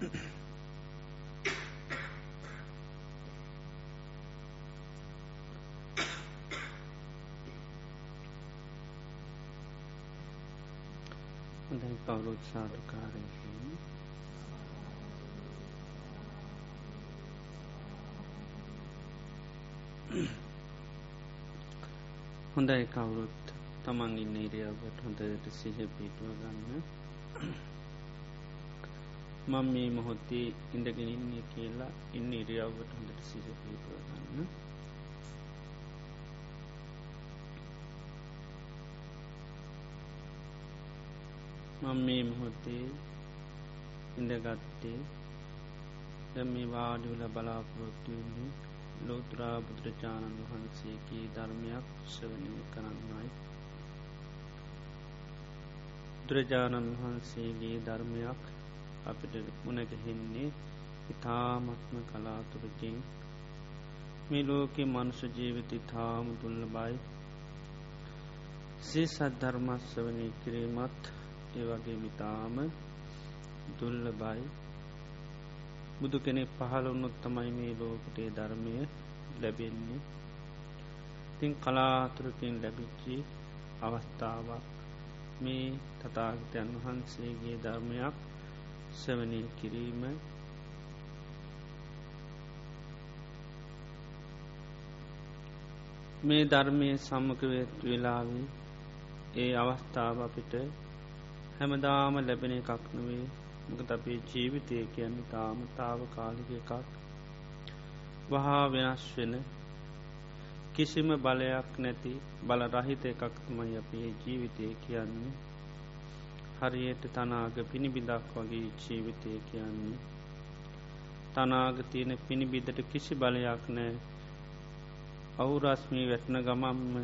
හොඳයි කවුරුත් සාධකාරයකින් හොඳයි කවුරුත් තමන් ඉන්න ඉරියාවට හොඳට සිහ පිටුව ගන්න. මං මේ මොහොත්තේ ඉඳගෙන ඉන්නේ කියලා ඉන්න ඉරියාවට හොඳට සිහ පිටුව ගන්න මං මේ මොහොත්තේ ඉඳගත්තේ ද මේ වාඩිවල බලාපොරොත්තුවන්නේ ලෝත්‍රා බුදුරජාණන් වහන්සේගේ ධර්මයක් ශ්‍රවණය කරන්නයි. බුදුරජාණන් වහන්සේගේ ධර්මයක් අපිට මුණගහෙන්නේ ඉතාමත්ම කලාතුරකින්. මේ ලෝකෙ මනුෂ ජීවිත ඉතාම දුල්ල බයි සේ සද්ධර්මස්වනය කිරීමත් ඒ වගේ මිතාම දුල්ල බයි බුදු කෙනෙ පහළ උන්නොත් තමයි මේ ලෝකටේ ධර්මය ලැබෙන්නේ. තින් කලාතුරකින් ලැබිච්චි අවස්ථාවක් මේ තතාගතයන් වහන්සේගේ ධර්මයක් සවනී කිරීම. මේ ධර්මය සම්මකවෙත් වෙලාවේ ඒ අවස්ථාව අපිට හැමදාම ලැබෙන එකක් නොවේ මකත අපේ ජීවිතය කියන්න තාම තාව කාලික එකක්. වහා වෙනස් වෙන කිසිම බලයක් නැති බල රහිත එකක් තමයි අපේ ජීවිතය කියන්නේ. හරියට තනාග පිණිබිදක් වගේ ජීවිතය කියන්නේ. තනාග තියෙන පිණිබිදට කිසි බලයක් නෑ අවුරස්මී වැටන ගමම්ම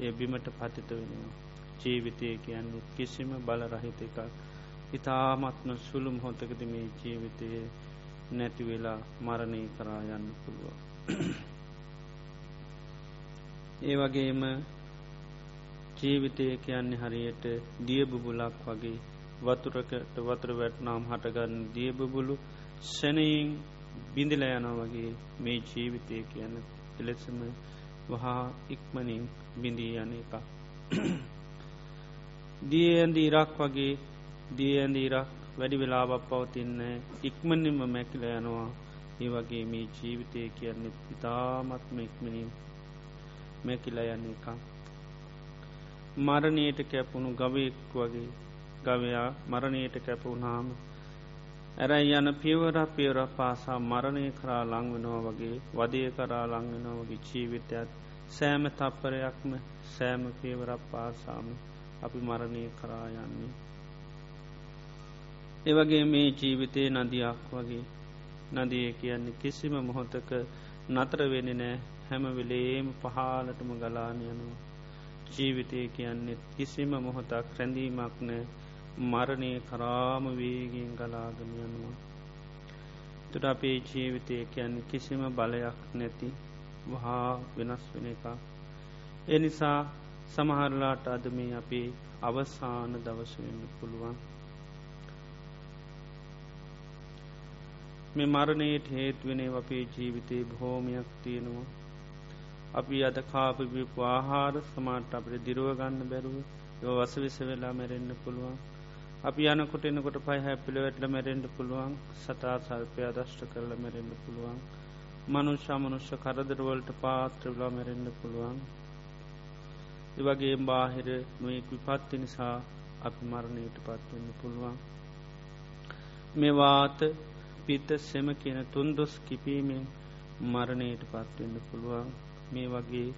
එය බිමට පතිත වෙනවා. ජීවිතය කියන්නේ කිසිම බල රහිත එකක්. ඉතාමත්ම සුළුම් හොතකද මේ ජීවිතය නැති වෙලා මරණය කරා යන්න පුළුව. ඒ වගේම ජීවිතය කියන්නේ හරියට දියබුබුලක් වගේ. වතුරකට වතුර වැට්නාම් හටගන්න දියබුබුලු සැනයින් බිඳිල යන වගේ මේ ජීවිතය කියන්න එලෙසම වහා ඉක්මනින් බිඳී යන එක. දිය ඇන්ද ඉරක් වගේ දිය ඇඳ ඉරක් වැඩි වෙලාවක් පවතින්න ඉක්මනින්ම මැකිල යනවා. ඒ වගේ මේ ජීවිතය කියන්නේ ඉතාමත්ම ඉක්මනින් මැකිල යන්න එක මරණයට කැපුණු ගවයෙක් වගේ. ගවයා මරණයට කැපවුනාම ඇරයි යන පියවර පියවර පාසා මරණය කරා ලංවෙනවා වගේ වදය කරා ලංවෙනවා වගේ ජීවිතයත් සෑම තප්පරයක්ම සෑම පියවරක් පාසාම අපි මරණය කරා යන්නේ. ඒවගේ මේ ජීවිතය නදියක් වගේ. නදිය කියන්නේ කිසිම මොහොතක නතරවෙන නෑ හැමවෙලේම පහලටම ගලානයනවා ජීවිතය කියන්නෙත් කිසිම මොහොතක් රැඳීමක් නෑ මරණය කරාම වේගෙන් ගලාගමයනවා තුට අපේ ජීවිතය කියන්න කිසිම බලයක් නැති වහා වෙනස් වෙන එක එනිසා සමහරලාට අද මේ අපේ අවසාන දවසවෙන්න පුළුවන්. මේ මරණයට හේත්වෙනේ අපේ ජීවිතයේ බොහෝමයක් තියෙනවා. අපි අද කාපිපු ආහාර සමාට අපට දිරුවගන්න බැරුව යෝ වස විස වෙලා මැරෙන්න්න පුළුවන්. අපි යනකොට එනකොට පයි හැපිල වැටල මැරෙන්ඩ පුළුවන් සතා සල්පය අදෂ්ට කරල මැරෙන්ඩ පුළුවන්. මනුෂ්‍ය මනුෂ්‍ය කරදරවලට පාත්‍රවලා මැරෙන්ඩ පුළුවන්. ඒවගේ බාහිර නොයෙක් විපත්ති නිසා අපි මරණයට පත්වන්න පුළුවන්. මේවාත පිත සෙම කියන තුන්දොස් කිපීමෙන් මරණයට පත්වෙන්න පුළුවන්. මේ වගේ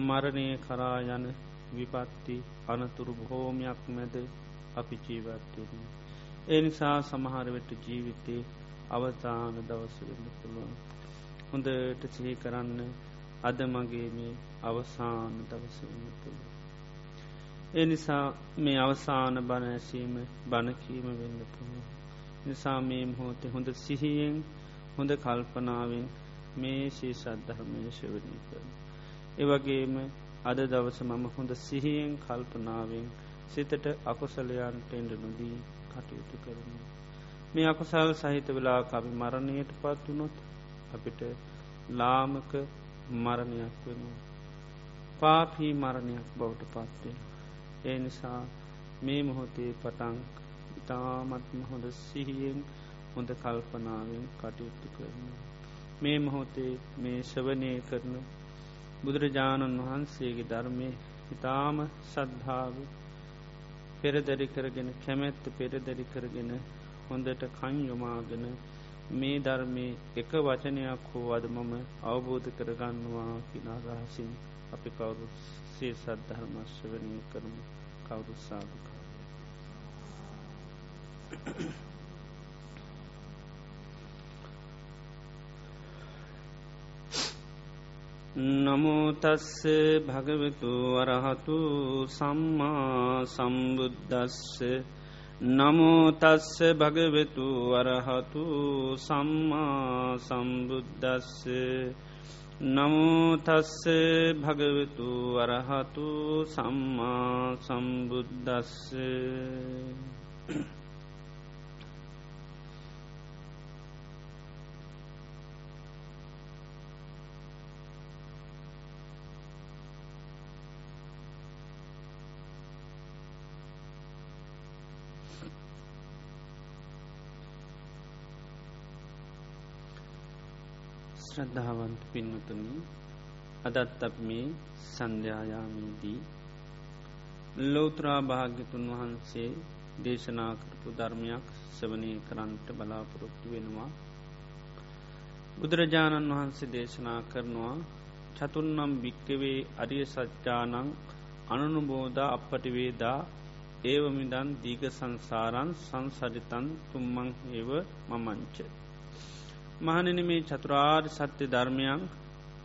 මරණය කරා යන විපත්ති අනතුරු බොහෝමයක් මැද අපි ජීවත්වරන. ඒ නිසා සමහරවෙට ජීවිතේ අවතාන දවසවෙන්න පුළුවන්. හොඳට සිහි කරන්න අද මගේ මේ අවසාන දවසවෙන්න පුළුව. ඒ නිසා මේ අවසාන බණ ඇසීම බණකීම වෙන්න පුළුවන්. නිසා මේ මොහෝතේ හොඳ සිහියෙන් හොඳ කල්පනාවෙන් මේ ශී සද්ධර්මය ශවනී කරන. ඒවගේම අද දවස මම හොඳ සිහියෙන් කල්පනාවෙන් සිතට අකුසලයන්ට එඩ නොදී කටයුතු කරන. මේ අකුසල් සහිත වෙලා අපි මරණයට පත් වනොත් අපිට ලාමක මරණයක් වෙනවා. පාපී මරණයක් බවට පත්වෙන. ඒ නිසා මේ මොහොතේ පටන් ඉතාමත්ම හොඳ සිහියෙන් හොඳ කල්පනාවෙන් කටයුතු කරන. මේ මොහොතේ මේ ශවනය කරන බුදුරජාණන් වහන්සේගේ ධර්මය ඉතාම සද්ධාව පෙරදැරි කරගෙන කැමැත්ත පෙරදැරි කරගෙන හොඳට කන් යොමාගෙන මේ ධර්මය එක වචනයක් හෝ අද මම අවබෝධ කරගන්නවා කිනා රහසින් අපි කවුරු සේ සද්ධර්මශ්‍රවනය කරමු කවුරු සාධකාව. නමුතස්ස භගවතු වරහතු සම්මා සම්බුද්ධස්ස නමුතස්ස භගවෙතු වරහතු සම්මා සම්බුද්ධස්ස නමුතස්ස භගවෙතු වරහතු සම්මා සම්බුද්ධස්ස ශ්‍රද්ධාවන්ත පින්නතුන අදත් අප මේ සන්ධ්‍යායාමීදී ලෝත්‍රා භාග්‍යතුන් වහන්සේ දේශනා කරපු ධර්මයක් සවනය කරන්නට බලාපොරොත්තු වෙනවා. බුදුරජාණන් වහන්සේ දේශනා කරනවා චතුන්නම් භික්කවේ අරිය සච්චානං අනනුබෝධ අපපටිවේදා ඒවමිදන් දීග සංසාරන් සංසරිතන් තුම්මං ඒව මමංච. මහනන මේ චතුරාර් සත්‍ය ධර්මයන්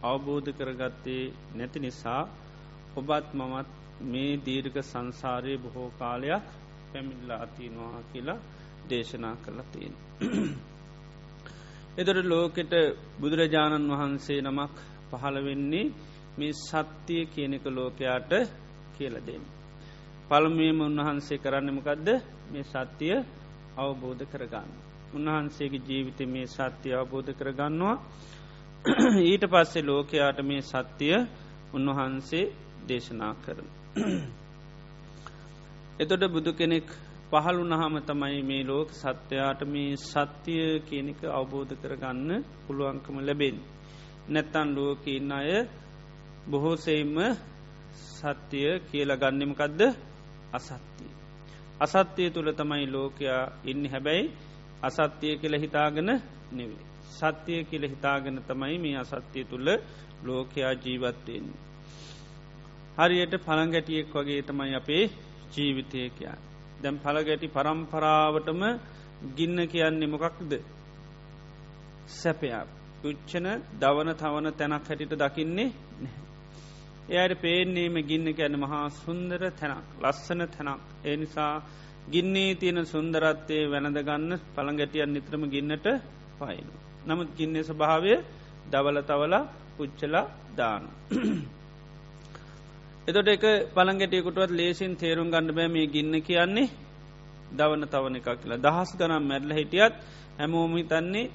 අවබෝධ කරගත්තේ නැති නිසා ඔබත් මමත් මේ දීර්ඝ සංසාරයේ බොහෝ කාලයක් පැමිල්ලා අතිනවා කියලා දේශනා කරලතියෙන්. එදොට ලෝකෙට බුදුරජාණන් වහන්සේ නමක් පහළ වෙන්නේ මේ සත්‍යය කියනෙක ලෝකයාට කියලදෙන්. පළමුුවම උන්වහන්සේ කරන්නමකදද මේ සත්‍යය අවබෝධ කරගන්න. උන්වහන්සේගේ ජීවිත මේ සත්‍යය අවබෝධ කරගන්නවා ඊට පස්සේ ලෝකයාට මේ සත්‍යය උන්වහන්සේ දේශනා කරන. එතොට බුදු කෙනෙක් පහළු නහම තමයි මේ ලෝක සත්‍යයාට මේ සත්‍යය කියනක අවබෝධ කරගන්න පුළුවන්කම ලැබෙන්. නැත්තන් ලෝක ඉන්න අය බොහෝසෙයිම සත්‍යය කියල ගන්නෙමකදද අසත්තිය. අසත්‍යය තුළ තමයි ලෝකයා ඉන්න හැබැයි අසත්‍යය කියල හිතාගෙන නෙවේ. සත්‍යය කියල හිතාගෙන තමයි මේ අසත්‍යය තුළ ලෝකයා ජීවත්වයෙන්. හරියට පළංගැටියෙක් වගේ තමයි අපේ ජීවිතය කියන්න. දැම් පළගැටි පරම්පරාවටම ගින්න කියන්නේ මොකක්ද. සැපයක් පුච්චන දවන තවන තැනක් හැටිට දකින්නේ එයට පේනේම ගින්න ගැන මහා සුන්දර තැනක් ලස්සන තැනක් ඒ නිසා ගින්නේ තියෙන සුන්දරත්වය වැනදගන්න පළඟැටියන් නිත්‍රම ගින්නට පයිනු. නමුත් ගින්නේ ස්භාවය දවල තවලා පුච්චලා දානු. එතොට එක පළඟැටියකුටුවත් ලේසින් තේරුම් ගන්න බෑ මේ ගින්න කියන්නේ දවන තවන එකක් කියලා දහස් ගනම් මැරල හිටියත් හැමෝමි තන්නේ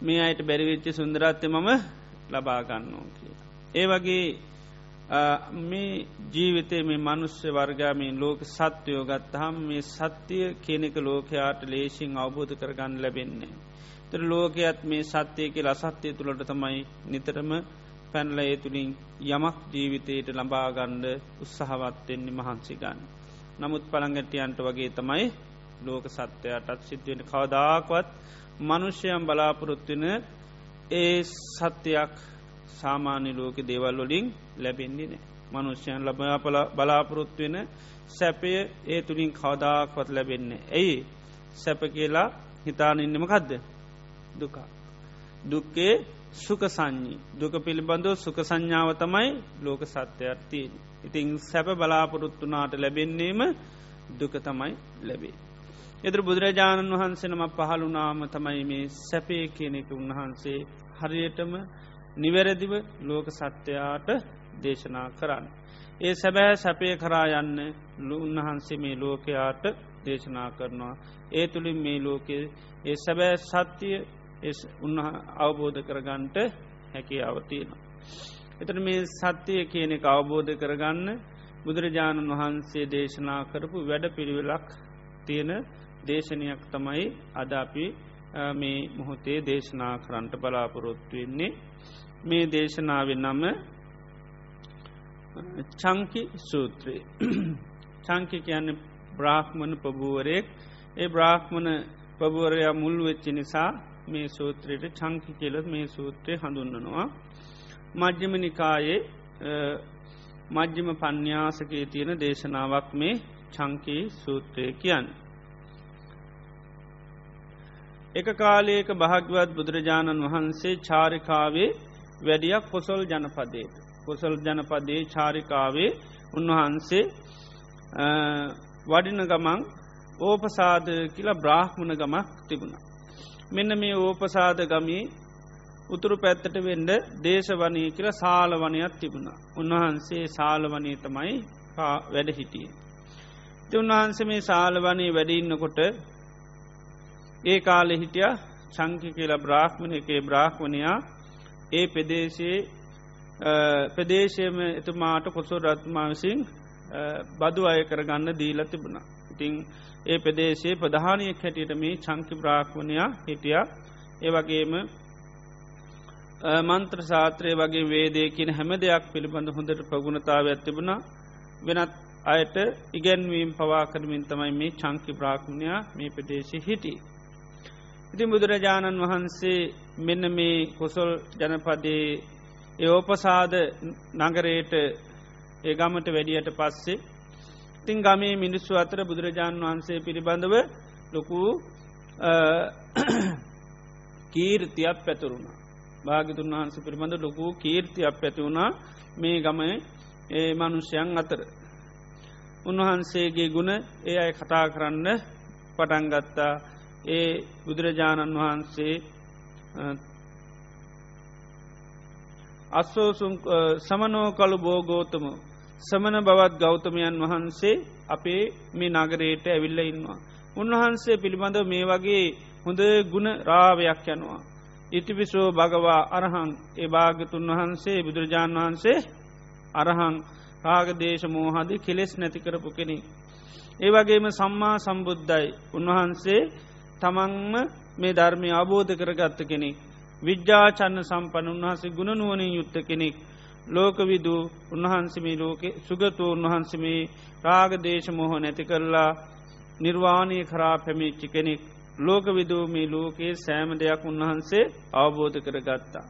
මේ අයට බැරිවිච්චි සුන්දරත්ය මම ලබාගන්නෝ කිය. ඒ වගේ මේ ජීවිතය මේ මනුස්්‍ය වර්ගාමීන් ලෝක සත්‍යයෝ ගත්තහම් මේ සත්‍යය කෙනෙක ලෝකයාට ලේසින් අවබෝධ කරගන්න ලැබෙන්නේ. තර ලෝකයත් මේ සත්‍යයක ලසත්‍යය තුළට තමයි නිතරම පැන්ල ඒ තුළින් යමක් ජීවිතයට ලබාගණ්ඩ උත්සහවත්වෙන්නේ මහන්සිගන්න. නමුත් පළඟටියන්ට වගේ තමයි ලෝක සත්‍යයටත් සිද්ධුවෙන කවදාකවත් මනුෂ්‍යයම් බලාපොරොත්වෙන ඒ සත්‍යයක් සාමාන්‍ය ලෝක දේවල් වලින් ලැබෙන්නේ නෑ. මනුෂ්‍යයන් ලබයාපල බලාපොරොත්තු වෙන සැපය ඒ තුළින් කවදාක්වත් ලැබෙන්නේ. ඇයි සැප කියලා හිතානඉන්නම කදද දුකා. දුක්කේ සුක සංඥී දුක පිළිබඳව සුක සංඥාව තමයි ලෝක සත්‍යයර්තියෙන්. ඉතිං සැප බලාපොරොත්තුනාට ලැබෙන්නේම දුක තමයි ලැබේ. එදර බුදුරජාණන් වහන්සෙනම පහළුනාම තමයි මේ සැපේ කියනෙක උන්වහන්සේ හරියටම නිවැරදිව ලෝක සත්‍යයාට දේශනා කරන්න. ඒ සැබෑ සැපය කරා යන්න උන්වහන්සේ මේ ලෝකයාට දේශනා කරනවා. ඒ තුළින් මේ ලෝකෙ ඒ සැබෑ සත්‍යය උන්න අවබෝධ කරගන්ට හැකි අවතියනවා. එතන මේ සත්‍යය කියන එක අවබෝධ කරගන්න බුදුරජාණන් වහන්සේ දේශනා කරපු වැඩ පිළිවෙලක් තියෙන දේශනයක් තමයි අද අපි මේ මොහොතේ දේශනා කරන්ට බලාපොරොත්තු වෙන්නේ මේ දේශනාවෙන් නම චංකි සූත්‍රයේ. චංකි කියන්න බ්‍රාහ්මණ පබුවරයෙක් ඒ බ්‍රාහ්මණ පබුවරයා මුල් වෙච්චි නිසා මේ සූත්‍රයට චංකි කියලත් මේ සූත්‍රය හඳුන්නනවා මජ්්‍යම නිකායේ මජ්්‍යම පඤ්ඥාසකයේ තියෙන දේශනාවක් මේ චංකී සූත්‍රය කියන්න. එක කාලයක භාග්‍යවත් බුදුරජාණන් වහන්සේ චාරිකාවේ වැඩියක් කොසොල් ජනපදයට. කොසල් ජනපදයේ චාරිකාවේ උන්වහන්සේ වඩින ගමන් ඕපසාද කියලා බ්‍රාහ්මණ ගමක් තිබුණ. මෙන්න මේ ඕපසාද ගමී උතුරු පැත්තට වෙන්ඩ දේශවනී කියල සාලවනයක් තිබුණ. උන්වහන්සේ සාලවනී තමයි වැඩ හිටිය. ති උන්වහන්සේ මේ සාලවනී වැඩඉන්නකොට ඒ කාලෙ හිටිය චංකි කියලා බ්‍රාහ්මණ එකේ බ්‍රාහ්මණයා ඒ පෙදේශයේ ප්‍රදේශයම එතුමාට කොසෝ රත්මා විසින් බදු අය කරගන්න දීල තිබුණ. ඉතිං ඒ ප්‍රදේශයේ ප්‍රධානයක් හැටියට මේ චංකි බ්‍රාහ්මණයා හිටිය ඒ වගේම මන්ත්‍ර සාත්‍රය වගේ වේදේ කියන හැම දෙයක් පිළිබඳ හොඳට ප්‍රගුණතාව ඇතිබුණ වෙනත් අයට ඉගැන්වීම් පවා කරමින් තමයි මේ චංකි බ්‍රාහ්මණයා මේ ප්‍රදේශය හිටි. ඉතින් බුදුරජාණන් වහන්සේ මෙන්න මේ කොසොල් ජනපදයේ ඒෝපසාද නගරයට ඒ ගමට වැඩියට පස්සේ ඉතින් ගමේ මිනිස්සු අතර බුදුරජාණන් වහන්සේ පිළිබඳව ලොකු කීර්තියක් පැතුරුණා. භාගිතුන් වහන්ස පිළිබඳ ලොකු කීර්තියක් පැති වුණා මේ ගමය ඒ මනුෂ්‍යයන් අතර. උන්වහන්සේගේ ගුණ ඒ අය කතා කරන්න පටන්ගත්තා ඒ බුදුරජාණන් වහන්සේ අස්සෝසුම් සමනෝ කළු බෝගෝතම සමන බවත් ගෞතමයන් වහන්සේ අපේ මේ නගරයට ඇවිල්ල ඉන්නවා. උන්වහන්සේ පිළිබඳ මේ වගේ හොඳ ගුණ රාවයක් යනවා. ඉතිපිසෝ භගවා අරහං ඒ භාගතුන් වහන්සේ බුදුරජාණන් වහන්සේ අරහං රාගදේශ මෝහදී කෙලෙස් නැතිකරපු කෙනෙ. ඒ වගේම සම්මා සම්බුද්ධයි උන්වහන්සේ තමන්ම මේ ධර්මය අබෝධ කරගත්ත කෙනෙක්. විද්‍යාචන්න සම්පන උන්වහසේ ගුණනුවනින් යුත්ත කෙනෙක්. ලෝකවිදූ උන්වහන්සමේ ලෝකෙ සුගතු උන්වහන්සමේ රාගදේශ මොහ නැති කරලා නිර්වාණය කරා පැමිච්චි කෙනෙක් ලෝක විදූමී ලෝකයේ සෑම දෙයක් උන්වහන්සේ අවබෝධ කරගත්තා.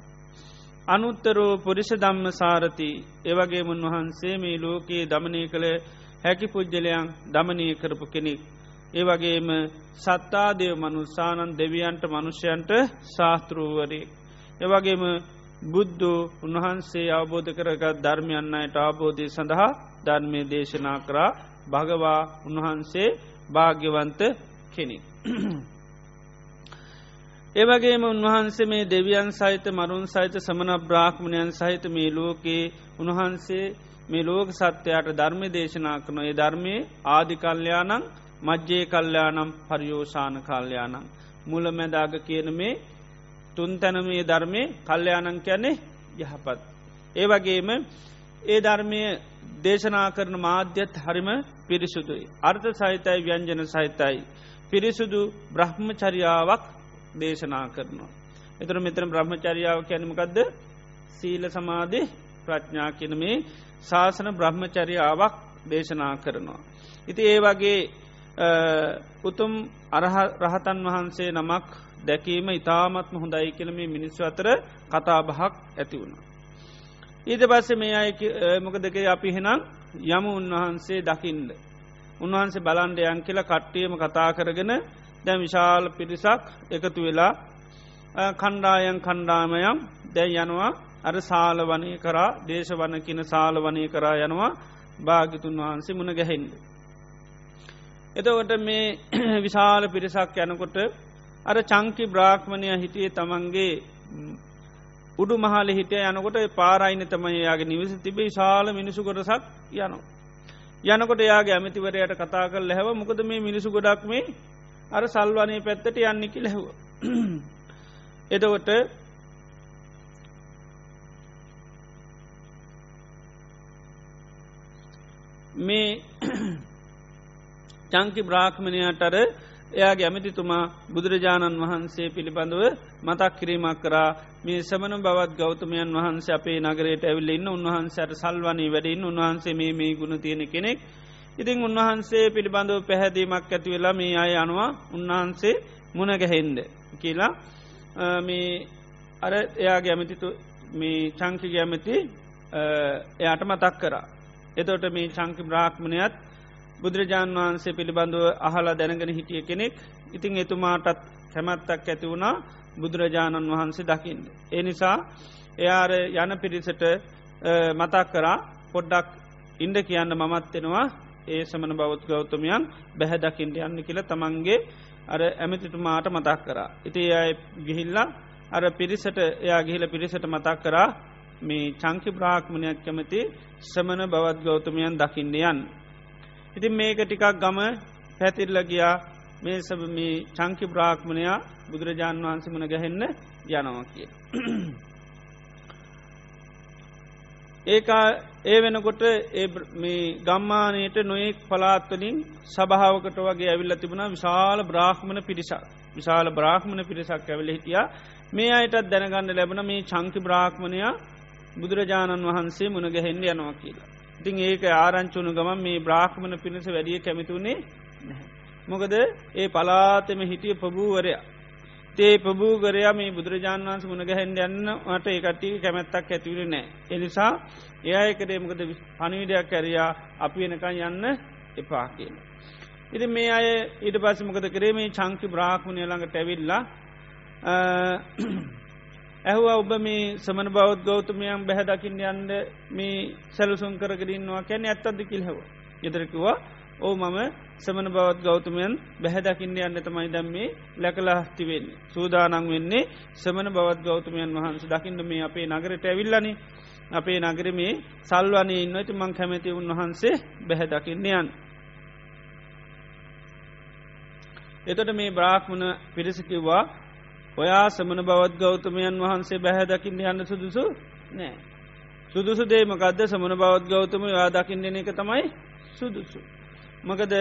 අනුත්තරෝ පුරිෂ දම්ම සාරති ඒවගේ උන්වහන්සේ මේ ලෝකයේ දමනය කළ හැකි පුද්ජලයන් දමනය කරපු කෙනෙක්. ඒවගේම සත්තාදයව මනුස්සානන් දෙවියන්ට මනුෂ්‍යයන්ට ශාස්තෘූවරේ. ඒවගේම බුද්ධ උන්වහන්සේ අවබෝධ කරගත් ධර්මයන්නයට අවබෝධය සඳහා ධර්මය දේශනා කරා භගවා උන්වහන්සේ භාග්‍යවන්ත කෙනෙක්. ඒවගේම උන්වහන්සේ මේ දෙවියන් සහිත මරුන් සහිත සමන බ්‍රාහ්මණයන් සහිත මේ ලෝකයේ උන්වහන්සේ මේ ලෝක සත්‍යයට ධර්ම දේශනා කන ඒ ධර්මය ආධිකල්්‍යයානං මජ්්‍යය කල්්‍යයානම් පරියෝෂාන කල්්‍යයානං මුල මැදාග කියන මේ තුන් තැනමේ ධර්මය කල්්‍යයානං කියන්නේ යහපත්. ඒ වගේම ඒ ධර්මය දේශනා කරන මාධ්‍යත් හරිම පිරිසුදුයි. අර්ථ සහිතයි ව්‍යංජන සහිතයි. පිරිසුදු බ්‍රහ්මචරියාවක් දේශනා කරනවා. එතුර මෙතර බ්‍රහ්මචරියාව කැනමකක්ද සීල සමාධි ප්‍රඥා කියන මේ ශාසන බ්‍රහ්මචරියාවක් දේශනා කරනවා. ඉති ඒ වගේ උතුම් රහතන් වහන්සේ නමක් දැකීම ඉතාමත්ම හොඳයි කියලම මිනිස්සු අතර කතාබහක් ඇති වුණ. ඊට පස්සේ මේ අය මොක දෙක අපි හෙනම් යමු උන්වහන්සේ දකිින්ද. උන්වහන්සේ බලන්ඩයන් කියලා කට්ටියම කතා කරගෙන දැ විශාල පිරිසක් එකතු වෙලා කණ්ඩායන් කණ්ඩාමයම් දැයි යනවා අර සාල වනය කරා දේශවන කියන සාල වනය කරා යනවා භාගිතුන් වහන්සේ මුණ ගැහෙන්ඩ. එතවට මේ විශාල පිරිසක් යනකොට අර චංකි බ්‍රාහ්මණය හිටියේ තමන්ගේ උඩු මහල හිටිය යනකොට පාරයින තමයි යාගේ නිවස තිබේ ශාල මිනිසු කොටසක් යනවා. යනකොට යාගේ ඇමතිවරයට කතා කල් හැව මොකද මේ මිනිසු ගොඩක් මේ අර සල්වනය පැත්තට යන්නෙකි ලැහව. එදකොට මේ චංකි බ්‍රාහ්මණයටර එයාගේ ඇමතිතුමා බුදුරජාණන් වහන්සේ පිළිබඳව මතක් කිරීමක් කරා. මේ සමන බවත් ගෞතමයන් වහන්සේ අපේ නගරයට ඇවිල්ල ඉන්න. උන්වහන්සේට සල්වනී වැඩින්. උන්වහන්සේ මේ මේ ගුණ තියෙන කෙනෙක්. ඉතිං උන්වහන්සේ පිළිබඳව පැහැදීමක් ඇති වෙලා මේ අය අනවා උන්වහන්සේ මුණගැහෙන්ඩ කියලා මේ අර එයාගේ ඇමතිතු මේ චංකි ගැමති එයාට මතක් කරා. එතොට මේ චංකි බ්‍රාහ්මණයත් බුදුරජාණන් වහන්සේ පිළිබඳව අහලා දැනගෙන හිටිය කෙනෙක් ඉතිං එතුමාටත් කැමැත්තක් ඇති වුණා බුදුරජාණන් වහන්සේ දකිින්. ඒ නිසා එයාර යන පිරිසට මතක් කරා පොඩ්ඩක් ඉන්ඩ කියන්න මමත්වෙනවා ඒ සමන බෞද් ගෞතමයන් බැහැදකිින්ට යන්න කියල තමන්ගේ අර ඇමතිතුමාට මතක් කරා. ඉති අය ගිහිල්ලා අර පිරිසට එයා ගිහිල පිරිසට මතක් කරා මේ චංකි බ්‍රාහ්මණයක් කැමති සමන බවත් ගෞතමයන් දකින්න යන්. ඉතින් මේක ටිකක් ගම පැතිරල ගියා මේ සබ මේ චංකි බ්‍රාහ්මණයා බුදුරජාණන් වහන්සේ මන ගැහෙන්න යනවා කිය. ඒකා ඒ වෙනකොට මේ ගම්මානයට නොයෙක් පලාත්වලින් සභාවකට වගේ ඇවිල්ල තිබුණ විශාල බ්‍රාහ්මණ පිරිසක් විශාල බ්‍රාහ්මණ පිරිසක් ඇවිල හිටිය මේ අයටත් දැනගන්න ලැබන මේ චංකි බ්‍රාහ්මණයා බුදුරජාණන් වහන්සේ මුණගැහෙන්ඩ යනවා කියලා. ඉතින් ඒක ආරංචුණු ගමන් මේ බ්‍රාහ්මණ පිණිස වැඩිය කැමිතුුණේ මොකද ඒ පලාතෙම හිටිය ප්‍රභූවරයා තේ ප්‍රභූගරයා මේ බුදුරජාණන් වන්ස මුණගැහෙන් යන්න මට ඒකටි කැමැත්තක් ඇතිවර නෑ. එනිසා එයකරේ මොකද පනිවිඩයක් කැරයා අපි වෙනකන් යන්න එපා කියන. ඉති මේ අය ඊට පස්ස මොකද කරේ මේ චංකි බ්‍රාහ්මණය ළඟට ඇවිල්ලා ඇහුව ඔබ මේ සමන බෞද් ගෞතමයන් බැහැදකිින් යන්ද මේ සැලසුන් කරගරන්නවා කැන ඇත්තද කිල්හව. ෙදරකිවා ඕ මම සමන බවත් ගෞතමයන් බැහැදකින්න යන්න තමයි දැම්මේ ලැකලා හස්තිවෙන්නේ. සූදානං වෙන්නේ සමන බවත් ගෞතමයන් වහන්ස දකින්න මේ අපේ නගරට ඇවිල්ලනි අපේ නගර මේ සල්වනය ඉන්නට මං කැමැති උන්වහන්සේ බැහැදකින්න යන්. එතට මේ බ්‍රාහ්මණ පිරිසිකිවා ඔයා සමන බවත් ගෞතමයන් වහන්සේ බැහැදකින්න යන්න සුදුසු නෑ. සුදුසු දේමකක්ද සමන බවත් ගෞතම යා දකිින්දන එක තමයි සුදුසු. මකද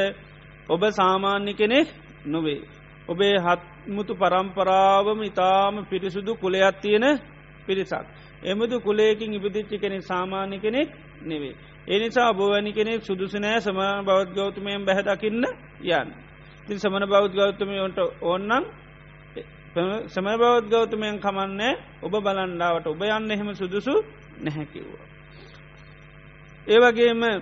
ඔබ සාමාන්‍ය කෙනෙක් නොවේ. ඔබේ හත්මුතු පරම්පරාවම ඉතාම පිරිසුදු කුලයක් තියෙන පිරිසක්. එමුදු කුලේකින් ඉපදිච්චි කෙනෙ සාමාන්‍ය කෙනෙක් නෙවේ. එනිසා බෝවැනි කෙනෙක් සුදුසනෑ සමාන බෞද් ගෞතමයෙන් බැහදකින්න යන්. තින් සමන බෞද් ගෞතමයන්ට ඕන්නන් සම බෞද් ගෞතමයන් කමන්නේ ඔබ බලන්ඩාවට ඔබ යන්න එහෙම සුදුසු නැහැකිව්වා. ඒවගේම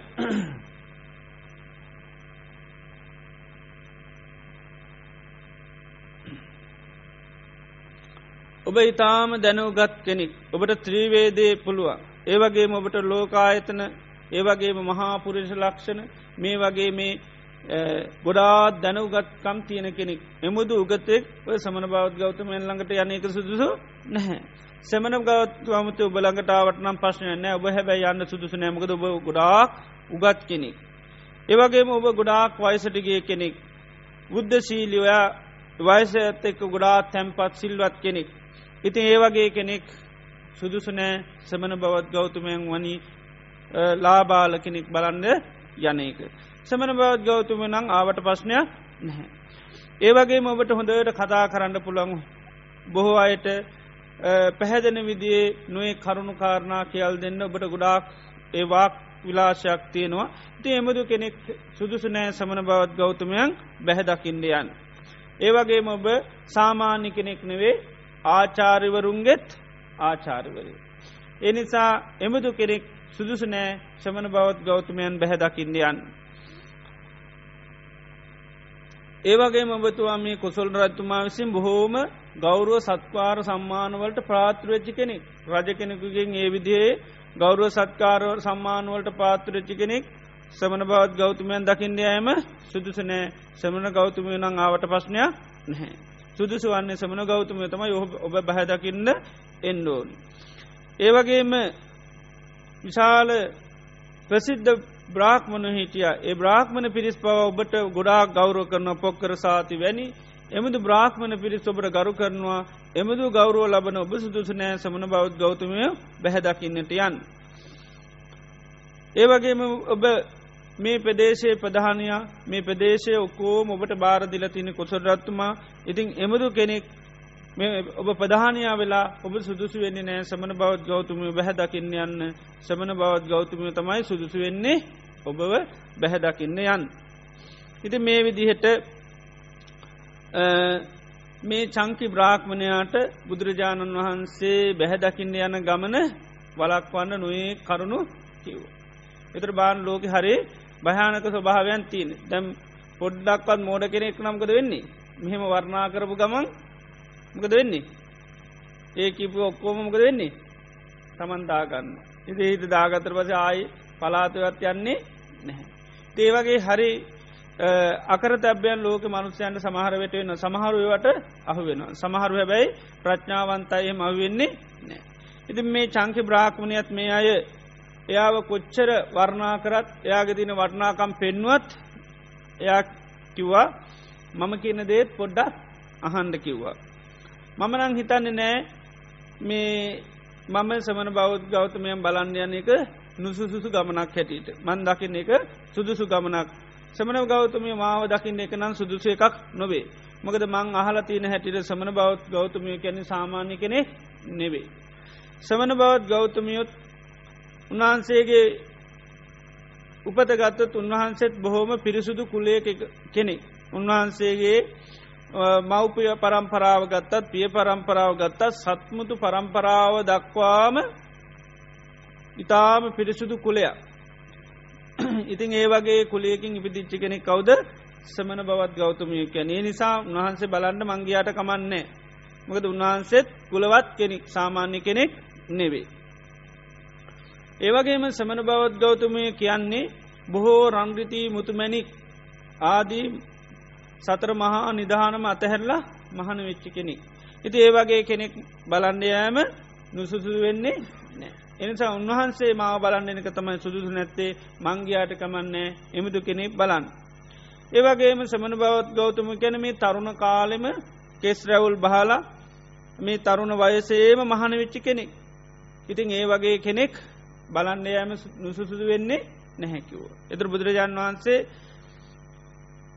ඔබ ඉතාම දැනුගත් කෙනෙක් ඔබට ත්‍රීවේදේ පුළුවන් ඒවගේම ඔබට ලෝකායතන ඒවගේම මහාපුරිෂ ලක්ෂණ මේ වගේ මේ ගොඩාත් දැනුගත්කම් තියෙන කෙනෙක් එමුදු උගතෙක් ඔය සමන බෞද් ගෞතමයන් ළඟට යනක සුදුසු නැහැ. සෙමන ගෞත්වමතු ඔබලඟටාවට නම් ප්‍රශ්නයන්න ඔබ හැබැයි යන්න සුදුසු නෑමකද ඔබ ගොඩාක් උගත් කෙනෙක්. ඒවගේම ඔබ ගොඩාක් වයිසටිගේ කෙනෙක්. බුද්ධ සීලිවයා වයිස ඇත් එක්ක ගොඩාත් තැම්පත් සිල්වත් කෙනෙක්. ඉතින් ඒ වගේ කෙනෙක් සුදුසුනෑ සමන බවත් ගෞතමයන් වනි ලාබාල කෙනෙක් බලන්ඩ යනක. සමන බවත් ගෞතුම නං ආවට ප්‍රශ්නයක් නැහැ. ඒවගේ ඔබට හොඳට කතා කරන්න පුළන් බොහෝ අයට පැහැදෙන විදිේ නොේ කරුණු කාරණා කියල් දෙන්න ඔබට ගොඩාක් ඒවාක් විලාශයක් තියෙනවා ති එමදු කෙනෙක් සුදුසු නෑ සමන බවත් ගෞතමයන් බැහැදකින්ඩයන්. ඒවගේ ඔබ සාමාන්‍ය කෙනෙක් නෙවේ ආචාරිවරුන්ගෙත් ආචාරිවරය. එනිසා එමදු කෙනෙක් සුදුසු නෑ ශමන බවත් ගෞතමයන් බැහැදකින්ඩයන්. ඒවගේ මබතුවා මේ කොසල් රජතුමා විසින් බොහෝම ගෞරුව සත්කාර සම්මානවලට ප්‍රාත්‍රවෙච්චි කෙනෙක් රජ කෙනෙකුගෙන් ඒ විදිේ ගෞරුව සත්කාරව සම්මානුවලට පාත්‍රච්චි කෙනෙක් සමන බවත් ගෞතමයන් දකිින්දයම සුදුසනෑ සමන ගෞතමය නං ආවට ප්‍රශ්නයක් නැහැ. සුදුසු වන්නේ සමන ගෞතමය තමයි ඔබ බැහැදකින්න එන්ඩෝන්. ඒවගේම විශාල ප්‍රසිද්ධ බ්‍රාහ්මණ හිටිය. ඒ බ්‍රාහ්මණ පිරිස් පව ඔබට ගොඩාක් ගෞරෝ කරන පොක්කර සාති වැනි. එමුදු බ්‍රාහ්මණ පිරිස් ඔබට ගරු කරනවා. එමුදු ගෞරුව ලබන ඔබ සුදුසු නෑ. සමන බෞද් ගෞතමය බැහැදකින්නට යන්. ඒවගේම ඔබ මේ ප්‍රදේශයේ ප්‍රධානයා මේ ප්‍රදේශය ඔක්කෝ ඔබට බාරදිල තින කොසොඩරත්තුමා ඉතිං එමුදු කෙනෙක් ඔබ ප්‍රධානයා වෙලා ඔබ සුදුසු වෙන්නේ නෑ සමන බවත් ගෞතුමිය බැහැදකින්න යන්න. සමන බවත් ගෞතුමිය තමයි සුදුසු වෙන්නේ. ඔබව බැහැදකින්න යන්. ඉති මේ විදිහට මේ චංකි බ්‍රාහ්මණයාට බුදුරජාණන් වහන්සේ බැහැදකින්න යන ගමන වලක්වන්න නොේ කරුණු කිව්. එතර බාන ලෝක හරි භයානක ස්වභාවයන් තියන දැම් පොඩ්ඩක්වත් මෝඩ කෙනෙක් නම්කද වෙන්නේ? මෙහෙම වර්ණා කරපු ගමන් මකද වෙන්නේ ඒ කිපු ඔක්කෝමමකද වෙන්නේ තමන් දාගන්න ඉති හිත දාගතර පස ආයි පලාතුවත් යන්නේ නැහැ. ඒවගේ හරි අකර තැබ්‍යයන් ලෝක මනුස්්‍යයන්ට සමහරවට වෙන සමහරුවට අහු වෙන. සමහරු හැබැයි ප්‍රඥාවන්තයි මව වෙන්නේ නෑ. ඉති මේ චංකි බ්‍රාක්්මණයත් මේ අය එයාව කොච්චර වර්ණා කරත් එයාගේ තින වටනාකම් පෙන්වත් එයා කිව්වා මම කියන දේත් පොඩ්ඩක් අහන්ඩ කිව්වා. මම නං හිතන්නේ නෑ මේ මම සමන බෞද්ධ ගෞතමයන් බලන්යන එක නුසුසුසු ගමනක් හැටියට මන් දකින්න එක සුදුසු ගමනක් සමන ගෞතමය මාව දකින්න එක නම් සුදුසු එකක් නොවේ. මොකද මං අහලා තියන හැටිට සමන බෞද්ධ ගෞතමය කැන සාමාන්‍ය කෙනෙ නෙවේ. සමන බෞද්ධ ගෞතමියොත් උන්වහන්සේගේ උපතගත්තත් උන්වහන්සේත් බොහෝම පිරිසුදු කුලේ කෙනෙක්. උන්වහන්සේගේ මව්පිය පරම්පරාව ගත්තත් පිය පරම්පරාව ගත්තත් සත්මුතු පරම්පරාව දක්වාම ඉතාම පිරිසුදු කුලයක්. ඉතින් ඒ වගේ කුලයකින් ඉපිදිච්චි කෙනෙක් කවුද සමන බවත් ගෞතමිය කැනේ නිසා උන්වහන්සේ බලන්න මංගයාට කමන්නේ. මොකද උන්වහන්සේත් කුලවත් කෙනෙක් සාමාන්‍ය කෙනෙක් නෙවේ. ඒවගේම සමන බවත් ගෞතමය කියන්නේ බොහෝ රංගිතී මුතුමැනික් ආදී සතර මහා නිධානම අතහැරලා මහන වෙච්චි කෙනෙක්. ඉති ඒවගේ කෙනෙක් බලන්ඩයෑම නුසුසු වෙන්නේ නෑ. එනිසා උන්වහන්සේ මාව බලන්න එනක තමයි සුදුසු නැත්තේ මංගයාට කමන්නේ එමුදු කෙනෙක් බලන්න. ඒවගේම සමන බවත් ගෞතම කැන මේ තරුණ කාලෙම කෙස් රැවුල් බහලා මේ තරුණ වයසේම මහන වෙච්චි කෙනෙක්. ඉතින් ඒ වගේ කෙනෙක් බලන්න යෑම නුසුසුදු වෙන්නේ නැහැකිව. එතර බුදුරජාණන් වහන්සේ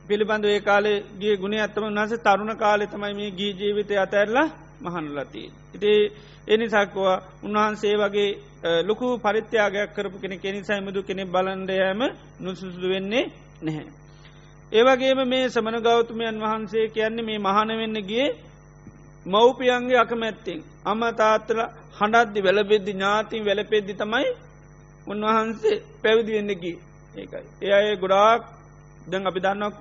පිළිබඳ ඒ කාලේ ගේ ගුණ ඇත්තම වන්ස තරුණ කාලෙ තමයි මේ ගී ජීවිතය අතැරලා මහනුලතිී. ඉති එනි සක්වා උන්වහන්සේ වගේ ලොකු පරිත්‍යයාගයක් කරපු කෙන කෙනි සයිමදු කෙනෙ බලන්ඩයෑම නුසුසුදු වෙන්නේ නැහැ. ඒවගේම මේ සමන ගෞතමයන් වහන්සේ කියන්නේ මේ මහනවෙන්න ගිය මව්පියන්ගේ අකමැත්තෙන් අම තාත්තල හඬද්දි වැලබෙද්දි ඥාතින් වැලපෙද්දි තමයි උන්වහන්සේ පැවිදිවෙන්නකි ඒකයි. ඒ අය ගොඩාක් දැන් අපි දන්නක්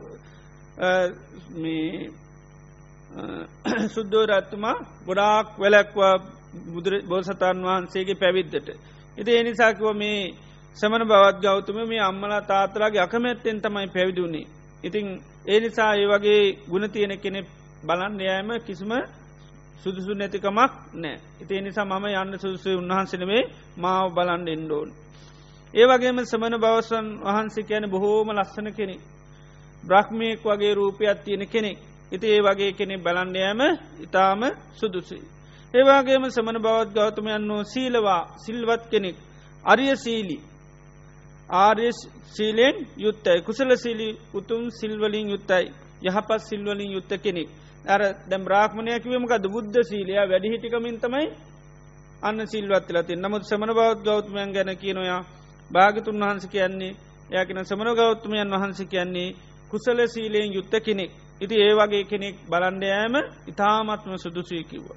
සුද්දෝරත්තුමා ගොඩාක් වැලැක්වා බුදුර බෝසතන් වහන්සේගේ පැවිද්දට. ඉති එනිසාකිව මේ සමන බවත් ගෞතුම මේ අම්මලා තාතරාගේ අකමැත්තෙන් තමයි පැවිදුණේ. ඉතිං ඒ නිසා ඒ වගේ ගුණ තියෙන කෙනෙ බලන් යෑම කිසිම සුදුසු නැතිකමක් නෑ. ඉතිේ නිසා මම යන්න සුදුසු උන්වහන්සනවේ මාව බලන්ඩ එන්ඩෝන්. ඒ වගේම සමන බවසන් වහන්සේ කියන බොහෝම ලස්සන කෙනෙක්. බ්‍රහ්මයෙක් වගේ රූපයක් තියෙන කෙනෙක්. ඉති ඒ වගේ කෙනෙ බලන්ඩයම ඉතාම සුදුසුයි. ඒවාගේම සමන බවත් ගෞතමයන් වූ සීලවා සිල්වත් කෙනෙක්. අරිය සීලි. ආර්ය සීලෙන් යුත්තයි කුසල සීලි උතුම් සිල්වලින් යුත්තයි යහපත් සිල්වලින් යුත්ත කෙනෙක්. අර දැම් බ්‍රාහ්මණයකිවීමකද බුද්ධ සීලයා වැඩිහිටිකමින් තමයි අන්න සිල්වත්ලති නමුත් සමන බෞද් ගෞතමයන් ගැන කියනොයා භාගතුන් වහන්ස කියන්නේ යකෙන සමන ගෞතමයන් වහන්ස කියන්නේ කුසල සීලයෙන් යුත්ත කෙනෙක්. ඉති ඒ වගේ කෙනෙක් බලන්ඩයෑම ඉතාමත්ම සුදුසී කිව්ව.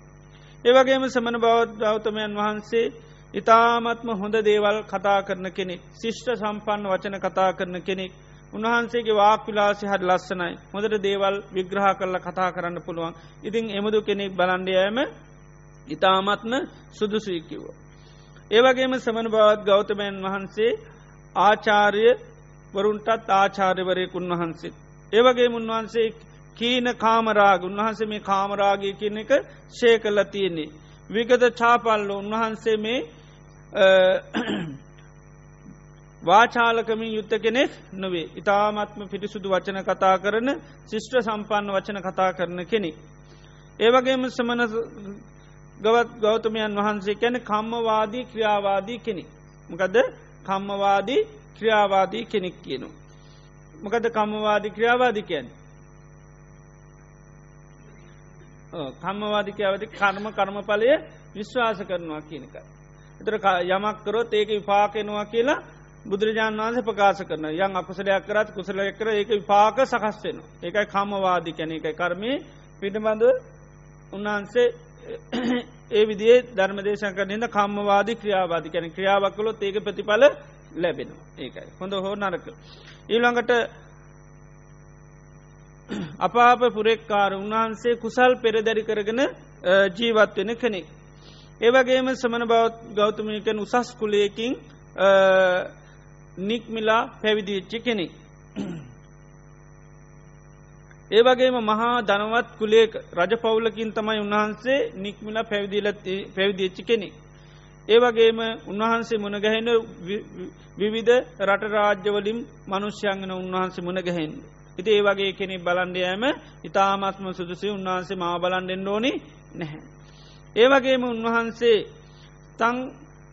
ඒවගේම සමන බෞද් ගෞතමයන් වහන්සේ ඉතාමත්ම හොඳ දේවල් කතා කරන කෙනෙක් ශිෂ්ට සම්පන්න වචන කතා කරන කෙනෙක් උන්වහන්සේගේ වාක් විලාසි හට ලස්සනයි හොඳට දේවල් විග්‍රහ කරල කතා කරන්න පුළුවන් ඉතිං එමුදු කෙනෙක් බලන්ඩයෑම ඉතාමත්ම සුදුසීකිව්ව. ඒවගේම සමන බවත් ගෞතමයන් වහන්සේ ආචාර්ය වරුන්ටත් ආචාර්යවරයකුන් වහන්සේ. ඒවගේ උන්වහන්සේ කීන කාමරාග උන්වහන්සේ මේ කාමරාගය කියන එක ශය කල්ල තියෙන්නේ. විගත චාපල්ල උන්වහන්සේ මේ වාචාලකමින් යුත්ත කෙනෙක් නොවේ ඉතාමත්ම පිටිසුදු වචන කතා කරන ශිෂ්ට සම්පන්න වචන කතා කරන කෙනෙක්. ඒවගේම සමන ගවත් ගෞතමයන් වහන්සේ කැන කම්මවාදී ක්‍රියාවාදී කෙනෙක්. මොකද කම්මවාදී ක්‍රියාවාදී කෙනෙක් කියනු. මොකද කම්මවාදී ක්‍රියාවාදිකයන්. කම්මවාදිකයාවති කර්ම කර්මඵලය විශ්වාස කරනවා කියනක. එතර යමක් කරොත් ඒක විපාකෙනවා කියලා බුදුරජාන් වන්ස ප්‍රකාශ කරන යන් අකුසලයක් කරත් කුසලයක් කර ඒක විපාක සකස් වෙන. ඒකයි කම්මවාදි කැන එකයි කර්මය පිටබඳ උන්වහන්සේ ඒ විදිේ ධර්මදේශන් කරනද කම්මවාදි ක්‍රියාවාදි කැන ක්‍රියාවක්කලොත් ඒක ප්‍රතිඵල ලැබෙනවා ඒකයි හොඳ හෝ නරක. ඊළඟට අපාප පුරෙක්කාර උන්වහන්සේ කුසල් පෙරදැරි කරගෙන ජීවත් වෙන කෙනෙක්. ඒවගේම සමන බවත් ගෞතමයකැන් උසස් කුලයකින් නික්මිලා පැවිදිච්චි කෙනෙක්. ඒවගේම මහා ධනවත් කුලේක රජ පවුලකින් තමයි උන්වහන්සේ නික්මිලා පැවිදිල පැවිදිච්චි කෙනෙක්. ඒවගේම උන්වහන්සේ මුණගැහෙන විවිධ රටරාජ්‍යවලින් මනුෂ්‍යංගන උන්වහන්සේ මුණගැහෙන්. ඉති ඒ වගේ කෙනෙක් බලන්ඩයෑම ඉතාමත්ම සුදුසි උන්වහන්සේ මා බලන්ඩෙන් ඕනි නැහැ. ඒවගේම උන්වහන්සේ තං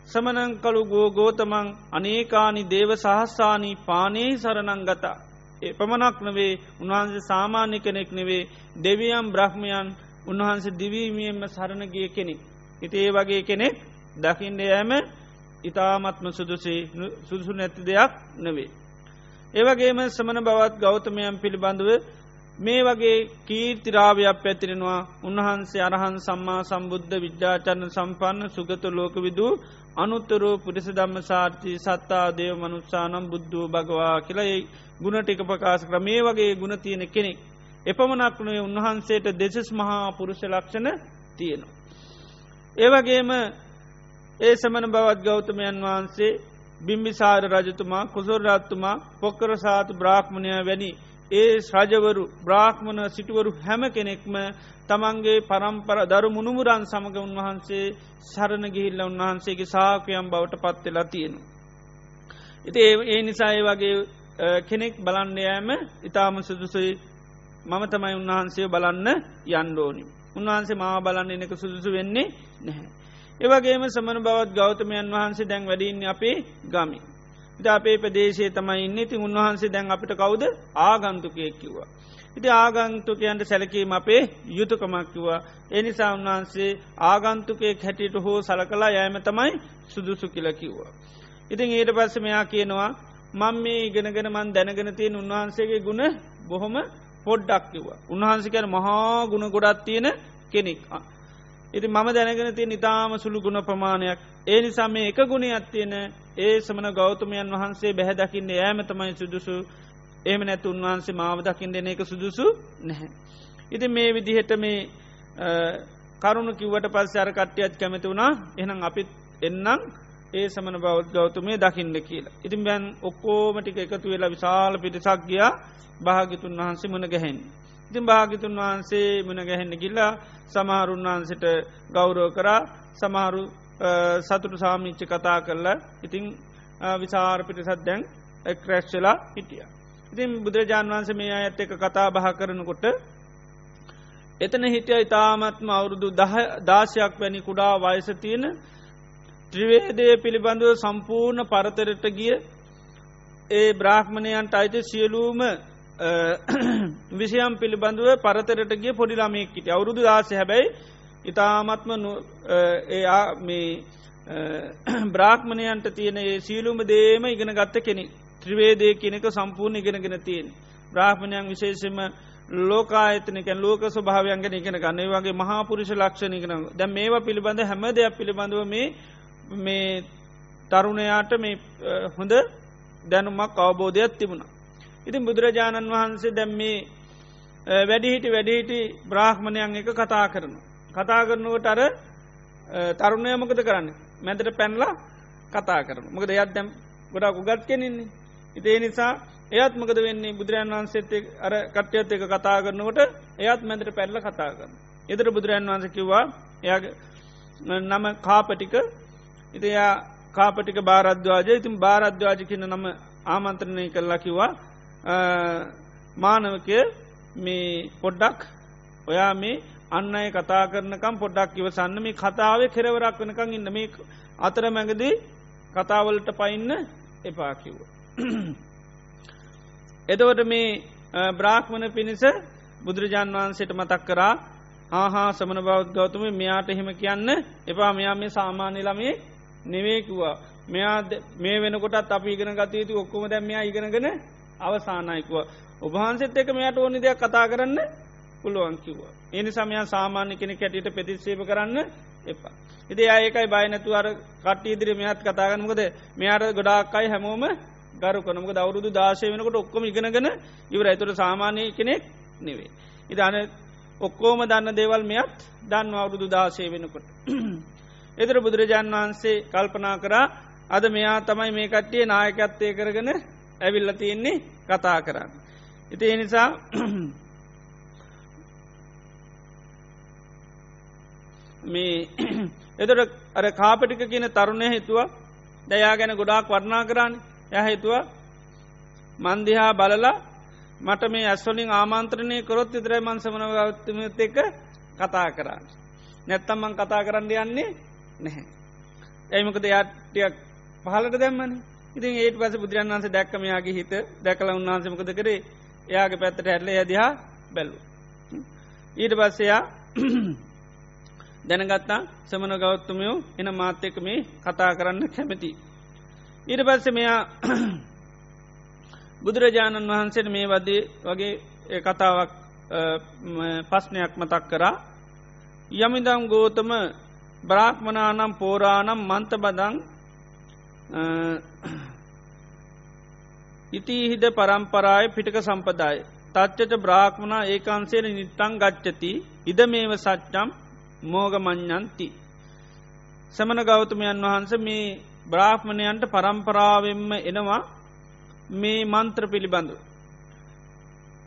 සමනංකළු ගෝ ගෝතමං අනේකානි දේව සහස්සානී පානයේ සරණංගතා. ඒ පමණක් නවේ උන්වහන්සේ සාමාන්‍ය කෙනෙක් නෙවේ දෙවියම් බ්‍රහ්මයන් උන්වහන්සේ දිවීමියෙන්ම සරණගිය කෙනෙක්. ඉති ඒ වගේ කෙනෙක් දකිින්ඩ යෑම ඉතාමත්ම සුදුසේ සුදුසු නැති දෙයක් නෙවේ. ඒවගේම සමන බවත් ගෞතමයන් පිළිබඳව මේ වගේ කීර්තිරාවයක් පැතිරෙනවා උන්වහන්සේ අරහන් සම්මා සම්බුද්ධ විද්‍යාචරණ සම්පන්න සුගත ලෝක විදූ අනුත්තරෝ පුරිස ධම්ම සාර්ථී සත්තා දේව මනුත්සානම් බුද්ධූ භගවා කියලයි ගුණ ටික ප්‍රකාශ කර මේ වගේ ගුණ තියෙන කෙනෙක්. එපමණක් වනේ උන්වහන්සේට දෙසස් මහා පුරුෂ ලක්ෂණ තියෙනවා. ඒවගේම ඒ සමන බවත් ගෞතමයන් වහන්සේ බිම්බිසාර රජතුමා කුසොරරත්තුමා පොක්කර සාතු බ්‍රාහ්මණය වැනි ඒ රජවරු බ්‍රාහ්මණ සිටුවරු හැම කෙනෙක්ම තමන්ගේ පරම්පර දරු මුණුමුරන් සමඟ උන්වහන්සේ සරණ ගිහිල්ල උන්වහන්සේගේ සාකයම් බවට පත්වෙලා තියෙනු. ඉති ඒ නිසා ඒ වගේ කෙනෙක් බලන්න යෑම ඉතාම සුදුසුයි මම තමයි උන්වහන්සේ බලන්න යන්ඩෝනි. උන්වහන්සේ මා බලන්න එනක සුදුසු වෙන්නේ නැහැ. ඒවගේම සමන බවත් ගෞතමයන් වහන්සේ දැන් වැඩින්න අපේ ගමි. ද අපේ ප්‍රදේශය තමයි ඉන්න ඉතින් උන්වහන්සේ දැන් අපිට කවුද ආගන්තුකයෙක් කිව්වා. ඉති ආගන්තුකයන්ට සැලකීම අපේ යුතුකමක් කිව්වා. එනිසා උන්වහන්සේ ආගන්තුකයෙක් හැටියට හෝ සලකලා යෑම තමයි සුදුසු කියල කිව්වා. ඉතින් ඊට පස්ස මෙයා කියනවා මං මේ ඉගෙනගෙන මන් දැනගෙන තියෙන උන්වහන්සේගේ ගුණ බොහොම පොඩ්ඩක් කිව්වා. උන්වහන්සිකර මහා ගුණ ගොඩත් තියෙන කෙනෙක්. ඉති මම දැනගෙන තිය නිතාම සුළු ගුණ ප්‍රමාණයක් ඒ නිසා මේ එක ගුණයක් තියෙන ඒ සමන ගෞතමයන් වහන්සේ බැහැදකින්න ෑම තමයි සුදුසු ඒම නැතු උන්වහන්සේ මාව දකිින් දෙන එක සුදුසු නැහැ. ඉති මේ විදිහට මේ කරුණු කිව්වට පස් අර කට්ටියත් කැමති වුණා එහනම් අපිත් එන්නම් ඒ සමන බෞද් ගෞතමය දකින්න කියලා. ඉතින් බැන් ඔක්කෝමටික එකතු වෙලා විශාල පිටිසක් ගියා භාගිතුන් වහන්සේ මුණ ගැහෙන්. ඉතින් භාගිතුන් වහන්සේ මුණ ගැහෙන්න ගිල්ලා සමහරුන් වහන්සට ගෞරෝ කරා සමහරු සතුටු සාමිච්ච කතා කරලා ඉතිං විසාර පිටිසත් දැන් එක්රැස්්වෙලා හිටිය. ඉතින් බුදුරජාණන් වහන්සේ මේ අඇත් එක කතා බහ කරනකොට එතන හිටිය ඉතාමත්ම අවුරුදු දාශයක් වැනි කුඩා වයස තියෙන ත්‍රිවේදය පිළිබඳව සම්පූර්ණ පරතරට ගිය ඒ බ්‍රාහ්මණයන්ට අයිත සියලූම විෂයම් පිළිබඳව පරතරට ගිය පොඩිලාමයක්කිට අවුරුදු දාස හැබැයි ඉතාමත්ම එයා මේ බ්‍රාහ්මණයන්ට තියෙන සීලුම දේම ඉගෙන ගත්ත කෙනෙ ත්‍රවේදය කෙනෙක සම්පූර්ණ ඉගෙනගෙන තියෙන. බ්‍රාහ්මණයන් විශේෂම ලෝකායතනකැන් ලෝක ස්වභාවයන්ගෙන ඉගෙන ගන්නේ වගේ මහාපුරුෂ ලක්ෂණ ඉගෙන දැ මේවා පිළිබඳ හැම දෙයක් පිළිබඳව මේ මේ තරුණයාට මේ හොඳ දැනුමක් අවබෝධයක් තිබුණා. ඉතින් බුදුරජාණන් වහන්සේ දැම් මේ වැඩිහිටි වැඩිහිටි බ්‍රාහ්මණයන් එක කතා කරනු. කතා කරනුවට අර තරුණය මොකද කරන්න මැතට පැන්ලා කතා කරන මොකද යත් දැම් ගොඩක් උගත් කෙනෙන්නේ. ඉතේ නිසා එයත් මොකද වෙන්නේ බුදුරන් වහන්සේත අර කට්‍යයත් එක කතා කරනකොට එයත් මැතට පැල්ල කතා කරන. එදර බුදුරන් වහන්ස කිව්වා එය නම කාපටික ඉතියා කාපටික භාරද්වාජය ඉතින් භාරද්වාජ කියන නම ආමන්ත්‍රණය කරලා කිවා මානවකය මේ පොඩ්ඩක් ඔයා මේ අන්න අය කතා කරනකම් පොඩ්ඩක් ඉවසන්න. මේ කතාවේ කෙරවරක් වනකං ඉන්න. මේ අතර මැගදී කතාවලට පයින්න එපා කිව්ව. එදවට මේ බ්‍රාහ්මණ පිණිස බුදුරජාන් වහන්සේට මතක් කරා ආහා සමන බෞද් ගෞතම මෙයාට එහෙම කියන්න එපා. මෙයා මේ සාමාන්‍ය ළමේ නෙවේකිවා මෙයා මේ වෙනකොටත් අපි ඉගෙන ගතයුතු ඔක්කොම දැම් මෙයා ඉගෙනගෙන අවසානයකුව ඔබහන්සෙත් එක මෙයාට ඕනි දෙයක් කතා කරන්න පුළුවන් කිව්වා. එනි සමයන් සාමාන්‍ය කෙනෙ කැටියට ප්‍රතිශේප කරන්න එපා. ඉදි ඒකයි බයනැතු අර කට ඉදිරි මෙහත් කතාගනමකද මෙයාට ගොඩාක්කයි හැමෝම ගරු කොනමක දවරුදු දාශය වෙනකොට ඔක්කොම ඉගෙනගෙන ඉවර ඇතුර සාමානය කෙනෙක් නෙවේ. ඉදාන ඔක්කෝම දන්න දේවල් මෙයත් දන්න අවුරුදු දාශය වෙනකොට. එදර බුදුරජාන් වහන්සේ කල්පනා කරා අද මෙයා තමයි මේ කට්ටිය නායකත්තය කරගෙන ඇවිල්ල තියෙන්නේ කතා කරන්න. ඉති එනිසා මේ එතට අර කාපටික කියන තරුණය හිතුව දයා ගැන ගොඩාක් වර්ණා කරන්න ය හිතුව මන්දිහා බලලා මට මේ ඇස්වලින් ආමාන්ත්‍රණය කොරොත් විතරයි මන්සමන ගෞත්තමත් එක කතා කරන්න. නැත්තම්මන් කතා කරන්න යන්නේ නැහැ. ඇයිමකද යාටියක් පහලට දැම්මන ඉතින් ඒට පස බුදුරන් වන්ස දැක්කමයාගේ හිත දැකල උන්වහන්සමකද කරේ එයාගේ පැත්තට හැල්ල ඇදහා බැල්ලු. ඊට පස්සයා දැනගත්තා සමන ගෞත්තමයෝ එන මාත්‍යක මේ කතා කරන්න කැමති. ඊට පස්ස මෙයා බුදුරජාණන් වහන්සේට මේ වදේ වගේ කතාවක් පස්්නයක් මතක් කරා යමිදම් ගෝතම බ්‍රාක්්මනානම් පෝරානම් මන්ත බදං ඉතිහිද පරම්පරාය පිටක සම්පදාය. තච්චට බ්‍රාක්්මනා ඒකාන්සේන නිත්තං ගච්චති ඉද මේව සච්චම් මෝගමං්ඥන්ති. සමන ගෞතමයන් වහන්ස මේ බ්‍රාහ්මණයන්ට පරම්පරාවෙන්ම එනවා මේ මන්ත්‍ර පිළිබඳු.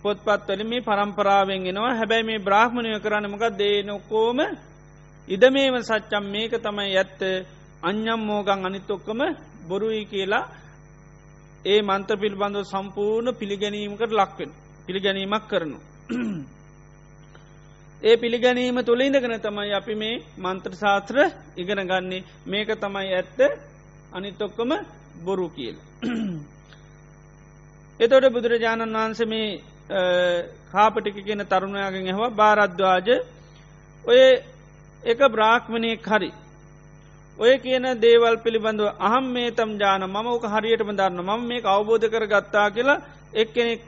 පොත්පත්වල මේ පරම්පරාවෙන් එනවා. හැබැයි මේ බ්‍රාහ්මණය කරන්නමක දේනොකෝම ඉද මේම සච්චම් මේක තමයි ඇත්ත. අඥම් මෝගං අනිත්තොක්කම බොරුයි කියලා ඒ මන්ත්‍ර පිළිබඳව සම්පූර්ණ පිළිගැනීමකට ලක්වෙන් පිළිගැනීමක් කරනු. ඒ පිළිගැනීම තුළ ඉඳගෙන තමයි අපි මේ මන්ත්‍ර ශාත්‍ර ඉගෙන ගන්නේ මේක තමයි ඇත්ත අනිත්තොක්කම බොරු කියල. එතොට බුදුරජාණන් වහන්ස මේ කාපටික කියන තරුණයාගෙන් ඇහවා භාරද්වාජ ඔය එක බ්‍රාක්්මණය හරි. ඔය කියන දේවල් පිළිබඳව අහම් මේ තම් ජාන මම ඕක හරියටම දන්න මම මේ අවබෝධ කර ගත්තා කියලා එක්කෙනෙක්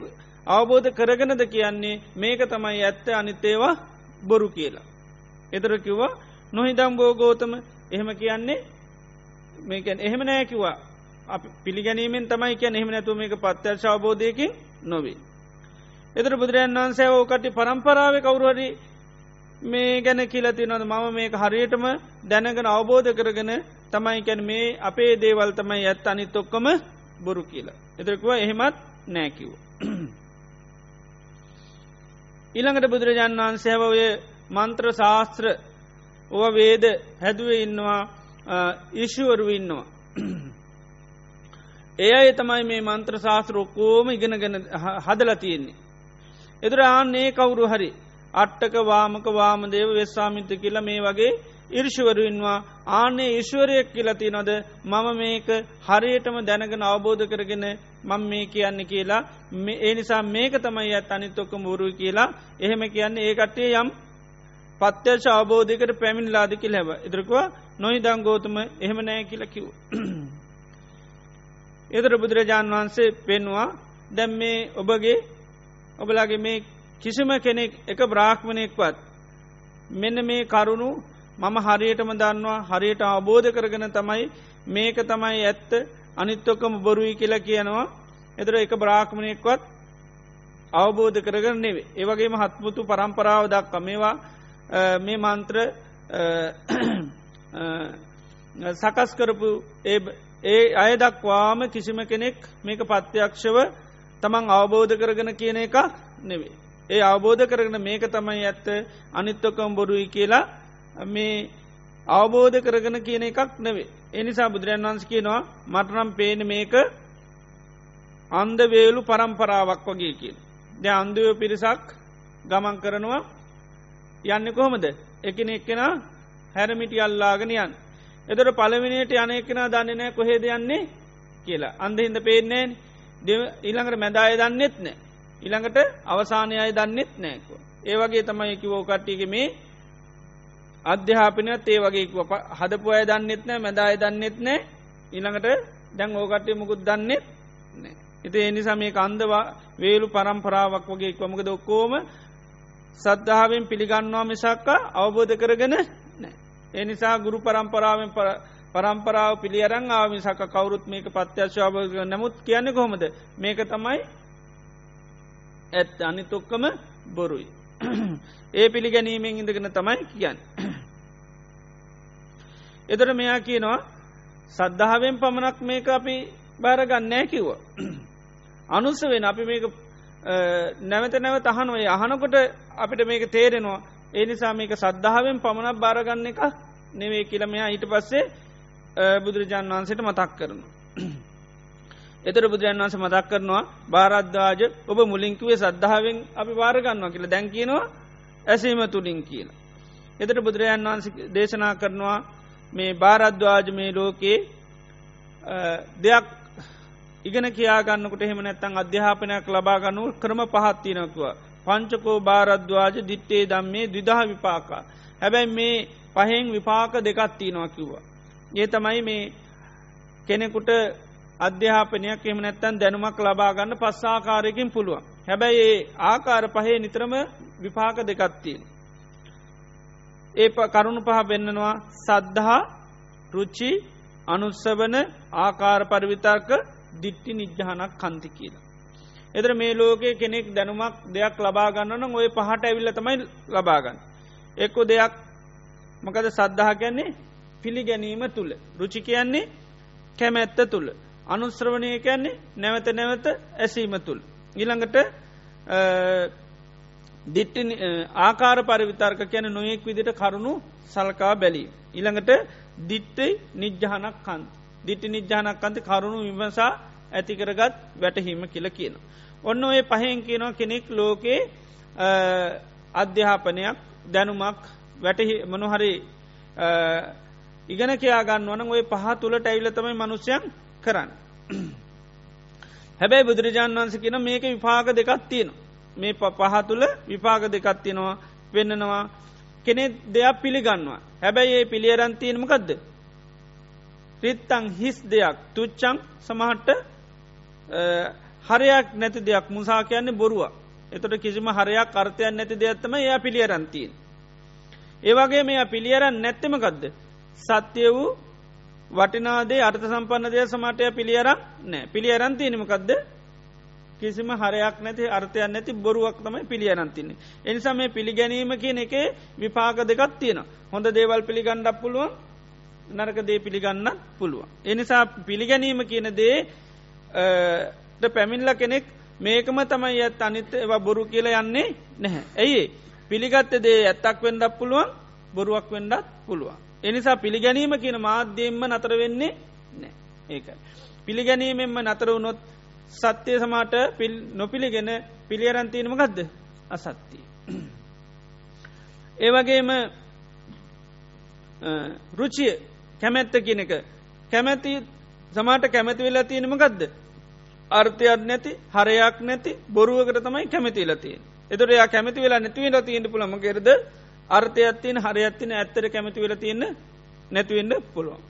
අවබෝධ කරගෙනද කියන්නේ මේක තමයි ඇත්ත අනිත්තේවා බොරු කියලා. එතර කිව්වා නොහිදම් බෝගෝතම එහෙම කියන්නේ මේකැන් එහෙම නෑකිවා අප පිළිගැනීමෙන් තමයි කිය එහෙම නැතුව මේක පත්්‍යර්ශ අවබෝධයකින් නොවේ. එතර බුදුරජන් වන්සේ ඕකට පරම්පරාව කවුරුහරි මේ ගැන කියලති නොද මම මේක හරියටම දැනගෙන අවබෝධ කරගෙන තමයි කැන මේ අපේ දේවල් තමයි ඇත් අනිත් ඔක්කම බොරු කියලා. එතරකුව එහෙමත් නෑකිව්. ඊළඟට බුදුරජාන් වහන්සේව ඔය මන්ත්‍ර ශාස්ත්‍ර ඕ වේද හැදුව ඉන්නවා ඉශුවරු ඉන්නවා. ඒ අය තමයි මේ මන්ත්‍ර ශාස්ත්‍රෝකෝම ඉගෙනගෙන හදල තියෙන්නේ. එදුර ආන්නේ කවුරු හරි අට්ටක වාමක වාමදේව වෙස්සාමිත කියලා මේ වගේ ඉර්ෂවරුන්වා ආනේ ඉශ්වරයක් කියලති නොද මම මේක හරියටම දැනගෙන අවබෝධ කරගෙන මං මේ කියන්න කියලා. ඒ නිසා මේක තමයි ඇත් අනිත්තොක්ක මුරු කියලා. එහෙම කියන්නේ ඒ කටේ යම් පත්‍යශ අවබෝධයකට පැමිණ ලාදිකි හැව ඉදරකව නොයි දංගෝතුම එහෙම නෑ කියල කිව්. එදර බුදුරජාණන් වහන්සේ පෙන්වා දැම් මේ ඔබගේ ඔබලාගේ මේ කිසිම කෙනෙක් එක බ්‍රාහ්මණයෙක්වත් මෙන්න මේ කරුණු මම හරියටම දන්නවා හරියට අවබෝධ කරගෙන තමයි මේක තමයි ඇත්ත. අනිත්තොක්කම බොරුයි කියලා කියනවා. එතර එක බ්‍රාහ්මණයෙක්වත් අවබෝධ කරගන්න නෙවේ ඒවගේම හත්මුතු පරම්පරාව දක්ක මේවා මේ මන්ත්‍ර සකස් කරපු ඒ අය දක්වාම කිසිම කෙනෙක් මේක පත්්‍යයක්ෂව තමන් අවබෝධ කරගෙන කියන එක නෙවේ ඒ අවබෝධ කරගෙන මේක තමයි ඇත්ත අනිත්තොකම් බොරුයි කියලා මේ අවබෝධ කරගෙන කියන එකක් නෙවේ. එනිසා බුදුරන් වන්ස කියනවා මටනම් පේන මේක අන්ද වේලු පරම්පරාවක් වගේ කිය. ද අන්දයෝ පිරිසක් ගමන් කරනවා යන්න කොහොමද එකන එක්කෙන හැරමිටි අල්ලාගෙන යන්. එතට පළවිනිට යනයකෙන දන්නනෑ කොහේද යන්නේ කියලා අන්දහින්ද පේනෑ ඊළඟට මැදාය දන්නෙත් නෑ. ඉළඟට අවසානයයි දන්නෙත් නෑකෝ. ඒවගේ තමයි කිවෝ කට්ටියක මේ අධ්‍යාපනයත් ඒ වගේ හදපු අය දන්නෙත් නෑ මැදාය දන්නෙත් නෑ ඉළඟට දැන් ඕකට්ටය මුකුත් දන්නෙත් නෑ. එති එනිසා මේ කන්දවා වේලු පරම්පරාවක් වගේ කොමක දොක්කෝම සද්ධාවෙන් පිළිගන්නවා මිසක්කා අවබෝධ කරගෙන නෑ. එනිසා ගුරු පරම්පරාවෙන් පරම්පරාව පිළියරං ආමිසක කවරුත් මේක පත්‍යශ්වාභ නමුත් කියන්නේ කොහොමද මේක තමයි ඇත් අනිතොක්කම බොරුයි. ඒ පිළිගැනීමෙන් ඉඳගෙන තමයි කියන්න. එදර මෙයා කියනවා සද්ධාවෙන් පමණක් මේක අපි බාරගන්නෑ කිව්ව. අනුස්ස වෙන අපි මේක නැවත නැව තහනුවේ අහනකොට අපිට මේක තේරෙනවා ඒ නිසා මේක සද්ධාවෙන් පමණක් බාරගන්න එක නෙවේ කියලමයා ඊට පස්සේ බුදුරජාන් වහන්සේට මතක් කරනු. එතර බුදුරන් වන්ස මතක් කරනවා භාරද්වාජ ඔබ මුලින්කුවේ සද්ධාවෙන් අපි වාරගන්නවා කියල දැන් කියනවා ඇසීම තුළින් කියලා. එතට බුදුරජාන් වන්ස දේශනා කරනවා මේ භාරද්වාජ මේ ලෝකයේ දෙයක් ඉගෙන කියාගන්නකට එහෙම නැත්තං අධ්‍යාපනයක් ලබාගන්නු ක්‍රම පහත්තිනකුව. පංචකෝ භාරද්වාජ දිට්ටේ දම්මේ දිදහ විපාකා. හැබැයි මේ පහෙන් විපාක දෙකත්තිනවා කිව්වා. ඒ තමයි මේ කෙනෙකුට අධ්‍යාපනයක් එම නැත්තන් දැනුමක් ලබාගන්න පස්සාකාරයකින් පුළුවන්. හැබැයි ඒ ආකාර පහේ නිතරම විපාක දෙකත්තියෙන්. ඒ කරුණු පහ පෙන්න්නනවා සද්ධහා රුච්චි අනුත්සවන ආකාර පරිවිතර්ක දිට්ටි නිජ්්‍යානක් කන්ති කියලා. එදර මේ ලෝකයේ කෙනෙක් දැනුමක් දෙයක් ලබාගන්නන ඔය පහට ඇවිල්ල තමයි ලබාගන්න. එක්කෝ දෙයක් මකද සද්ධහ කියන්නේ පිළිගැනීම තුළ. රුචි කියන්නේ කැමැත්ත තුළ. අනුස්ත්‍රවණය කියන්නේ නැවත නැවත ඇසීම තුළ. ඊළඟට දිට්ටි ආකාර පරිවිතර්ක කියන නොයෙක් විදිට කරුණු සල්කා බැලී. ඉළඟට දිට්ටයි නිජ්ජහනක් කන් දිට්ටි නිජ්ජානක් අන්ත කරුණු විමසා ඇතිකරගත් වැටහීම කියල කියන. ඔන්න ඔය පහෙන් කියනවා කෙනෙක් ලෝකයේ අධ්‍යාපනයක් දැනුමක් වැටහි මනුහරි ඉගෙන කියයාගන්න වන ඔය පහ තුළට ඇවිල තමයි මනුෂ්‍යයන් කරන්න. හැබැයි බුදුරජාණන් වන්ස කියන මේක විපාක දෙකත් තියෙන. මේ පහ තුළ විපාක දෙකත් තියෙනවා වෙන්නනවා කෙනෙ දෙයක් පිළිගන්නවා. හැබැයි ඒ පිළියරන්තියනමකක්ද. රිත්තං හිස් දෙයක් තුච්චං සමහට්ට හරයක් නැති දෙයක් මුසා කියන්නේ බොරුව. එතොට කිසිම හරයක් අර්ථයන් නැති දෙයක්ත්තම එය පිළියරන්තියෙන්. ඒවගේ මේ පිළියරන් නැත්තමකක්ද. සත්‍යය වූ වටිනාදේ අර්ථ සම්පන්න දෙය සමටය පිළියරක් නෑ පිළියරන් තියනමකක්ද කිසිම හරයක් නැති අර්ථයන් නැති බොරුවක් තමයි පිළියනන්තින්නේ. එනිසා මේ පිළිගැනීම කියන එක විපාක දෙකත් තියෙන. හොඳ දේවල් පිළිගණ්ඩක් පුළුවන් නරක දේ පිළිගන්නත් පුළුවන්. එනිසා පිළිගැනීම කියන දේ පැමිල්ල කෙනෙක් මේකම තමයි ඇත් අනිත ඒවා බොරු කියල යන්නේ නැහැ. ඇයි පිළිගත්ත දේ ඇත්තක් වෙන්ඩක් පුළුවන් බොරුවක් වෙන්ඩත් පුළුවන්. එනිසා පිළිගැනීම කියන මාධ්‍යයෙන්ම නතර වෙන්නේ නෑ ඒකයි. පිළිගැනීමෙන්ම නතර වුණොත් සත්‍යය සමාට පිල් නොපිළිගෙන පිළියරන්තිීනම ගදද අසත්තිය. ඒවගේම රුචිය කැමැත්ත කියනක කැමැති සමාට කැමැති වෙලා තියෙනම ගදද. අර්ථයක් නැති හරයක් නැති බොරුවකට තමයි කැමැතිලතිය. එතොට යා කැමති වෙලා නැතිවෙලා තියෙන්ට පුළම කෙරද අර්ථයත්තින හරයත්තින ඇත්තර කැමති වෙල තියන්න නැතිවෙන්න පුළුවන්.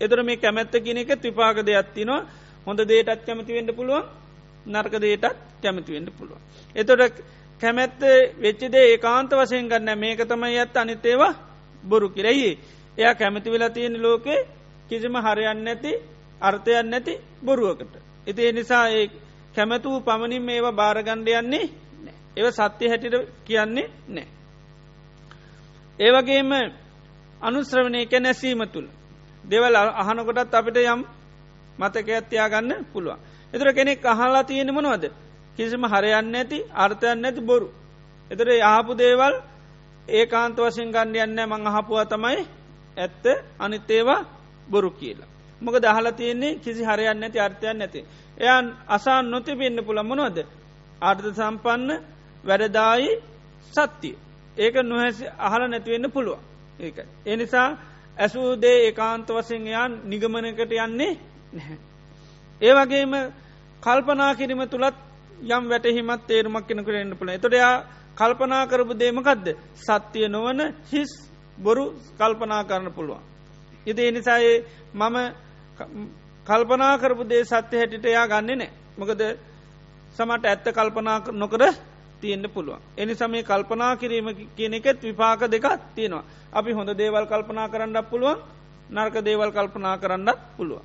එතර මේ කැමැත්ත කියන එක ත්‍රිපාක දෙයක්ත්තිනවා හොඳ දේටත් කැමතිවෙන්න පුළුවන් නර්ක දේටත් කැමතිවෙන්න පුළුවන්. එතොට කැමැත්ත වෙච්චිදේ ඒකාන්ත වසයෙන් ගන්න මේක තමයි ඇත් අනිතේවා බොරු කිරයි. එයා කැමති වෙලා තියෙන ලෝකේ කිසිම හරයන්න නැති අර්ථයන් නැති බොරුවකට. එති එනිසා ඒ කැමැතු පමණින් මේවා භාරගණ්ඩයන්නේ ඒව සත්‍යය හැටිට කියන්නේ නෑ. ඒවගේම අනුශ්‍රවණය කැ නැසීම තුළ. දෙවල් අහනකොටත් අපිට යම් මතක ඇත්තියා ගන්න පුළුවන්. එතුර කෙනෙක් අහලා තියෙන මනවද. කිසිම හරයන්න ඇති අර්ථයන්න ඇති බොරු. එතර යහපු දේවල් ඒ කාන්ත වශයෙන් ගණ්ඩ යන්න මං අහපුවා තමයි ඇත්ත අනිත් ඒවා බොරු කියලා. මොක දහල තියන්නේ කිසි හරයන්න ඇති අර්ථයන් නැති. එයන් අසා නොතිබෙන්න්න පුළමනොද අර්ථ සම්පන්න වැඩදායි සත්තිය. ඒක නොහැසි අහල නැතිවෙන්න පුළුවන් ඒක. එනිසා ඇසූදේ ඒකාන්ත වසෙන් යන් නිගමනකට යන්නේ නැහැ. ඒ වගේම කල්පනා කිරීම තුළත් යම් වැටහිමත් තේරුමක් කෙනකට එන්න පුළ තොටයා කල්පනා කරපු දේමකක්ද සත්‍යය නොවන හිස් බොරු කල්පනා කරන්න පුළුවන්. ඉති එනිසායේ මම කල්පනා කරපු දේ සත්‍ය හැටිට එයා ගන්නේ නෑ මොකද සමට ඇත්ත කල්පනා නොකර තියෙන්න්න පුළුවන්. එනි සමේ කල්පනා කිරීම කියන එකෙත් විපාක දෙකක් තියෙනවා. අපි හොඳ දේවල් කල්පනා කරන්නක් පුළුවන් නර්ක දේවල් කල්පනා කරන්නත් පුළුවන්.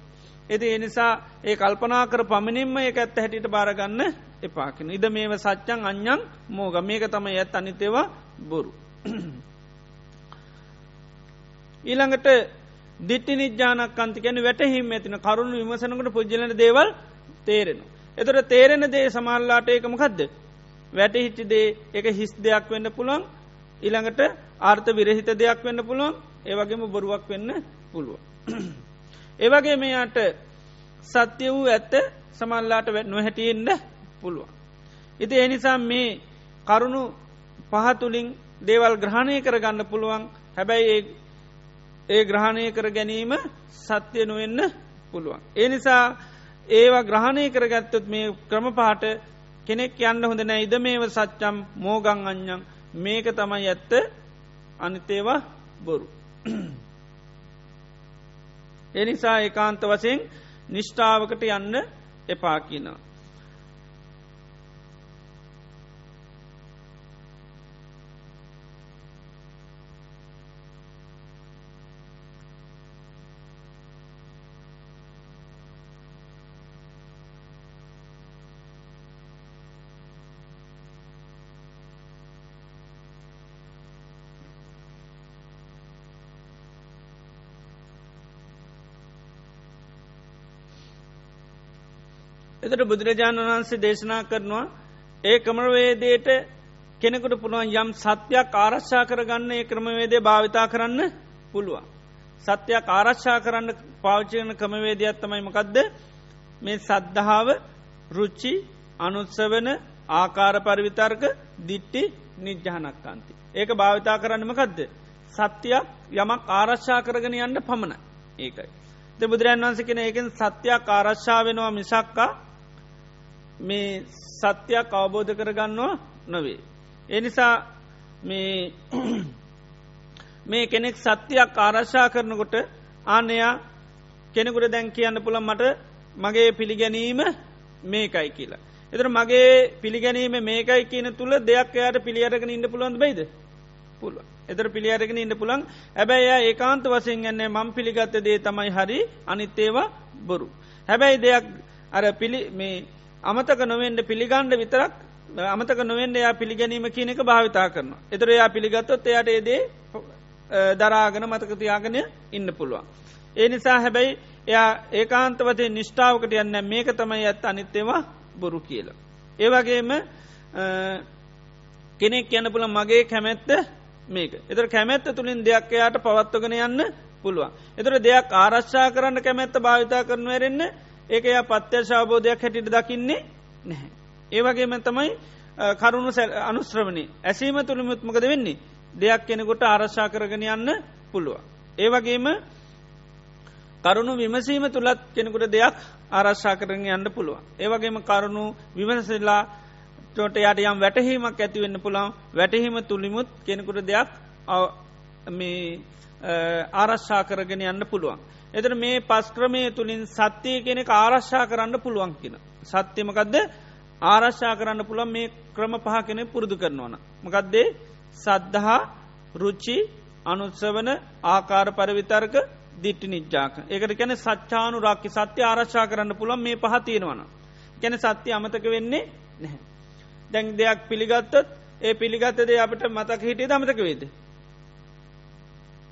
එති එනිසා ඒ කල්පනා කර පමණින්ම එක ඇත්ත හැටිට බාරගන්න එපාකෙන. ඉද මේව සච්චන් අඥ්ඥන් මෝග මේක තම ඇත් අනිතේවා බොරු. ඊළඟට දිට්ටි නිජානක් අන්තිකැන වැටහිම ඇතින කරුණු විමසනකට පුද්ජලන දේවල් තේරෙනවා. එතොට තේරෙන දේ සමල්ලාට ඒකමකක්ද වැටහිච්චි දේ එක හිස් දෙයක් වෙන්න පුළුවන් ඉළඟට ආර්ථ විරහිත දෙයක් වෙන්න පුළුවන් ඒවගේම බොරුවක් වෙන්න පුළුව. ඒවගේ මෙයාට සත්‍ය වූ ඇත්ත සමල්ලාට වැටනුව හැටියෙන්ට පුළුවන්. ඉති එනිසා මේ කරුණු පහතුලින් දේවල් ග්‍රහණය කරගන්න පුළුවන් හැබැයි ඒ ග්‍රහණය කර ගැනීම සත්‍යය නොවෙන්න පුළුවන්. ඒ නිසා ඒවා ග්‍රහණය කරගත්තොත් මේ ක්‍රම පාට කෙනෙක් යන්න හොඳ නෑ ඉද මේව සච්චම් මෝගං අඥ්ඥන් මේක තමයි ඇත්ත අනිතේවා බොරු. එනිසා ඒකාන්ත වසයෙන් නිෂ්ඨාවකට යන්න එපා කියනවා. එතට බුදුරජාණන් වහන්සේ දේශනා කරනවා ඒ ක්‍රමවේදයට කෙනෙකුට පුළුවන් යම් සත්‍යයක් ආරශ්ා කරගන්න ඒ ක්‍රමවේදය භාවිතා කරන්න පුළුවන්. සත්‍යයක් ආරශ්ා කරන්න පාවිච්චයන ක්‍රමවේදයක් තමයි මකදද මේ සද්ධාව රුච්චි අනුත්සවන ආකාර පරිවිතර්ක දිට්ටි නිජ්ජහනක්කාන්ති. ඒක භාවිතා කරන්නමකදද. සත්‍යයක් යමක් ආරශ්ා කරගෙන යන්න පමණ ඒකයි. බුදුරන් වන්ස කෙන ඒකෙන් සත්‍යයක් ආරශ්ා වෙනවා මිසක්කා මේ සත්‍යයක් අවබෝධ කරගන්නවා නොවේ. එනිසා මේ මේ කෙනෙක් සත්‍යයක් ආරශ්ා කරනකොට ආනයා කෙනෙකුට දැන් කියන්න පුළන් මට මගේ පිළිගැනීම මේකයි කියලා. එතර මගේ පිළිගැනීම මේකයි කියන තුළ දෙයක් එයාට පිළියරගෙන ඉන්න පුළුවන් බයිද පුළුව. එතර පිළියරගෙන ඉන්න පුළන් ඇබැයි ඒකාන්ත වසයෙන් ගන්නේ මං පිළිගත්ත දේ තමයි හරි අනිත්තේවා බොරු. හැබැයි දෙයක් අර පිළි මේ අමතක නොවෙන්ට පිළිගණ්ඩ විතරක් අමතක නොවෙන්ඩ එයා පිළිගැනීම කියන එක භාවිතා කරන. එතර එයා පිළිගත්තොත් එයට ඒදේ දරාගන මතකතියාගෙන ඉන්න පුළුවන්. ඒ නිසා හැබැයි එයා ඒකාන්තවතේ නිෂ්ඨාවකට යන්න මේක තමයි ඇත් අනිත්තේවා බොරු කියලා. ඒවගේම කෙනෙක් යන්න පුළ මගේ කැමැත්ත මේක. එතර කැමැත්ත තුළින් දෙයක් එයාට පවත්වගෙන යන්න පුළුවන්. එතර දෙයක් ආරශ්ා කරන්න කැමැත්ත භාවිතා කරනවරෙන්න්න ඒක එයා පත්‍යශාබෝධයක් හැටිට දකින්නේ නැහැ. ඒවගේම තමයි කරුණු අනුශ්‍රවනි ඇසීම තුළිමුත්මකද වෙන්නේ දෙයක් කෙනෙකුට ආරශ්ා කරගෙන යන්න පුළුව. ඒවගේම කරුණු විමසීම තුළත් කෙනෙකුට දෙයක් ආරශ්ා කරන යන්න පුළුව. ඒවගේම කරුණු විමසලා චෝට යට යම් වැටහීමක් ඇතිවෙන්න පුළන් වැටහීම තුළිමුත් කෙනෙකුට දෙයක් මේ ආරශ්ා කරගෙන යන්න පුළුවන්. එතර මේ පස්ක්‍රමය තුළින් සත්‍යය කෙනෙ ආරශ්ා කරන්න පුළුවන් කියෙන. සත්‍යමකදද ආරශ්ා කරන්න පුළන් මේ ක්‍රම පහ කෙනෙ පුරුදු කරනවන. මකදදේ සද්ධහා රුච්චි අනුත්සවන ආකාර පරවිතර්ක දිට්ටි නිජ්ජාක ඒකට කැන සච්චානු රක්කි සත්‍ය ආරශ්ා කරන්න පුළන් මේ පහතියෙනවන. කැන සත්‍ය අමතක වෙන්නේ නැහැ. දැන් දෙයක් පිළිගත්තත් ඒ පිළිගත්තදේ අපට මතක හිටිය දමතක වේද.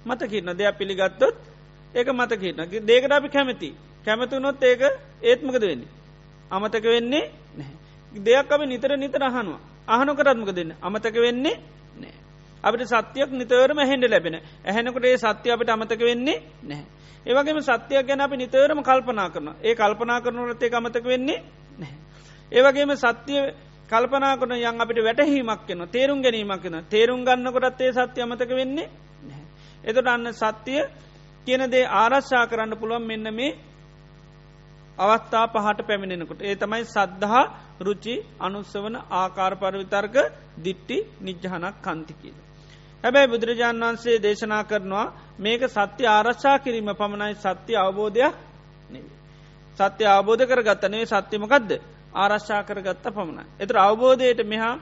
මතකින්න දෙයක් පිළිගත්තොත් ඒක මතකහිටන දේකට අපි කැමති කැමතුනොත් ඒක ඒත්මකද වෙන්නේ. අමතක වෙන්නේ නැහැ. දෙයක් අපි නිතර නිතර අහනවා. අහනොකරත්මක දෙන්න අමතක වෙන්නේ නෑ. අපිට සත්‍යයක් නිතරම හෙන්ඩ ලැබෙන ඇහැනකොට ඒ සත්‍ය අපිට අමතක වෙන්නේ නැහැ. ඒවගේම සත්‍යයක් ගැන අපි නිතරම කල්පනා කරන ඒ කල්පනා කරනවලත්තේ අමතක වෙන්නේ නැහැ. ඒවගේම සත්‍යය කල්පනා කරන යන් අපිට වැටහීමක් කෙන තේරුම් ගැනීමක් කෙන තේරුම් ගන්න කොටත්තේ සත්‍ය අමතක වෙන්නේ නැහැ. එතොට අන්න සත්‍යය කියන දේ ආරශ්ා කරන්න පුළුවන් මෙන්න මේ අවස්ථා පහට පැමිණෙනකොට ඒ තමයි සද්ධහා රුචි අනුස්සවන ආකාර පරවිතර්ක දිට්ටි නිජ්ජහනක් කන්තිකීද. හැබැයි බුදුරජාණන් වන්සේ දේශනා කරනවා මේක සත්‍ය ආරශ්ා කිරීම පමණයි සත්‍ය අවබෝධයක් සත්‍ය අවබෝධ කර ගත්තනේ සත්‍යමකක්ද ආරශ්ා කරගත්ත පමණයි. එතර අවබෝධයට මෙහා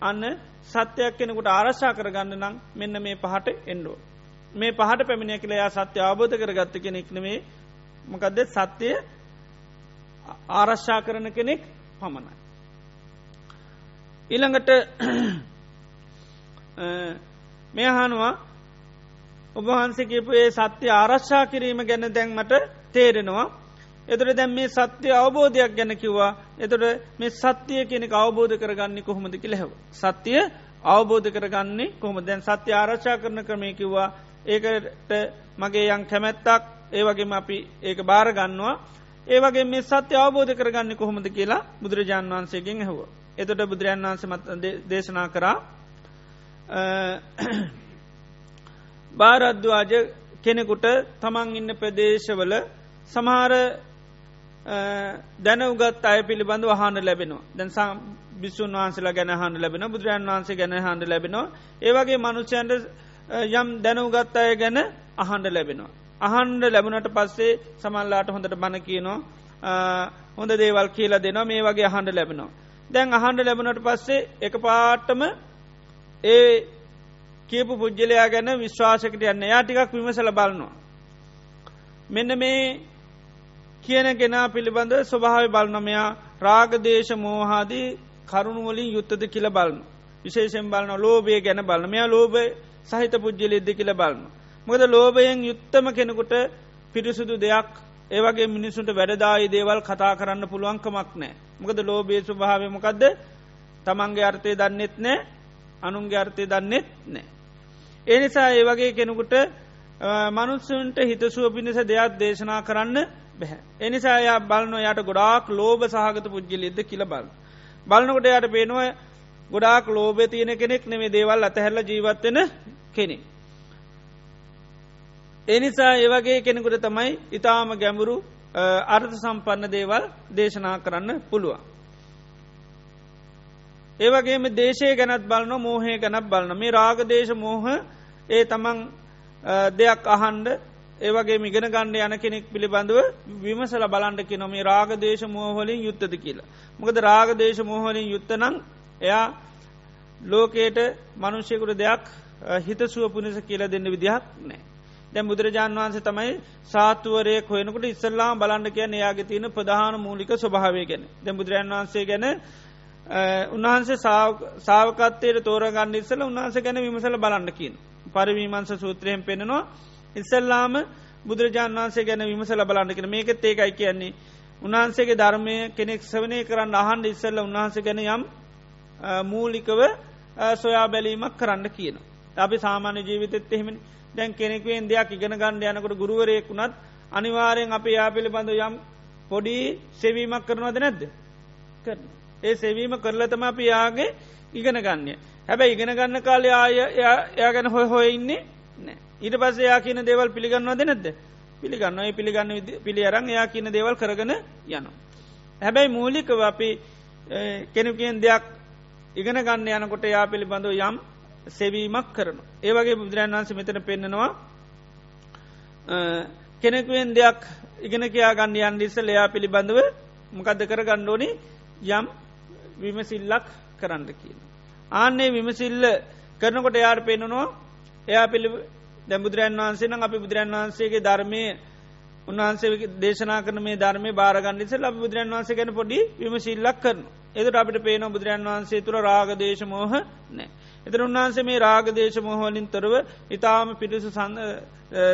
අන්න සත්‍යයක් කෙනෙකුට ආරශ්ා කරගන්න නම් මෙන්න මේ පහට එන්ඩෝ. මේ පහට පැමිණිය කියලයා සත්‍ය අවබෝධ කරගත්ත කෙනෙක්නෙමේ මොකදද සත්‍යය ආරශ්ා කරන කෙනෙක් පමණයි. ඊළඟට මෙහානුවා ඔබහන්සේ කියපු ඒ සත්‍ය ආරශ්ා කිරීම ගැන දැන්මට තේරෙනවා. එතුර දැම් මේ සත්‍යය අවබෝධයක් ගැන කිව්වා එතුට මේ සත්‍යය කෙනෙක අවබෝධ කරගන්නේ කොහොමද කිලෙහව. සත්‍යය අවබෝධ කරගන්නේ කොහොම දැන් සත්‍ය ආරශ්ා කරන ක්‍රමය කිව්වා ඒකට මගේ යන් කැමැත්තක් ඒවගේම අපි ඒක භාරගන්නවා ඒවගේ මේ සත්‍ය අවබෝධ කරගන්න කොහොමද කියලා බුදුරජාන් වහන්සේගෙන් ඇහුව. එතොට බුදුරජාන් වන්ස මත දේශනා කරා භාරද්වාජ කෙනෙකුට තමන් ඉන්න ප්‍රදේශවල සමහර දැනවගත් අය පිළිබඳ වහන්න ලැබෙනවා. දැන් බිස්සුන් වහන්සලා ගැන හන්ඩ ලැබෙන බුදුරජන් වහන්සේ ගැන හන්ඩ ලැබෙනවා. ඒවගේ මනුෂ්‍යන්ට යම් දැනුගත් අය ගැන අහන්ඩ ලැබෙනවා. අහන්ඩ ලැබුණට පස්සේ සමල්ලාට හොඳට බණ කියනවා හොඳ දේවල් කියලා දෙනවා මේ වගේ අහන්ඩ ලැබෙනවා. දැන් අහන්ඩ ලැබුණට පස්සේ එක පාට්ටම ඒ කියපු පුද්ගලයා ගැන විශ්වාසකට යන්න යා ටිකක් විමසල බලනවා. මෙන්න මේ කියන ගෙනා පිළිබඳ ස්වභාව බලනොමයා රාගදේශ මෝහාදී කරුණුවලින් යුත්තද කියල බලන්න. විශේෂෙන් බලන ලෝබය ගැන බලන මෙයා ලෝබය සහිත පුද්ජලෙද්ද කියල බලන්න. මොකද ලෝබයෙන් යුත්තම කෙනෙකුට පිරිසුදු දෙයක් ඒවගේ මිනිසුන්ට වැඩදායි දේවල් කතා කරන්න පුළුවන්කමක් නෑ. මොකද ලෝබේ ස්වභාවමකක්ද තමන්ගේ අර්ථය දන්නෙත් නෑ අනුන්ගේ අර්ථය දන්නෙත් නෑ. ඒ නිසා ඒ වගේ කෙනෙකුට මනුස්සුන්ට හිතසුව පිණිස දෙයක් දේශනා කරන්න බැහැ. එනිසා යා බලන යට ගොඩාක් ලෝබ සහගත පුද්ගලෙද්ද කියල බල. බලනකොට යට පේනවා ගොඩාක් ලෝබ තියෙන කෙනෙක් නෙමේ දේවල් අතහැරල ජීවත්වෙන කෙනෙ. එනිසා ඒවගේ කෙනෙකුට තමයි ඉතාම ගැඹුරු අර්ථ සම්පන්න දේවල් දේශනා කරන්න පුළුවන්. ඒවගේම දේශය ගැනත් බලන මෝහය ගැනත් බලන මේ රාගදේශ මෝහ ඒ තමන් දෙයක් අහන්ඩ ඒවගේ මිගෙන ගණ්ඩ යන කෙනෙක් පිළිබඳව විමසල බලන්ඩ කිය නොමේ රාගදේශ මෝහලින් යුත්තද කියලා. මොකද රාගදේශ මෝහලින් යුත්තනම් එයා ලෝකයට මනුෂ්‍යකුට දෙයක් හිතසුව පුනිස කියලා දෙන්න විදිහක් නෑ. දැ බුදුරජාන් වහන්සේ තමයි සාතුවරය හොයනකට ඉස්සල්ලාම් බලන්න කිය එයාගේ තියෙන ප්‍රධාන මූලික ස්වභාවය ගැන දැ බුදුරජන් වහන්සේ ගැන උන්වහන්සේ සාවකත්තයට තෝරගන්න ඉස්සල උන්වහන්ස ගැන විමසල බලන්න කියන. පරිවීමන්ස සූත්‍රයෙන් පෙනෙනවා ඉස්සල්ලාම බුදුරජාන් වහන්සේ ගැන විමසල බලන්න කෙන මේකත් ඒකයි කියන්නේ උන්වහන්සේගේ ධර්මය කෙනෙක් සවනය කරන්න අහන්ඩ ඉස්සල්ල උන්වහන්ස ගැන යම් මූලිකව සොයා බැලීමක් කරන්න කියනවා. අපි සාමාන්‍ය ජීවිතත් එහෙමනි දැන් කෙනෙකුවෙන් දෙයක් ඉගෙන ගණ්ඩ යනකට ගුරුවරයෙකුුණත් අනිවාරයෙන් අප යා පිළිබඳ යම් පොඩි සෙවීමක් කරනවද නැද්ද. ඒ සෙවීම කරලතම අපි යාගේ ඉගෙන ගන්න. හැබැයි ඉගෙන ගන්න කාලය ආය එයා ගැන හොය හොය ඉන්නේ නෑ ඊට පස්ස යා කියන දේවල් පිළිගන්නවද නැද්ද පිළිගන්න පිළිගන්න පිළි අරං එයා කියන දේවල් කරගෙන යනවා. හැබැයි මූලිකව අපි කෙනකින් දෙයක් ඉගෙන ගන්න යනකොට යා පිළිබඳව යම් සෙවීමක් කරන. ඒවගේ බුදුරන් වන්ස මෙතන පෙන්න්නනවා කෙනෙකුවෙන් දෙයක් ඉගෙන කියයා ගන්න යන් ඉස්සල් එයා පිළිබඳව මොකක්ද කර ගණ්ඩෝනි යම් විමසිල්ලක් කරන්න කියන. ආන්නේ විමසිල්ල කරනකොට එයාට පෙන්නවා එයා පිළි දැබුදුරන් වහන්සේ නම් අපි බුදුරන් වහන්සේගේ ධර්මය උන්වහන්සේ දේශනා කරන මේ ධර්මය බාරගන්නනිස ලබ බුදුරන් වහන්සේ ගැන පොඩි විමසිල්ලක් කරනවා. එදට අපිට පේන බුදුරන් වහන්සේ තුළ රාගදේශ මෝහ නෑ. එතර උන්වහන්සේ මේ රාගදේශ මෝහලින් තොරව ඉතාම පිරිසු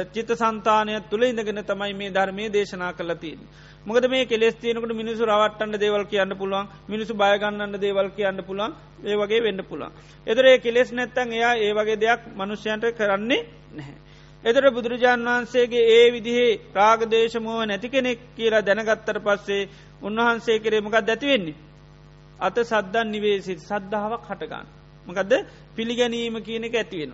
චිත සන්තානයක් තුළ ඉඳගෙන තමයි මේ ධර්මය දේශනා කලතින්. මොකද මේ කෙස් තියනකට මිනිසු රවට්ටන්න දේවල් කියන්න පුළුවන් මිනිසු බයගන්නන්න දේවල් කියන්න පුළුවන් ඒ වගේ වෙන්න පුළුවන්. එදරේ කෙලෙස් නැත්තන් එයා ඒ වගේ දෙයක් මනුෂ්‍යයන්ට කරන්නේ නැහැ. එතර බුදුරජාණන් වහන්සේගේ ඒ විදිහේ රාගදේශමුව නැති කෙනෙක් කියලා දැනගත්තර පස්සේ උන්වහන්සේ කරේමකක් දැතිවෙන්නේ. අත සද්දන් නිවේසිත් සද්ධාවක් හටගන්න. මකදද පිළිගැනීම කියන එක ඇතිවෙන.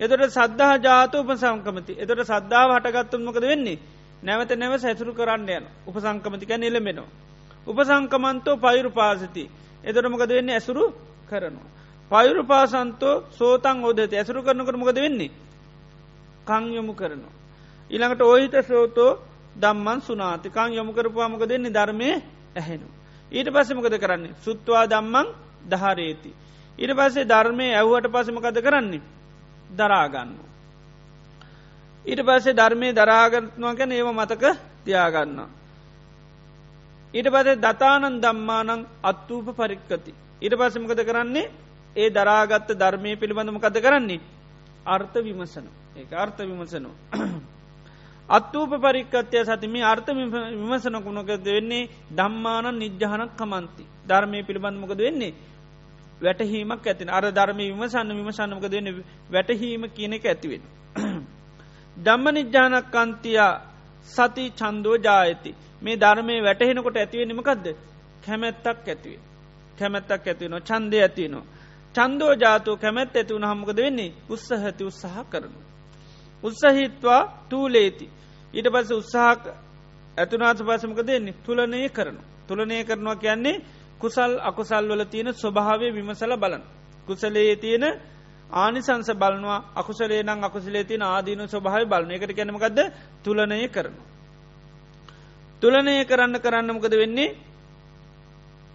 එතට සද්ධහ ජාත උපසංකමති එතට සද්ධාව හටගත්තුමකද වෙන්නේ. නැවත නැව සැසුරු කරන්න යන උපසංකමතික නිලමෙනවා. උපසංකමන්තෝ පයුරු පාසති. එතොටමකද වෙන්නේ ඇසුරු කරනවා. පයුරු පාසන්තෝ සෝතන් ෝදත ඇසුරු කරනකට මොකද වෙන්නේ. කං යොමු කරනවා. ඊළඟට ඕහිත සෝතෝ දම්මන් සුනාතිකං යොමු කරපුවාමක දෙන්නේ ධර්මය ඇහෙනු. ඊට පස්සමකද කරන්නේ සුත්වා දම්මං දහරේති. ඊට පස්සේ ධර්මය ඇව්වට පසමකද කරන්නේ දරාගන්න. ඊට පස්සේ ධර්මය දරාගත්නවා ගැන ඒව මතක තියාගන්න. ඊට පසේ දතානන් දම්මානං අත්තූප පරික්කති. ඊට පස්සමකද කරන්නේ ඒ දරාගත්ත ධර්මය පිළිබඳමකද කරන්නේ අර්ථ විමසන ඒ අර්ථ විමසනවා. අත්තූප පරික්කත්ය සතිම අර්ථ විමසනකුණකද වෙන්නේ? දම්මාන නිජ්්‍යානක් කමන්ති. ධර්මය පිළිබඳමකද වෙන්නේ? වැටහීමක් ඇතින අර ධර්ම විමසන්න විමසන්නමකද වෙන්න? වැටහීම කියනෙක ඇතිවෙන. දම්ම නිජ්‍යානක්කන්තියා සති චන්දෝ ජායති. මේ ධර්මය වැටහෙනකොට ඇතිවෙනමකක්ද කැමැත්තක් ඇතිවේ කැමැත්තක් ඇතිවනවා චන්දය ඇතිනවා චන්දෝ ජාතෝ කැමැත් ඇතිවුණ හමකද වෙන්නේ? උත්සහති උත්සාහ කරනු. උත්සහිත්වා තූලේති ඊට පස උත්සාහක් ඇතුනාත පසමක දෙන්නේ තුලනය කරනු. තුලනය කරනවා කියන්නේ කුසල් අකුසල් වල තියෙන ස්වභාවය විමසල බලන. කුසලයේ තියෙන ආනිසංස බලනවා අකුසලේ නම් අකුසලේ තින ආදීන ස්වභාව බලන එකට කැනමකක්ද තුලනය කරනු. තුලනය කරන්න කරන්නමකද වෙන්නේ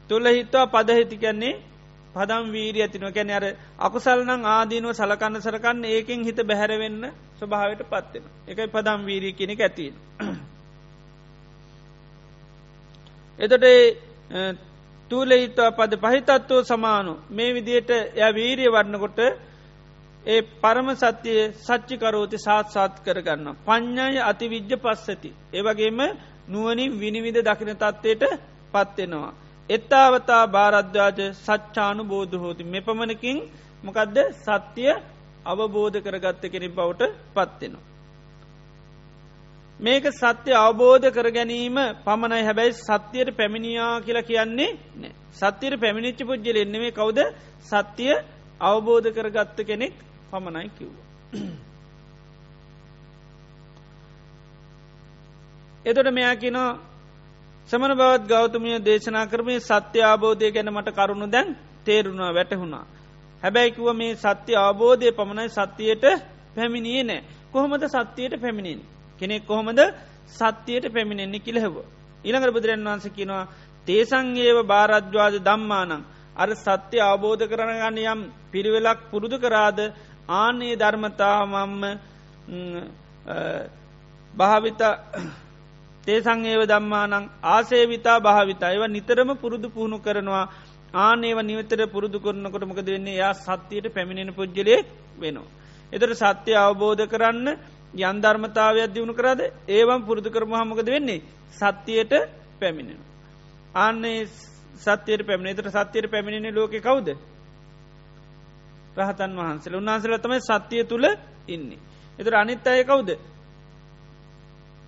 තුළ හිත්වා පදහිති කියන්නේ පදම් වීරී ඇතිනව කැන අර අකුසල්නං ආදීනුව සලකන්න සරකන්න ඒකෙන් හිත බැහැරවෙන්න ස්වභාවට පත්වෙන එකයි පදම් වීරී කෙනෙ ඇතින්. එතට තුූලෙහිත්වා පද පහිතත්වෝ සමානු මේ විදියට ය වීරිය වන්නකොට ඒ පරම සත්‍යය සච්චිකරෝති සාත් සාත් කරගන්න. ප්ඥාය අති විද්්‍ය පස්සති. ඒවගේම නුවනින් විනිවිධ දකින තත්වයට පත්වෙනවා. එත්තාවතා භාරද්වාජ සච්චානු බෝධ හෝති. මෙ පමණකින් මොකදද? සත්‍යය අවබෝධ කරගත්ත කෙනෙ බවට පත්වෙනවා. මේක සත්‍ය අවබෝධ කර ගැනීම පමණයි. හැබැයි සත්‍යයට පැමිණියා කියලා කියන්නේ නෑ සත්‍යයට පැමිණිච්චි පුද්ජල එන්නෙේ කවුද? සත්‍යය අවබෝධ කරගත්ත කෙනෙක් පමණයි කිව්ව. එතොට මෙයා කිනෝ සමන බවත් ගෞතමය දේශනා කරමේ සත්‍ය ආබෝධය ගැන මට කරුණු දැන් තේරුණවා වැටහුණා. හැබැයිකුව මේ සත්‍ය අවබෝධය පමණයි සත්‍යයට පැමිණියේ නෑ. කොහොමද සත්‍යයට පැමිණින්. කෙනෙක් කොහොමද සත්‍යයට පැමිණෙන්නේ කිලහෙව. ඉළඟර බුදුරන් වන්ස කිනවා තේසංගේව භාරද්වාද දම්මානං. අර සත්‍ය අවබෝධ කරනගන්න යම් පිරිවෙලක් පුරුදු කරාද ආනේ ධර්මතාමම්ම භාවිත තේසං ඒව දම්මානං ආසේවිතා භාවිතා ඒව නිතරම පුරුදු පුහුණු කරනවා ආනේව නිවතර පුරුදු කරනකොට මොකද වෙන්නේ යා සත්‍යයට පැමිණෙන පුද්ජලයෙක් වෙනවා. එතර සත්‍යය අවබෝධ කරන්න යන්ධර්මතාවයක් දියුණු කරාද ඒවම් පුරුදු කරම හමකද වෙන්නේ සත්‍යයට පැමිණෙන. ආන්නේ සත්‍යයට පැමිණ තර සත්‍යයට පැමිණෙන ලෝක කවුද. රහතන් වහන්සල උන්වහන්සල තමයි සත්‍යය තුළ ඉන්නේ. එතර අනිත් අය කවුද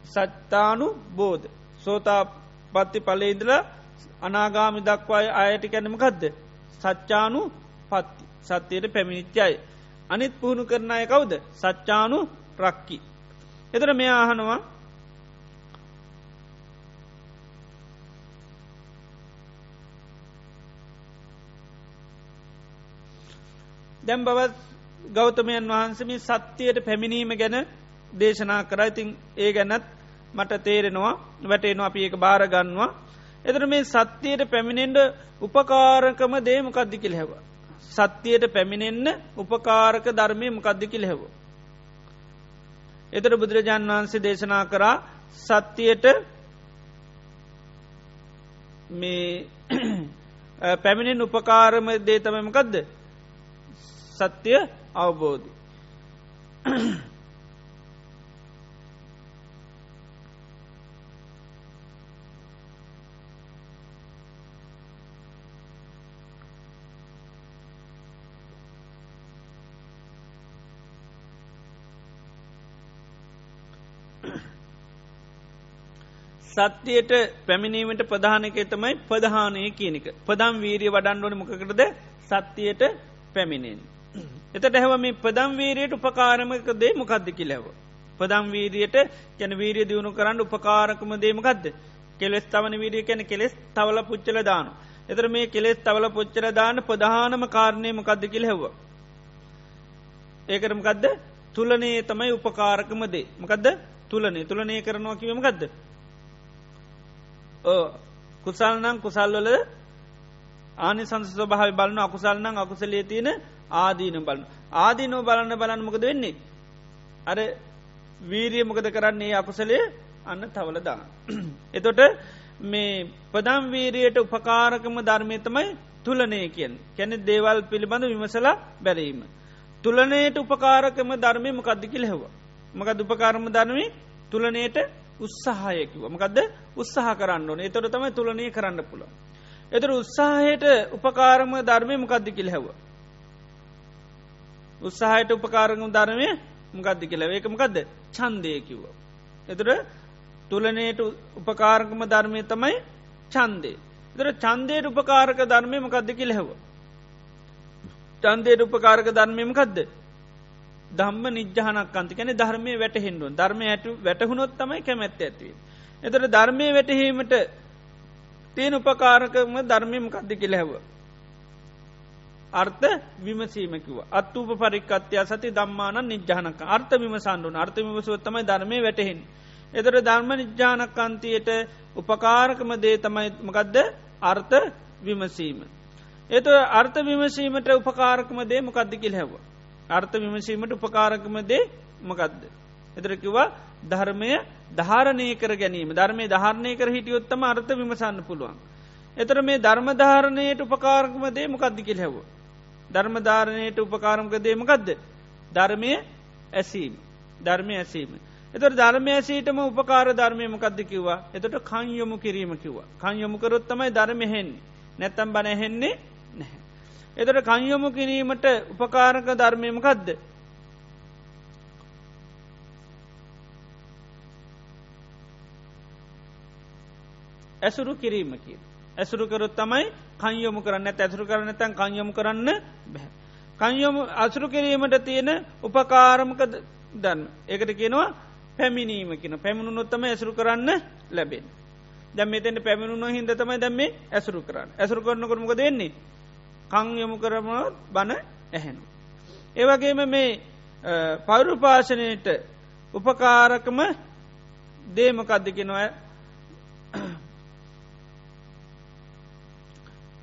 සත්තානු බෝධ සෝතා පත්ති පලේඉදල අනාගාමි දක්වාය අයට කැනමකක්ද සච්චානු පත්ති සත්‍යයට පැමිණිච්චයි අනිත් පුහුණු කරන අය කවුද? සච්චානු රක්කි එතර මෙයා අහනවා දැම් බවත් ගෞතමයන් වහන්සමි සත්‍යයට පැමිණීම ගැන දේශනා කර ඉතින් ඒ ගැනත් මට තේරෙනවා වැටේනවා අපි ඒක භාරගන්නවා. එතර මේ සත්‍යයට පැමිණෙන්ඩ උපකාරකම දේම කද්දිකිල් හැව. සත්‍යයට පැමිණෙන්න උපකාරක ධර්මය මකද්දිකිල් හැව. එතර බුදුරජාණන් වහන්සේ දේශනා කරා සත්‍යයට මේ පැමිණෙන් උපකාරම දේ තමමකක්ද සත්‍යය අවබෝධ සත්‍යයට පැමිණීමට ප්‍රධානක තමයි ප්‍රධානය කියනක ප්‍රදම් වීරිය වඩන්ඩුවන මොකකරද සත්‍යයට පැමිණෙන්. එතට හැව මේ ප්‍රදම් වීරයට උපකාරමක දේ මොකක්ද කිලැව. ප්‍රදම් වීරියට කැන වීරිය දියුණු කරන්න උපකාරකම දේමකක්ද කෙලෙස් තවන වීරිය කැන කෙලෙස් තවල පුච්චල දාන. එතර මේ කෙලෙස් තවල පුච්චර දාන ප්‍රධානම කාරණය මොකක්ද කිල හැව. ඒකරමකක්ද තුලනේ තමයි උපකාරකම දේ මකදද තුලනේ තුලනය කරනවා කිවීමකක්ද කුසල්නං කුසල්වල ආනි සංස ස්වභාව බලන අකුසල්නං අකුසලේ තියෙන ආදීන බලන. ආදීනෝ බලන්න බලන්න මොකද වෙන්නේ? අර වීරිය මොකද කරන්නේ? අකුසලේ අන්න තවලදා එතොට මේ පදම් වීරියට උපකාරකම ධර්මයතමයි තුලනය කියෙන් කැනෙ දේවල් පිළිබඳ විමසලා බැරීම තුලනයට උපකාරකම ධර්මය මොකක්දිකිල හෙව මකද උපකාරම ධර්මී තුලනයට උත්සාහයකිව මකදද උත්සාහ කරන්න ඕන එතොට තමයි තුලනය කරන්න පුළ. එතර උත්සාහයට උපකාරම ධර්මය මොකක්දි කිල හැව. උත්සාහයට උපකාරගම ධර්මය මොකක්දි කියල ඒකමකක්ද චන්දය කිව්ව. එතර තුලනයට උපකාරකම ධර්මය තමයි චන්දේ. එතර චන්දයට උපකාරක ධර්මය මොකක්ද කිල හැව. චන්දයට උපකාරක ධර්මයමකක්ද ධම්ම නිජ්්‍යානක් අන්ති කැන ධර්මය වැටහෙන්ඩුවන් ධර්මය ඇට වැටහුණොත් තමයි කැමැත්ත ඇතිවේ. එතට ධර්මය වැටහීමට තියෙන උපකාරකම ධර්මයම කද්දි කෙලැව. අර්ථ විමසීමකිව අත්තුප පරික්කත්‍යයා සති දම්මාන නිජ්‍යානක අර්ථ විමසන්ඩුන අර්ථ විමසුවත්තමයි ධර්මය වැටහෙන්. එතට ධර්ම නිජ්‍යානකන්තියට උපකාරකම දේ තමයි මකදද අර්ථ විමසීම. එත අර්ථ විමසීමට උපකාරකම දේ මොකද්දිකිල් හැවා. අර්ථ විමසීමට උපකාරකම දේ මකදද. එතරකිවා ධර්මය ධාරණය කර ගැනීම ධර්මය ධාරණය කර හිටියොත්තම අර්ථ විමසන්න පුළුවන්. එතර මේ ධර්මධාරණයට උපකාරකම දේ මොකක්දි කෙල් හැව. ධර්මධාරණයට උපකාරමක දේමකක්ද. ධර්මය ඇසීම ධර්මය ඇසීම. එතට ධර්මය ඇසීටම උපකාර ධර්මය මොකක්ද කිව්වා එතට කංයොමු කිරීම කිව්වා කංයොමුකරොත්තමයි ධර්මහෙන්නේ නැත්තම් බනහෙන්නේ නැහැ. එතට කංයොමු කිරීමට උපකාරක ධර්මයමකක්ද. ඇසුරු කිරීමකි. ඇසුරු කරොත් තමයි කංයොමු කරන්න ඇසුරු කරන්න තැන් කංයොමු කරන්න බැහ. කංයොමු අසුරු කිරීමට තියෙන උපකාරමක දන්න. ඒකට කියනවා පැමිණීම කියන පැමිණු නොත්තම ඇසුරු කරන්න ලැබෙන්. දැම් මෙතෙන්ට පැමිණුන හිද තමයි දැම්මේ ඇසුරු කරන්න ඇසුරු කරන කරමක දෙන්නේ කං යොමු කරමනොත් බණ ඇහැනු. ඒවගේම මේ පවරුපාශනයට උපකාරකම දේමකද්දකෙනොය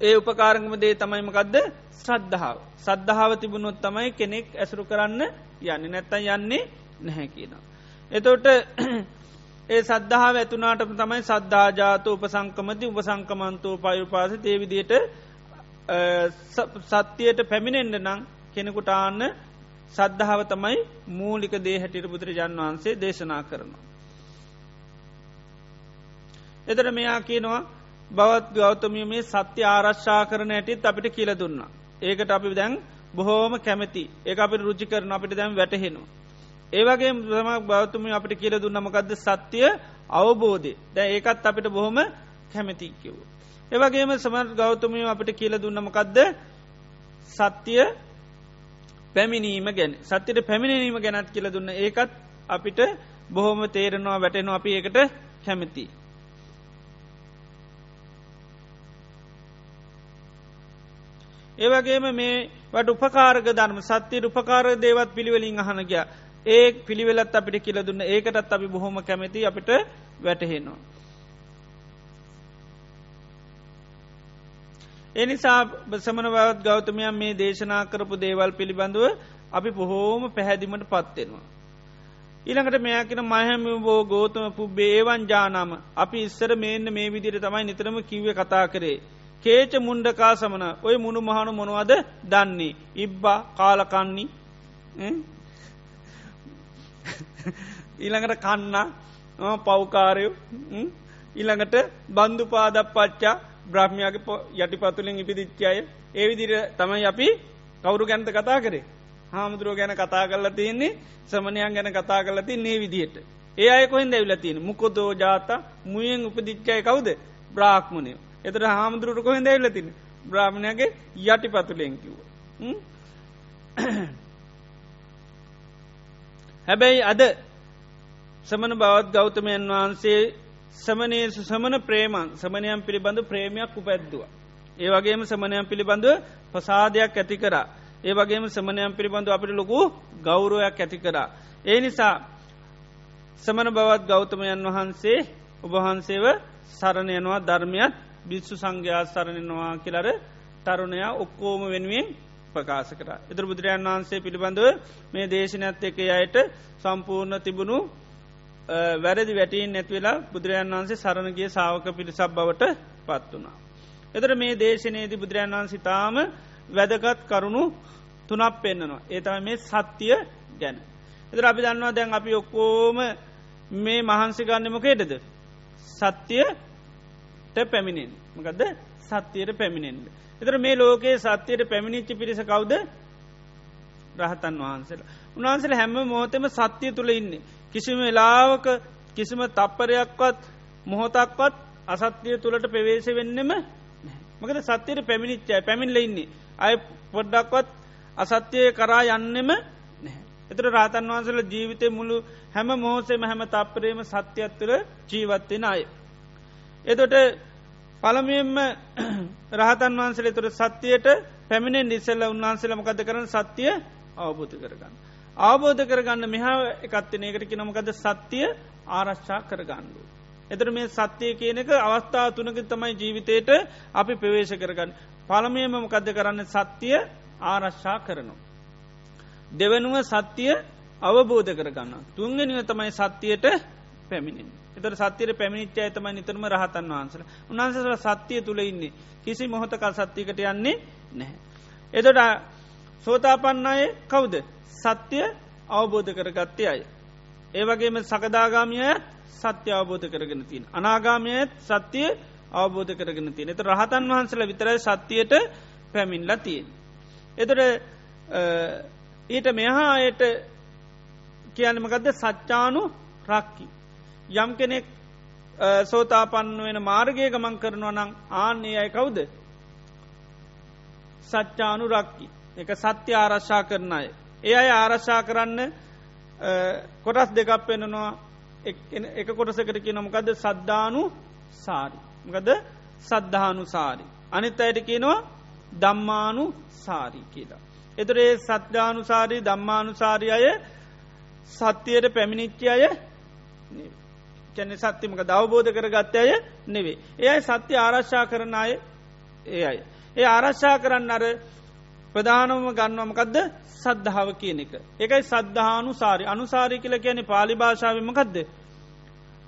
ඒ උපකාරගම දේ තමයිමකක්ද ශ්‍රද්ධාව සද්ධාව තිබුණොත් තමයි කෙනෙක් ඇසුරු කරන්න යන්න නැත්තන් යන්නේ නැහැ කියනවා. එතෝට ඒ සද්ධාව ඇතුනාට තමයි සද්ධාජාත උපසංකමති උපසංකමන්තෝ පයුපාස තේවිදියට සත්‍යයට පැමිණෙන්ඩ නං කෙනෙකුට ආන්න සද්ධාව තමයි මූලික දේ හැටිට බුදුරජාන් වහන්සේ දේශනා කරනවා. එතර මෙයා කියනවා බවත් ගෞතමිය මේ සත්‍ය ආරශ්ා කරන ඇටිත් අපිට කියල දුන්න. ඒකට අපි දැන් බොහෝම කැමති ඒ අපිට රුචි කරන අපිට දැම් වැටහෙනවා. ඒවගේ සම බෞතුමිය අපිට කියල දුන්නමකක්ද සත්‍යය අවබෝධය දැ ඒකත් අපිට බොහොම කැමැති කිව්ව. ඒවගේම සමත් ගෞතමය අපිට කියල දුන්නමකක්ද සත්‍යය පැමිණීම ගැන. සත්‍යයට පැමිණීම ගැනත් කියල දුන්න. ඒකත් අපිට බොහොම තේරෙනවා වැටෙනවා අපි ඒකට කැමති. ඒවගේම මේ වට උපකාරග ධර්ම සත්‍යයට උපකාර දේවත් පිළිවෙලින් අහනගයා ඒ පිළිවෙලත් අපිට කියල දුන්න. ඒකටත් අපි බොහොම කැමති අපිට වැටහෙනවා. එනිසා සමනවත් ගෞතමයන් මේ දේශනා කරපු දේවල් පිළිබඳව අපි බොහෝම පැහැදිමට පත්වෙනවා. ඊළඟට මෙයකින මහම බෝ ගෝතම පුබ්බේවන් ජානම. අපි ඉස්සර මේන්න මේ විදිර තමයි නිතරම කිව්ව කතා කරේ. කේච මුන්ඩකා සමන. ඔය මුණු මහනු මොනවද දන්නේ? ඉබ්බා කාලකන්නේ ඊළඟට කන්න පව්කාරයෝ ඊළඟට බන්ධු පාදක් පච්චා බ්‍රහ්මයාගේ යටිපතුලින් ඉපිදිච්චාය ඒ විදිර තමයි අපි කවුරු ගැන්ත කතා කරේ? හාමුදුරුව ගැන කතා කරලා තියන්නේ සමනයන් ගැන කතා කරලා ති නේ විදිහට. ඒ අය කොහෙන් දැවිල තියෙන මුකොදෝ ජාත මුයෙන් උපදිච්චය කවුද? බ්‍රාක්්මණය එතට හාමුදුරුවට කොහෙන් දැවිල තින බ්‍රාහ්මණයගේ යටි පතුලෙන්කිව හැබැයි අද සමන බවත් ගෞතමයන් වහන්සේ සමනය සමන ප්‍රේමන් සමනයන් පිළිබඳ ප්‍රේමයක් උපැද්දුව. ඒ වගේම සමනයන් පිළිබඳව පසාදයක් ඇති කරා. ඒ වගේම සමනයන් පිළිබඳව අපිට ලොකු ගෞරුවයක් ඇති කරා. ඒ නිසා සමන බවත් ගෞතමයන් වහන්සේ ඔබහන්සේව සරණයනවා ධර්මයත් බිස්සු සංඝයා සරණනවා කියලර තරුණයා ඔක්කෝම වෙනුවෙන් ප්‍රකාශ කර. එතර බුදුරජාන් වහන්සේ පිළිබඳව මේ දේශනඇත් එක අයට සම්පූර්ණ තිබුණු වැරදි වැටීන් නැතිවෙලා බුදුරජාන් වහන්සේ සරණගේ සාවක පිළිසක් බවට පත් වනා. එතර මේ දේශනයේදී බුදුරජාන් වහන්සේ තාම වැදගත් කරුණු තුනක් පෙන්න්නනවා. ඒතම මේ සත්‍යය ගැන. එතර අපි දන්නවා දැන් අපි ඔක්කෝම මේ මහන්සි ගන්න මොකේටද. සත්‍යයට පැමිණෙන් මකදද සත්‍යයට පැමිණෙන්ට. එතර මේ ලෝකයේ සත්‍යයට පැමිණිච්චි පිරිස කවුද රහතන් වහන්සේලා. උන්වහන්සල හැම මෝතෙම සත්‍යය තුළ ඉන්නේ. කිසිම වෙලාවක කිසිම තප්පරයක්වත් මොහොතක්වත් අසත්‍යය තුළට පෙවේශ වෙන්නෙම මකද සත්‍යයට පැමිණිච්චය පැමිල්ල ඉන්නේ. අය පොඩ්ඩක්වත් අසත්‍යය කරා යන්නෙම එතර රාතන් වහන්සල ජීවිතය මුළු හැම මෝසේම හැම තප්පරේම සත්‍යයක් තුළ ජීවත්වෙන අය. එතොට පළමියෙන්ම රහතන් වහන්සලේ තුර සත්‍යයට පැමිණෙන් නිසල්ල උන්වහන්සේල මකද කරන සත්‍යය අවබෝධ කරගන්න. අවබෝධ කරගන්න මෙහා එකත්තිනයකට කිනමකද සත්‍යය ආරශ්චා කරගන්නඩු. එතර මේ සත්‍යය කියන එක අවස්ථා තුනක තමයි ජීවිතයට අපි ප්‍රවේශ කරගන්න. පළමයම මොකද කරන්න සත්‍යය ආරශ්ා කරනවා. දෙවනුව සත්‍යය අවබෝධ කරගන්න. තුන්ගෙනව තමයි සත්‍යයට පැමිණින්. එතර සත්‍යයට පැමිණිච්ච ඇතම නිතරම රහතන් වහන්සල උන්හන්සල සත්‍යය තුළ ඉන්නේ කිසි මොහොතකල් සත්‍යකට යන්නේ නැහැ. එතොට සෝතාපන්න අය කවුද සත්‍යය අවබෝධ කරගත්තය අය. ඒවගේම සකදාගාමිය සත්‍ය අවබෝධ කරගෙන තින්. අනාගාමයත් සත්‍යය අවබෝධ කරගෙන තින. එත රහතන් වහන්සල විතරයි සත්‍යයට පැමින්ලා තියෙන්. එතට ඊට මෙහා අයට කියන්නමකදද සච්චානු රක්කි. යම් කෙනෙක් සෝතාපන්න වෙන මාර්ගය ගමන් කරනවා නං ආන්නේ අය කවුද. සච්චානු රක්කි එක සත්‍ය ආරශ්ා කරන අය. ඒ අය ආරශ්ා කරන්න කොටස් දෙකක් පෙනනවා එක කොටසකට කිය නොමකද සද්ධානු සාරි. මකද සද්ධානු සාරි. අනිත් අයට කියනවා දම්මානු සාරී කියලා. එතුරේ සද්ධානුසාරී දම්මානුසාරි අය සත්‍යයට පැමිණිච්චි අය කැන සත්‍යමක දවබෝධ කරගත්ත අය නෙවේ. එයයි සත්‍ය ආරශ්ා කරන අය ඒ අය. ඒ ආරශ්ා කරන්න අර ප්‍රධානවම ගන්නවමකදද සද්ධාව කියන එක. එකයි සද්ධානු සාරි අනුසාරි කියල කියන පාලි භාෂාවමකක්ද.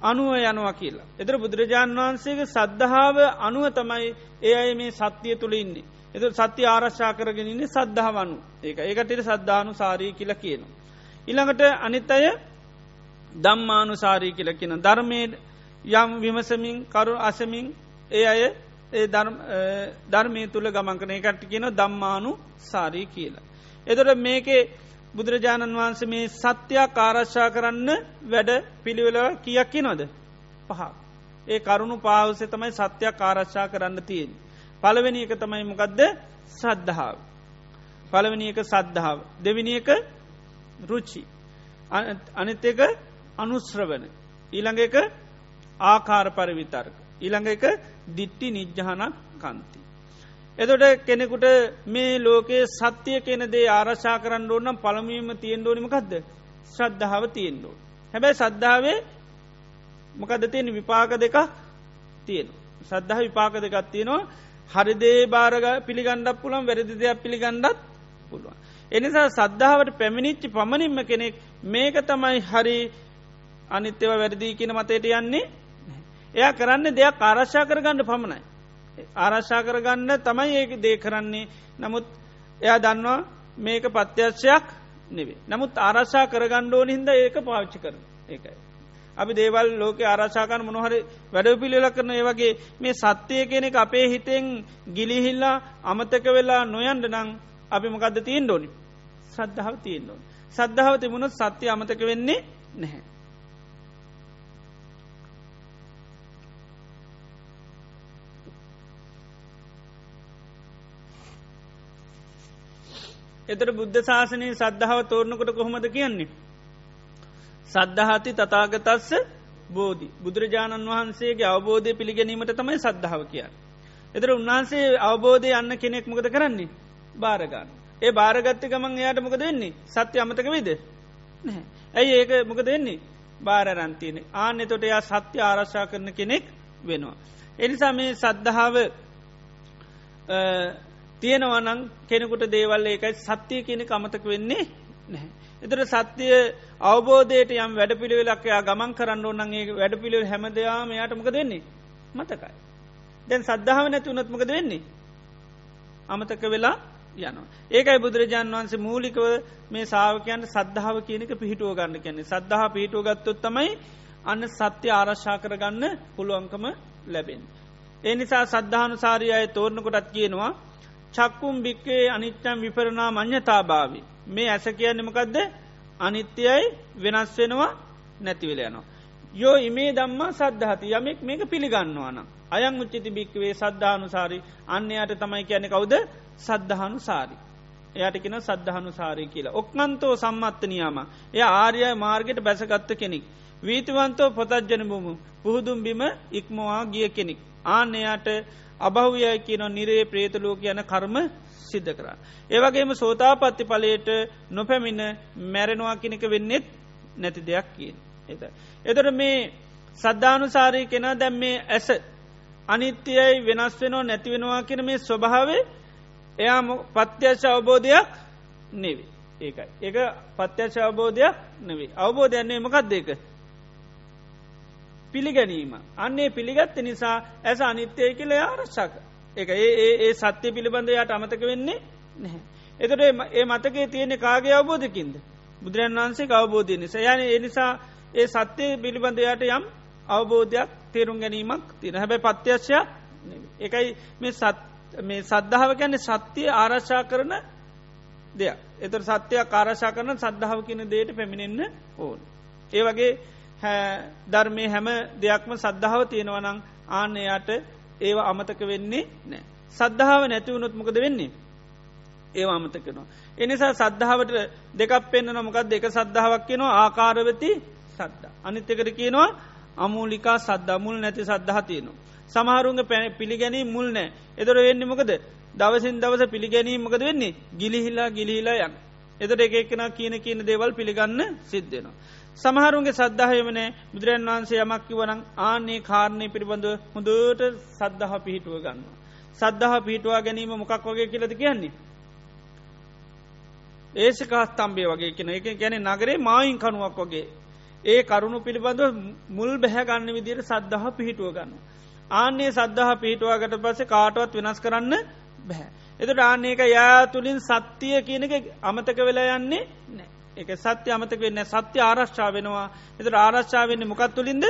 අනුව යනවා කියලා. එතර බුදුරජාණන් වහන්සේගේ සද්ධාව අනුව තමයි ඒ අය මේ සත්‍යය තුළ ඉන්නේ. එත සත්‍ය ආරශ්ා කරගෙනන්නේ සද්ධාවනු ඒක ඒකටට සද්ධානු සාරී කියල කියනවා. ඉළඟට අනිත් අය දම්මානු සාරී කියල කියන ධර්මය යම් විමසමින් කරු අසමින් ඒ අය ඒ ධර්මය තුළ ගමන්කන එකට කියන දම්මානු සාරී කියලා. එතොට මේකේ බුදුරජාණන් වහන්සේ මේ සත්‍යයක් ආරශ්ා කරන්න වැඩ පිළිවෙලව කියක්කි නොද පහ. ඒ කරුණු පාවසේ තමයි සත්‍යයක් ආරශ්ා කරන්න තියෙන්. පළවෙනි එක තමයි මොකක්ද සද්ධාව. පළවෙනි එක සද්ධාව. දෙවිනි එක රුචි. අනිත් එක අනුශ්‍රවන. ඊළඟ එක ආකාර පරිවිතර්ක. ඊළඟ එක දිට්ටි නිජ්ජහන කන්ති. එතොට කෙනෙකුට මේ ලෝකයේ සත්‍යය කෙන දේ ආරශා කරන්න ඕනම් පළමීම තියෙන් ෝනිමකක්ද ශ්‍රද්ධාව තියෙන්ඩෝ. හැබැයි සද්ධාවේ මොකද තියෙන විපාක දෙක තියෙන. සද්ධහ විපාක දෙකක් තියෙනවා හරිදේ භාරග පිළිගණ්ඩක් පුළන් වැරදි දෙයක් පිළිගණ්ඩත් පුළුවන්. එනිසා සද්ධාවට පැමිණිච්චි පමණින්ම කෙනෙක් මේක තමයි හරි අනිත්‍යව වැරදිී කියන මතයට යන්නේ එයා කරන්න දෙයක් ආරශ්ා කරගන්න පමණයි. ආරශ්ා කරගන්න තමයි ඒක දේ කරන්නේ නමුත් එයා දන්නවා මේක පත්‍යශ්‍යයක් නෙවේ. නමුත් ආරශ්ා කරගණ්ඩෝන හිද ඒක පාච්චි කරන ඒකයි. අපි දේවල් ලෝක ආරශාකන මොනොහරි වැඩ පිළිල කරන ඒ වගේ මේ සත්‍යය කෙනෙක් අපේ හිතෙන් ගිලිහිල්ලා අමතක වෙලා නොයන්ඩ නං අපි මොකක්ද තියෙන් ඩෝනි සද්ධාව තියෙන් ඩෝන් සද්ධාව තිබුණොත් සත්‍යය අමතක වෙන්නේ නැහැ. එතර බුද්ධ ශාසනය සද්ධාව තෝරණකොට කොහොමද කියන්නේ. සද්ධහති තතාගතස්ස බෝධි බුදුරජාණන් වහන්සේගේ අවබෝධය පිළිගැනීමට තමයි සද්ධාව කියන්න. එතර උන්වහන්සේ අවබෝධය යන්න කෙනෙක් මොකද කරන්නේ භාරගන්න. ඒ භාරගත්ත ගමන් එයාට මොකද වෙන්නේ සත්‍ය අමතක විද ඇයි ඒක මොකද වෙන්නේ භාරරන්තියන ආනෙ තොට එයා සත්‍ය ආරශ්ා කරන කෙනෙක් වෙනවා. එනිසා මේ සද්ධාව තියෙනවනං කෙනෙකුට දේවල් ඒකයි සත්‍යය කෙනෙ අමතක වෙන්නේ නැහැ. එතර සත්‍යය අවබෝධයට යම් වැඩ පිළිවෙලක්යා ගමන් කරන්න ඕන්නගේ වැඩ පිළිවෙල් හැමදයාම යාටමක දෙන්නේ මතකයි. දැන් සද්ධාව නැති උනත්මකද වෙන්නේ. අමතක වෙලා යනවා. ඒකයි බුදුරජාන් වන්සේ මූලිකව මේ සාාවකයන්ට සද්ධාව කියනක පිහිටුව ගන්න කියන්නේ සද්ධහ පිහිටුව ගත්තොත් තමයි අන්න සත්‍ය ආරශ්ා කරගන්න පුළුවන්කම ලැබෙන්. ඒ නිසා සද්ධානු සාරියය තෝරණකොටත් කියනවා චක්කුම් භික්කේ අනිච්චම් විපරණා මං්්‍යතාභාවි මේ ඇස කියන්නමකක්ද අනිත්‍යයයි වෙනස් වෙනවා නැතිවෙල යනවා. යෝ ඉමේ දම්මා සද්ධහති යමෙක් මේක පිළිගන්නවාන. අයං උච්චිති භික්වේ සද්ධානු සාරි අන්‍යයට තමයි කියන කවුද සද්ධහනු සාරි. එයටකෙන සද්ධහනු සාරය කියලා. ඔක්නන්තෝ සම්මත්තනයාම එය ආර්යය මාර්ගයට බැසගත්ත කෙනෙක්. වීතිවන්තෝ පොතජ්ජන බුමු පුහුදුම් බිම ඉක්මවා ගිය කෙනෙක්. ආන්නයට අභව්‍යය කියන නිරේ ප්‍රේතලෝක යන කර්ම සිද්ධ කරන්න. ඒවගේම සෝතාපත්ති පලයට නොපැමිණ මැරෙනවා කෙනෙක වෙන්නෙත් නැති දෙයක් කියන. එත. එතට මේ සද්ධානුසාරී කෙනා දැම් මේ ඇස අනිත්‍යයයි වෙනස් වෙනෝ නැතිවෙනවා කියන මේ ස්වභාවේ එයා පත්‍යශ අවබෝධයක් නෙවේ. ඒකයි. ඒක පත්‍යශ අවබෝධයක් නෙවේ. අවබෝධයන්නේ මොකක් දෙක. පිළිගැනීම. අන්නේ පිළිගත්ත නිසා ඇස අනිත්‍යය කියල ආරශ්ාක. එක ඒ ඒ සත්‍ය පිළිබඳ යට අමතක වෙන්නේ නැහැ. එතට ඒ මතකේ තියෙන කාගේ අවබෝධකින්ද. බුදුරන් වහන්සේ අවබෝධය නිසා යන එනිසා ඒ සත්‍යය පිළිබඳ යට යම් අවබෝධයක් තේරුම් ගැනීමක් තින හැබැයි පත්‍යශ්‍යයක් එකයි මේ සද්ධාව ගැන්නේ සත්‍යය ආරශ්ා කරන දෙයක් එතර සත්‍යයක් ආරශා කරන සද්ධාව කියන දේට පැමිණෙන්න්න ඕන්. ඒ වගේ ධර්මය හැම දෙයක්ම සද්ධාව තියෙනවනං ආන්නයට ඒවා අමතක වෙන්නේ නෑ. සද්ධාව නැතිවුණොත් මොකද වෙන්නේ. ඒවා අමතකෙනවා. එනිසා සද්ධාවට දෙකක් පෙන්න්න නොමකක් දෙක සද්ධාවක් කියනවා ආකාරවති සද්ද. අනිත්‍යකට කියනවා අමූලිකා සද්ධ මුල් නැති සද්ධහතියනවා. සමහරුන්ගේ පැන පිළිගැනී මුල් නෑ එතොර වෙන්න මොකද දවසින් දවස පිළිගැනීම මොකද වෙන්නේ ගිලිහිලා ගිලිහිලා යන්. එතට එකක්ෙන කියන කියන දේවල් පිළිගන්න සිද්ධෙනවා. සමහරුන්ගේ සද්ධහයමනෑ බුදුරන් වහන්සේ යමක්කි වනං ආනේ කාරණය පිළිබඳ හොඳට සද්ධහ පිහිටුව ගන්න. සද්ධහ පිහිටවා ගැනීම මොකක් වගේ කියලද කියන්නේ. ඒසිකාස්තම්බේ වගේ කෙන එක ගැන නගරේ මායින් කනුවක් වගේ. ඒ කරුණු පිළිබඳ මුල් බැහැගන්න විදියට සද්ධහ පිහිටුව ගන්න. ආන්නේ සද්ධහ පිහිටවාගට පස්සේ කාටුවත් වෙනස් කරන්න බැහැ. එතුට ආන්නේක යා තුළින් සත්‍යය කියනක අමතක වෙලා යන්නේ නෑ. එක සත්‍ය අමතක වෙන්න සත්‍ය ආරශ්ා වෙනවා එත ආරශ්ා වෙන්න මොකත් තුළින්ද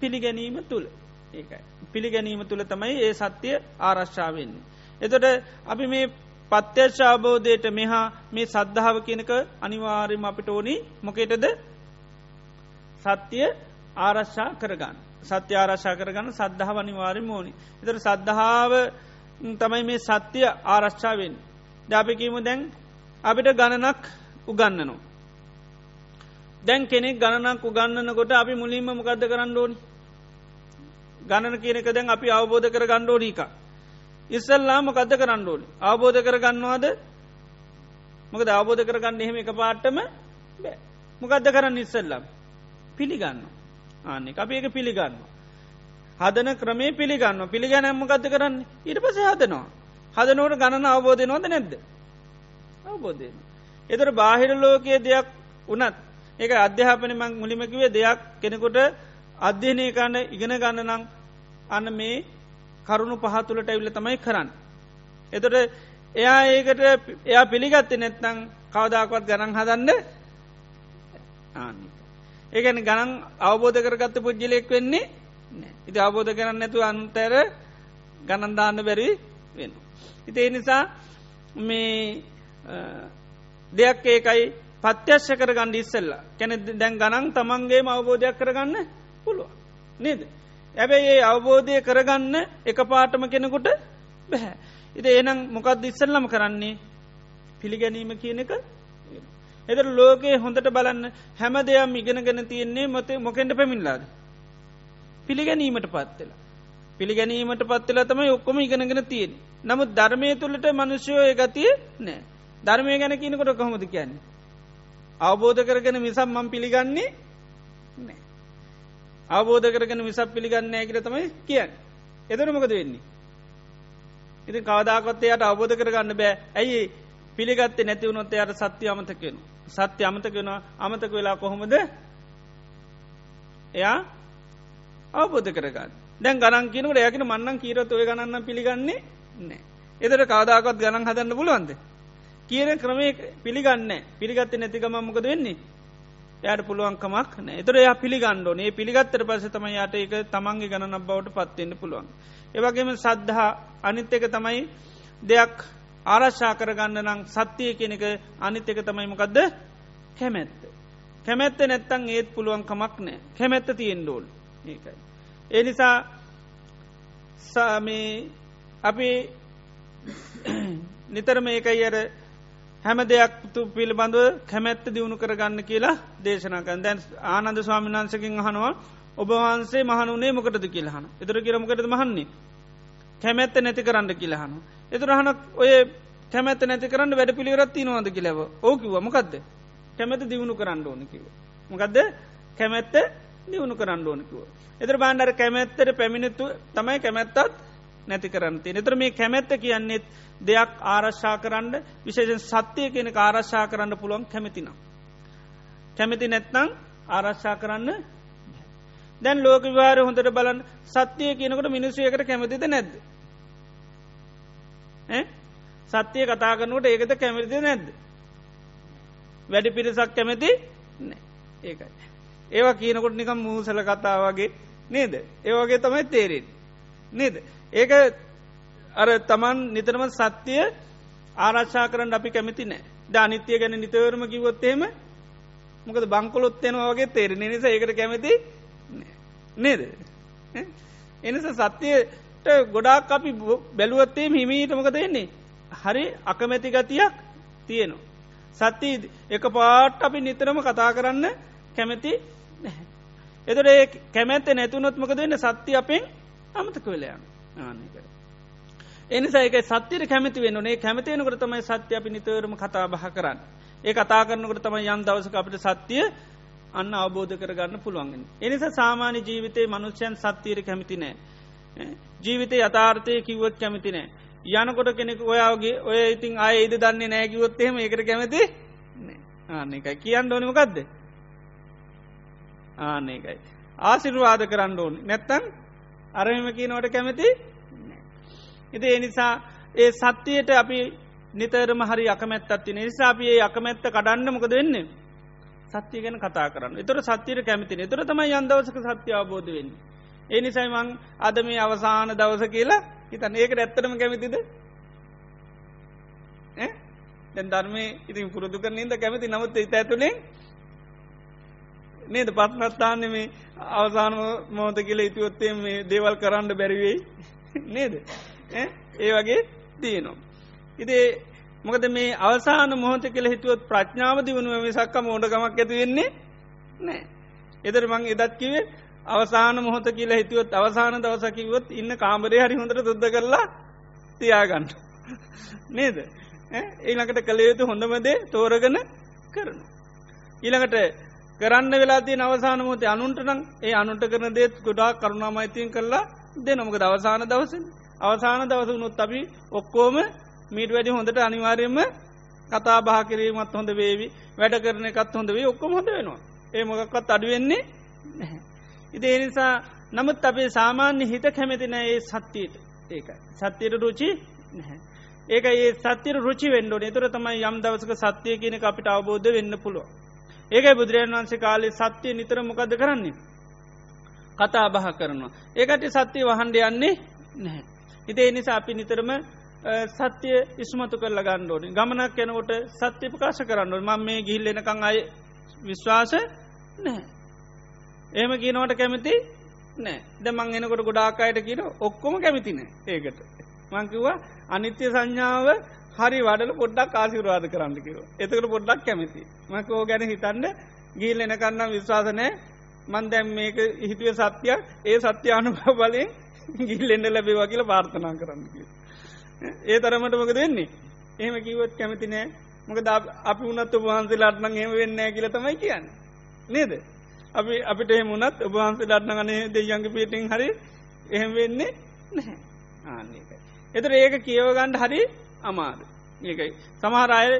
පිළිගැනීම තුළ ඒකයි. පිළිගැනීම තුළ තමයි ඒ සත්‍යය ආරශ්ා වෙන්නේ. එතොට අපි මේ පත්‍යශ්ාබෝධයට මෙහා මේ සද්ධාව කියනක අනිවාර්යම අපිට ඕනි මොකේටද සත්‍යය ආරශ්ා කරගන්න. සත්‍ය ආරශා කරගන්න සද්ධාව අනිවාර්යම ඕනි. එතර සද්ධාව තමයි මේ සත්‍යය ආරශ්ාවෙන්. දාපිකීම දැන් අපිට ගණනක් උගන්නනවා. දැන් කෙනෙක් ගණනක් උගන්නනකොට අපි මුලින්ම මොකක්ද කරන්න ඕනි? ගණන කියනක දැන් අපි අවබෝධ කර ගණ්ඩෝනීක ඉස්සල්ලා මොකක්ද කරන්න ඕනි? අවබෝධ කර ගන්නවාද මොකද අවබෝධ කරගන්න එහෙම එක පාට්ටම බෑ. මොකක්ද කරන්න ඉස්සල්ලම් පිළිගන්න ආනෙ අපි එක පිළිගන්න හදන ක්‍රමේ පිළිගන්න පිළිගැනම්ම ගත කරන්න? ඉට පස හදනවා. හදනෝට ගණන අවබෝධය නොද නැද්ද? අවබෝධය එතර බාහිර ලෝකයේ දෙයක් වනත් ඒක අධ්‍යාපන මං මුලිමකිවේ දෙයක් කෙනෙකුට අධ්‍යනය කරන්න ඉගෙන ගන්න නම් අන්න මේ කරුණු පහතුලට ඇවිල්ල තමයි කරන්න. එතොට එයා ඒකට එයා පිළිගත්තේ නැත්නං කවදාකොත් ගණන් හදන්න ආන්න. ඒගැන ගණන් අවබෝධ කරගත්ත පුද්ජලෙක් වෙන්නේ ඉති අවබෝධ කරන්න නැතු අන්තැර ගණන්දාන්න බැරි වෙන. ඉති ඒ නිසා මේ දෙයක් ඒකයි පත්‍යශ්‍ය කරගන්න ඉස්සල්ල කැනෙ දැන් ගණන් තමන්ගේ අවබෝධයක් කරගන්න පුළුව නේද. ඇබැයි ඒ අවබෝධය කරගන්න එක පාටම කෙනෙකුට බැහැ. ඉති එනම් මොකක්ද ඉස්සල්ලම කරන්නේ පිළිගැනීම කියන එක එදර ලෝකයේ හොඳට බලන්න හැම දෙයක් ඉගෙනගෙන තියෙන්නේ මොත මොකෙන්ට පැමිල්ලාද. පිළිගැනීමට පත්වෙලා. පිළිගැනීමට පත්වෙලා තමයි ඔක්කොම ඉගෙනගෙන තියෙන. නමුත් ධර්මය තුළට මනුෂ්‍යයෝ ගතිය නෑ. ධර්මය ගැන කියනකොට කොහොමද කියන්නේ. අවබෝධ කරගෙන මිසම් මං පිළිගන්නේ නෑ. අවබෝධ කරගෙන විසක් පිළිගන්න ඇකිට තමයි කියන්න. එදර මොකද වෙන්නේ. ඉති කවදාකොත්තයට අවබෝධ කරගන්න බෑ ඇයි පිළිගත්තේ නැතිවුණොත් එයට සත්‍ය අමතකෙන. සත්‍ය අමතකෙන අමතක වෙලා කොහොමද එයා අවබෝධ කරගන්න. දැන් ගණන් කියනකට යකන මන්නන් කීරත් ඔය ගණන්න පිළිගන්නේ නෑ. එදර කාදාකත් ගණන් හදන්න පුළුවන්ද. කියන ක්‍රමය පිළිගන්න පිළිගත්ත නැතිකම මොකද වෙන්නේ. යට පුළුවන්කමක් නෑ එතර යා පිළිගණ්ඩෝ ඒ පිළිගත්තර පස තම යට එක තමන්ගේ ගණනක් බවට පත්වෙන්න පුළුවන්. ඒවගේම සද්ධහා අනිත් එක තමයි දෙයක් ආරශ්ා කරගන්න නම් සත්‍යය කෙනෙක අනිත් එක තමයි මොකක්ද කැමැත්ත. කැමැත්ත නැත්තං ඒත් පුළුවන්කමක් නෑ කැමැත්ත තියෙන් ඩෝල් ඒකයි. ඒ නිසා සාමී අපි නිතර මේකයි අර හැම දෙයක් තු පිළිබඳව කැමැත්ත දියුණු කරගන්න කියලා දේශනකන් දැන් ආනන්ද ස්වාමිනාන්සකින් අහනවා ඔබවහන්සේ මහනුනේ මොකටද කියලහන එතර කියරමකටද මහන්නේ? කැමැත්ත නැති කරන්න කියලහන එතුරහන ඔය කැමැත්ත නැති කරන්න වැඩ පිළිවරත් නොවද කියලව ඕකිව මොකක්ද කැමැත දියුණු කරන්න ඕනකිව මොකක්ද කැමැත්ත දියුණු කරන්න ඕනකිව එතර බාණ්ඩර කැමැත්තට පැමිණිතු තමයි කැමැත්තත් නැති කරන්නති එතර මේ කැමැත්ත කියන්නෙත් දෙයක් ආරශ්ා කරන්න විශේෂෙන් සත්‍යය කෙනෙ ආරශ්ා කරන්න පුළුවන් කැමතිනම්. කැමති නැත්නං ආරශ්ා කරන්න දැන් ලෝක විවාර හොඳට බලන් සත්‍යය කියනකට මිනිස්සුයකට කැමතිද නැද්ද. සත්‍යය කතා කරනුවට ඒකත කැමතිද නැද්ද. වැඩි පිරිසක් කැමති ඒකයි. ඒවා කියනකොට නිකම් මූසල කතාවගේ නේද. ඒවගේ තමයි තේරෙන්. නේද. ඒක අර තමන් නිතරම සත්‍යය ආරශ්ා කරන්න අපි කැමති නෑ. ද අනිත්‍යය ගැන නිතවරම කිවොත්තේම මොකද බංකොලොත්තෙනවා වගේ තේරෙන නිසා ඒකට කැමති නේද? එනිස සත්‍යයට ගොඩාක් අපි බැලුවත්තේ හිමීට මොකද එන්නේ හරි අකමැති ගතියක් තියෙනවා. සත්‍යී එක පාට් අපි නිතරම කතා කරන්න කැමැති එතට ඒ කැමැත්ත නැතුනොත්මක දෙන්න සත්‍ය අපෙන් අමතක වෙලයන් ආනක. එනිසාඒක සත්‍යයට කැමති වෙන නේ කැමතියනකට තමයි සත්‍ය අපි නිතරම කතා බහ කරන්න. ඒ කතා කරනකට තමයි යම් දවසක අපට සත්‍යය අන්න අවබෝධ කරගන්න පුළුවන්ගෙන. එනිසා සාමාන්‍ය ජීවිතයේ මනුෂ්‍යයන් සත්‍යයට කැමති නෑ. ජීවිතය යථාර්ථය කිව්වත් කැමති නෑ. යනකොට කෙනෙක ඔයාගේ ඔය ඉතින් අය ඉද දන්නේ නෑකිවොත්තේම ඒකට කැමති ආන්න එකයි කියන්න ඕනිමකක්ද ආන්න එකයි. ආසිරුවාද කරන්න ඕනි නැත්තන් අරහෙම කියනවට කැමති ඉති ඒ නිසා ඒ සත්‍යයට අපි නිතරම හරි අකමැත්තත්ති නිසා අපි ඒ අකමැත්ත කඩන්න මොකද වෙන්නේ? සත්‍යය ගැන කතා කරන්න. එතර සත්‍යයට කැමති එතර තමයි යන්දවසක සත්‍ය අවබෝධ වෙන්න. ඒ නිසයි මං අද මේ අවසාන දවස කියලා හිතන් ඒකට ඇත්තරම කැමතිද? දැන් ධර්මය ඉතින් පුරුදු කරනින්ද කැමති. නමුත් ඉත ඇතුළේ නේද පත්නත්තාන්න මේ අවසාන මෝත කියල ඉතිවොත්තේ මේ දේවල් කරන්න බැරිවෙයි නේද ඒ වගේ තියනවා. ඉතිේ මොකද මේ අවසාන මොහොත කෙළ හිතුවත් ප්‍රඥාව දියුණුව මිසක්ක මෝඩකමක් ඇති වෙන්නේ නෑ. එදර මං එදත් කිවේ අවසාන මොහොත කියලා හිතුවත් අවසාන දවසකිවොත් ඉන්න කාමරය හරි හොඳට දුද්ද කරලා තියාගන්න. නේද. ඒළඟට කළයුතු හොඳමදේ තෝරගන කරන. ඊළඟට කරන්න වෙලාතිය අවසාන මොතේ අනුන්ටනම් ඒ අනුන්ට කරන දේත් ගොඩා කරුණාමයිතියෙන් කරලා දෙනොමක දවසාන දවසන් අවසාන දවස වුණොත් අපි ඔක්කෝම මීට වැඩි හොඳට අනිවාර්යම කතා බා කිරීමත් හොඳ වේවි. වැඩ කරන එකත් හොඳ වේ ඔක්කොම හොඳ වෙනවා. ඒ මොකක්වත් අඩුවෙන්නේ නැහැ. ඉති එනිසා නමුත් අපේ සාමාන්‍ය හිත කැමති නෑ ඒ සත්‍යයට. ඒකයි සත්‍යයට රුචි නැහැ. ඒක ඒ සත්‍යර රුචි වෙන්ඩෝ නතුර තමයි යම් දවසක සත්‍යය කියන අපිට අවබෝධ වෙන්න පුළුව ඒකයි බුදුරජන් වන්සේ කාලේ සත්‍යය නිතර මොකද කරන්නේ? කතා බහ කරනවා. ඒකට සත්‍යය වහන්ඩ යන්නේ නැහැ. හිතේ නිසා අපි නිතරම සත්‍යය ඉස්මතු කරල ගණ්ඩෝන ගමනක් යනකොට සත්‍ය ප්‍රකාශ කරන්නු මං මේ ගිහිල්ලෙනකං අය විශ්වාස නෑ ඒම කියනවට කැමති නෑ ද මං එනකොට ගොඩාකායට කියන ඔක්කොම කැමතින ඒකට. මංකිවා අනිත්‍ය සංඥාව හරි වඩල පොඩ්ඩක් ආසිරවාද කරන්න කිව එතකට පොඩ්ඩක් කැමති. මකෝ ගැන හිතන්න ගීල් එනකන්නම් විශ්වාසනෑ මන් දැම් මේක හිතුව සත්‍යයක් ඒ සත්‍යානු බලයෙන් ගිල් එන්න ලැබේවා කියල පාර්ථනා කරන්න කිය ඒ තරමට මොක දෙන්නේ එහෙම කිවත් කැමති නෑ මොක අපි උනත් ඔබහන්සේ ලට්නං හෙම වෙන්න කියල තමයි කියන්න. නේද? අපි අපිට එහමුණත් ඔබහන්සේ ලට්න ගනේ දෙයන්ගේ පිටිං හරි එහෙම වෙන්නේ නැහැ. ආන්නේකයි එතර ඒක කියවගණ්ඩ හරි අමාරු ඒකයි සමහරය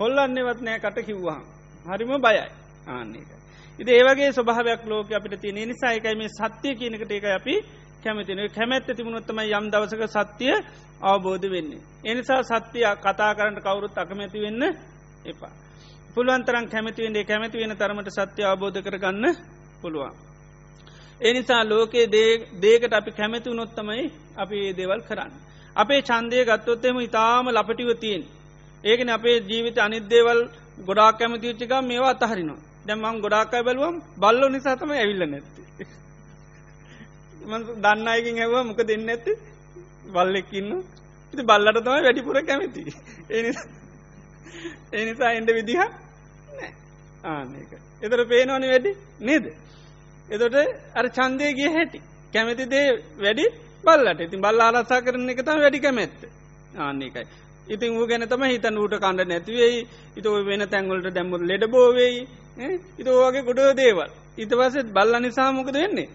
හොල්ලන්නේවත් නෑ කට කිව්වාහම් හරිම බයයි ආන්නේකයි ඉති ඒවගේ ස්වභාවයක් ලෝක අපිට තියෙන නිසායකයි මේ සත්‍යය කියනකට ඒක අපි කැමතින කැමැත්ත තිබුණොත්තම යම් දවසක සත්‍යය අවබෝධ වෙන්නේ. එනිසා සත්‍යය කතා කරට කවුරුත් අකමැති වෙන්න එපා. පුළුවන්තරන් කැමතිවෙන්ේ කැමති වෙන තරමට සත්‍ය අවබෝධ කරගන්න පුළුවන්. එනිසා ලෝකයේ දේකට අපි කැමැති උනොත්තමයි අපි ඒ දේවල් කරන්න. අපේ චන්දය ගත්තොත්තෙම ඉතාම ලපටිව තියෙන්. ඒකන අපේ ජීවිත අනිදේවල් ගොඩා කැමතිච්චික මේවා අතහරිනවා. දැමම් ගොඩාකයි බැලුවම් බල්ලෝ නිසාතම ඇවිල්ල නැත්ති. දන්න අයකින් හැව මොක දෙන්න ඇති බල්ලෙක්කින්න ඉති බල්ලට තමයි වැඩිපුර කැමති. ඒ නිසා එන්ඩ විදිහ ආනක. එතර පේනවනි වැඩි නේද. එතොට අර චන්දය ගිය හැටි කැමති දේ වැඩි බල්ලට. ඉතින් බල්ල ආරසා කරන එක තම වැඩි කැමැත්ත. ආන්නේකයි. ඉතින් ඌ ගැන තම හිතන් ූට කණ්ඩ නැතිවෙයි ඉත වෙන තැන්ගොලට දැම්මුත් ලෙඩ බෝවෙයි ඉත ඕගේ ගොඩෝ දේවල්. ඉත පසෙත් බල්ල නිසාමොකද වෙන්නේ?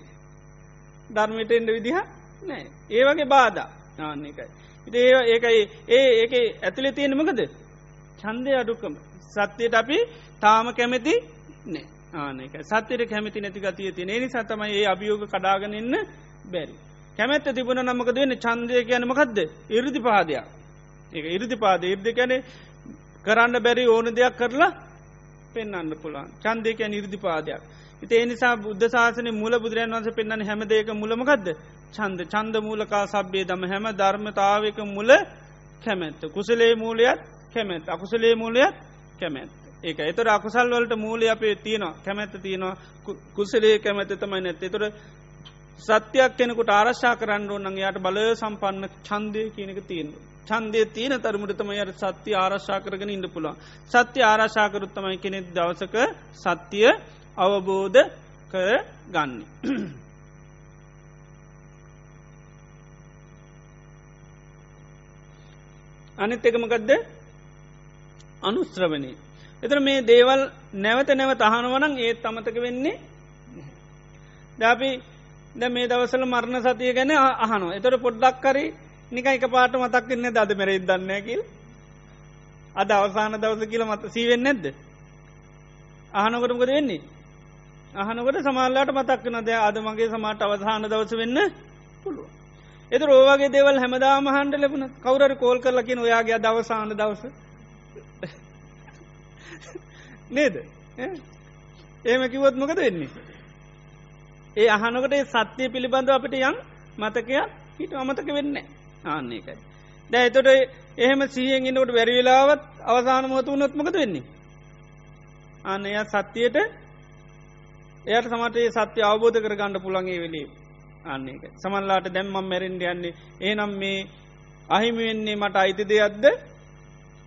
ධර්මයට එන්ඩ විදිහ නෑ ඒ වගේ බාධා. ආන්නේකයි. ඉති ඒ ඒකයි ඒ ඒක ඇතුළේ තියෙනමකද චන්දය අඩුකම. සත්‍යයට අපි තාම කැමැති නෑ ආනක සත්‍යයට කැමති නැති ගතිය තියෙන. ඒ නිසා තමයි ඒ අභියෝග කඩාගනන්න බැරි. කැමැත්ත තිබුණ නමක දෙන්න චන්දය කියනමකක්ද ඉරදි පාදයක්. ඒ ඉරදි පාද. ඉර්දි කැන කරන්න බැරි ඕන දෙයක් කරලා පෙන්න්න පුළන් චන්දයකැන ඉරදි පාදයක්. ඉති එනිසා බුද්ධ ශාසන මුල බුදුරන් වන්ස පෙන්න්න හැමදේක මුලමකක්ද චන්ද චන්ද මූලකා සබ්බේ දම හැම ධර්මතාවක මුල කැමැත්ත. කුසලේ මූලයත් කැමැත් අකුසලේ මූලයත් කැමැත් ඒක. එතොර අකුසල් වලට මූලය අපේ තියනවා. කැමැත්ත තියෙනවා. කුසලේ කැමැත තමයි නැත් එතොර සත්‍යයක් කෙනෙකුට ආරශ්ා කරන්න ඕන්න යායට බල සම්පන්න චන්දය කියනක තියෙන. චන්දය තියෙන තරමුටතම යට සත්‍ය ආරශ්ා කරගෙන ඉන්න පුළුවන්. සත්‍ය ආරශාකරුත්තමයි කෙනෙක් දවසක සත්‍යය අවබෝධ කර ගන්න. අනිත් එකමකදද අනුස්ත්‍රවනී. එතර මේ දේවල් නැවත නැවත අහනවනං ඒත් අමතක වෙන්නේ දැපි ද මේ දවසල මරණ සතිය ගැන අහනු එතොට පොඩ්ඩක් කරි නික එක පාට මතක්කන්න දද මෙරෙයි දන්න කියල්. අද අවසාන දවස කියල මත සීවෙන් නැද්ද? අහනකොටමකද වෙන්නේ? අහනකොට සමාල්ලාට මතක්කන ද අද මගේ සමාට අවසාන දවස වෙන්න පුළුව එත රෝවාගේ දෙවල් හැමදාම හන්ඩ ලැබුණ. කවුර කෝල් කරලකින් ඔයාගේ දවසාන දවස. නේද? ඒම කිවොත් මොකද වෙන්නේ? ඒ අහනකට සත්‍යය පිළිබඳව අපිට යම් මතකයක් හිට අමතක වෙන්න ආන්නේකයි දැ එතොට එහෙම සියෙන් ඉන්නකට වැැරිවෙලාවත් අවසාන මොතු වනොත් මොකද වෙන්නේ? අන්න එය සත්‍යයට එයට සමටේ සත්‍ය අවබෝධ කර ගණඩ පුළන්ගේ වෙලේ. අන්නේක සමල්ලාට දැම්මම් මැරෙන්ඩ යන්නේ. ඒනම් මේ අහිමි වෙන්නේ මට අයිති දෙයක්ද?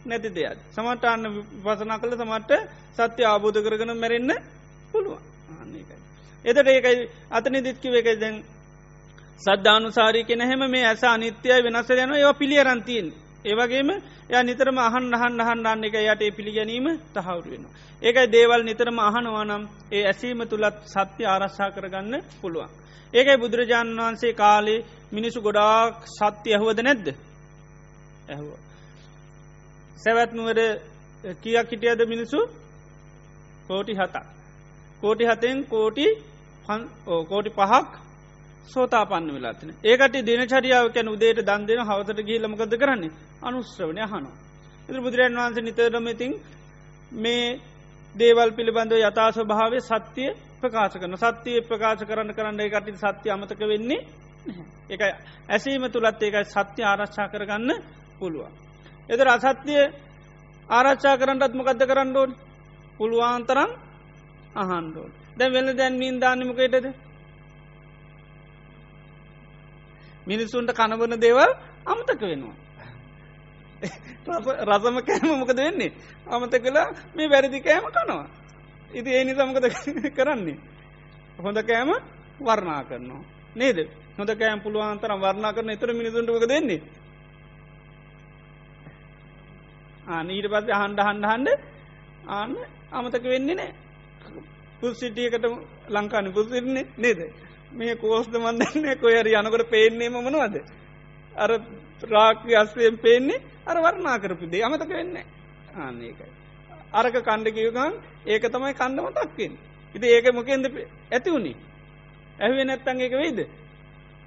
නැති දෙයක්. සමට අන්න පසනා කළ සමට සත්‍ය ආබෝධ කරගන මැරෙන්න්න පුළුවන්. ආන්නේකයි. එතට ඒකයි අතනි දිත්කිව එකයි දැන් සද්ධානුසාරී කෙන හැම මේ ඇස අනිත්‍යය වෙනස යන ඒවා පිළියරන්තිීන් ඒවගේම ය නිතරම අහන් අහන් අහන්ඩන්න එක යට පිළිගැනීම තහවුරු වෙන. ඒකයි දේවල් නිතරම අහනවානම් ඒ ඇසීම තුළත් සත්‍ය ආරශ්ා කරගන්න පුළුවන්. ඒකයි බුදුරජාණන් වහන්සේ කාලේ මිනිසු ගොඩාක් සත්‍ය ඇහුවද නැද්ද ඇහුව. සැවැත්නුවර කියක් හිටියද මිනිසු කෝටි හතා. කෝටි හතෙන් කෝටි කෝටි පහක් සෝතා පන්න වෙලාතින ඒකට දින චරියාව කැන උදේට දන් දෙෙන හවසට ගීලමකද කරන්නේ? අනුස්්‍රවණය හනවා. එ බුදුරන් වහන්ස නිතරමඉතින් මේ දේවල් පිළිබඳව යථා ස්වභාවය සත්‍යය ප්‍රකාශ කරන සත්‍යය ප්‍රකාශ කරන්න කරන්න එකට සත්‍ය අමතක වෙන්නේ එක ඇසීම තුළත් ඒකයි සත්‍ය ආරක්ෂා කරගන්න පුළුවන්. එද අසත්‍යය ආරච්චා කරන්නටත් මොකක්ද කරන්න ඕන්? පුළුවන්තරම් අහන්ඩෝන් දැ වෙල දැන් මීන් දාන්නමකයටද මිනිස්සුන්ට කනබන දේවල් අමතක වෙනවා. රසම කෑම මොකද වෙන්නේ අමත කලා මේ වැරදි කෑම කනවා. ඉති ඒ නිසමකද කරන්නේ. හොඳ කෑම වර්ණා කරනවා. නේද හොඳ කෑම් පුළුවන්තරම් වර්ණා කරන එතර මිනිසුන්ටමක දෙන්නේ. ආනීට පස්සේ හන්ඩ හන්ඩ හන්ඩ ආන්න අමතක වෙන්නේ නෑ පුස්සිටියකට ලංකාන. පුසිරන්නේ නේද? මේ කෝස්ද මන්දන්නේ කොයරි යනකට පේන්නේ මනවද? අර රාක්‍ය අස්වයෙන් පේන්නේ අර වර්ණා කරපු දේ. අමතක වෙන්නේ ආන්න ඒකයි. අරක කණ්ඩකිවගන් ඒක තමයි කණ්ඩම තක්කෙන් ඉති ඒක මොකෙන්ද ඇති වුණේ ඇහුවේ නැත්තන් ඒක වෙයිද?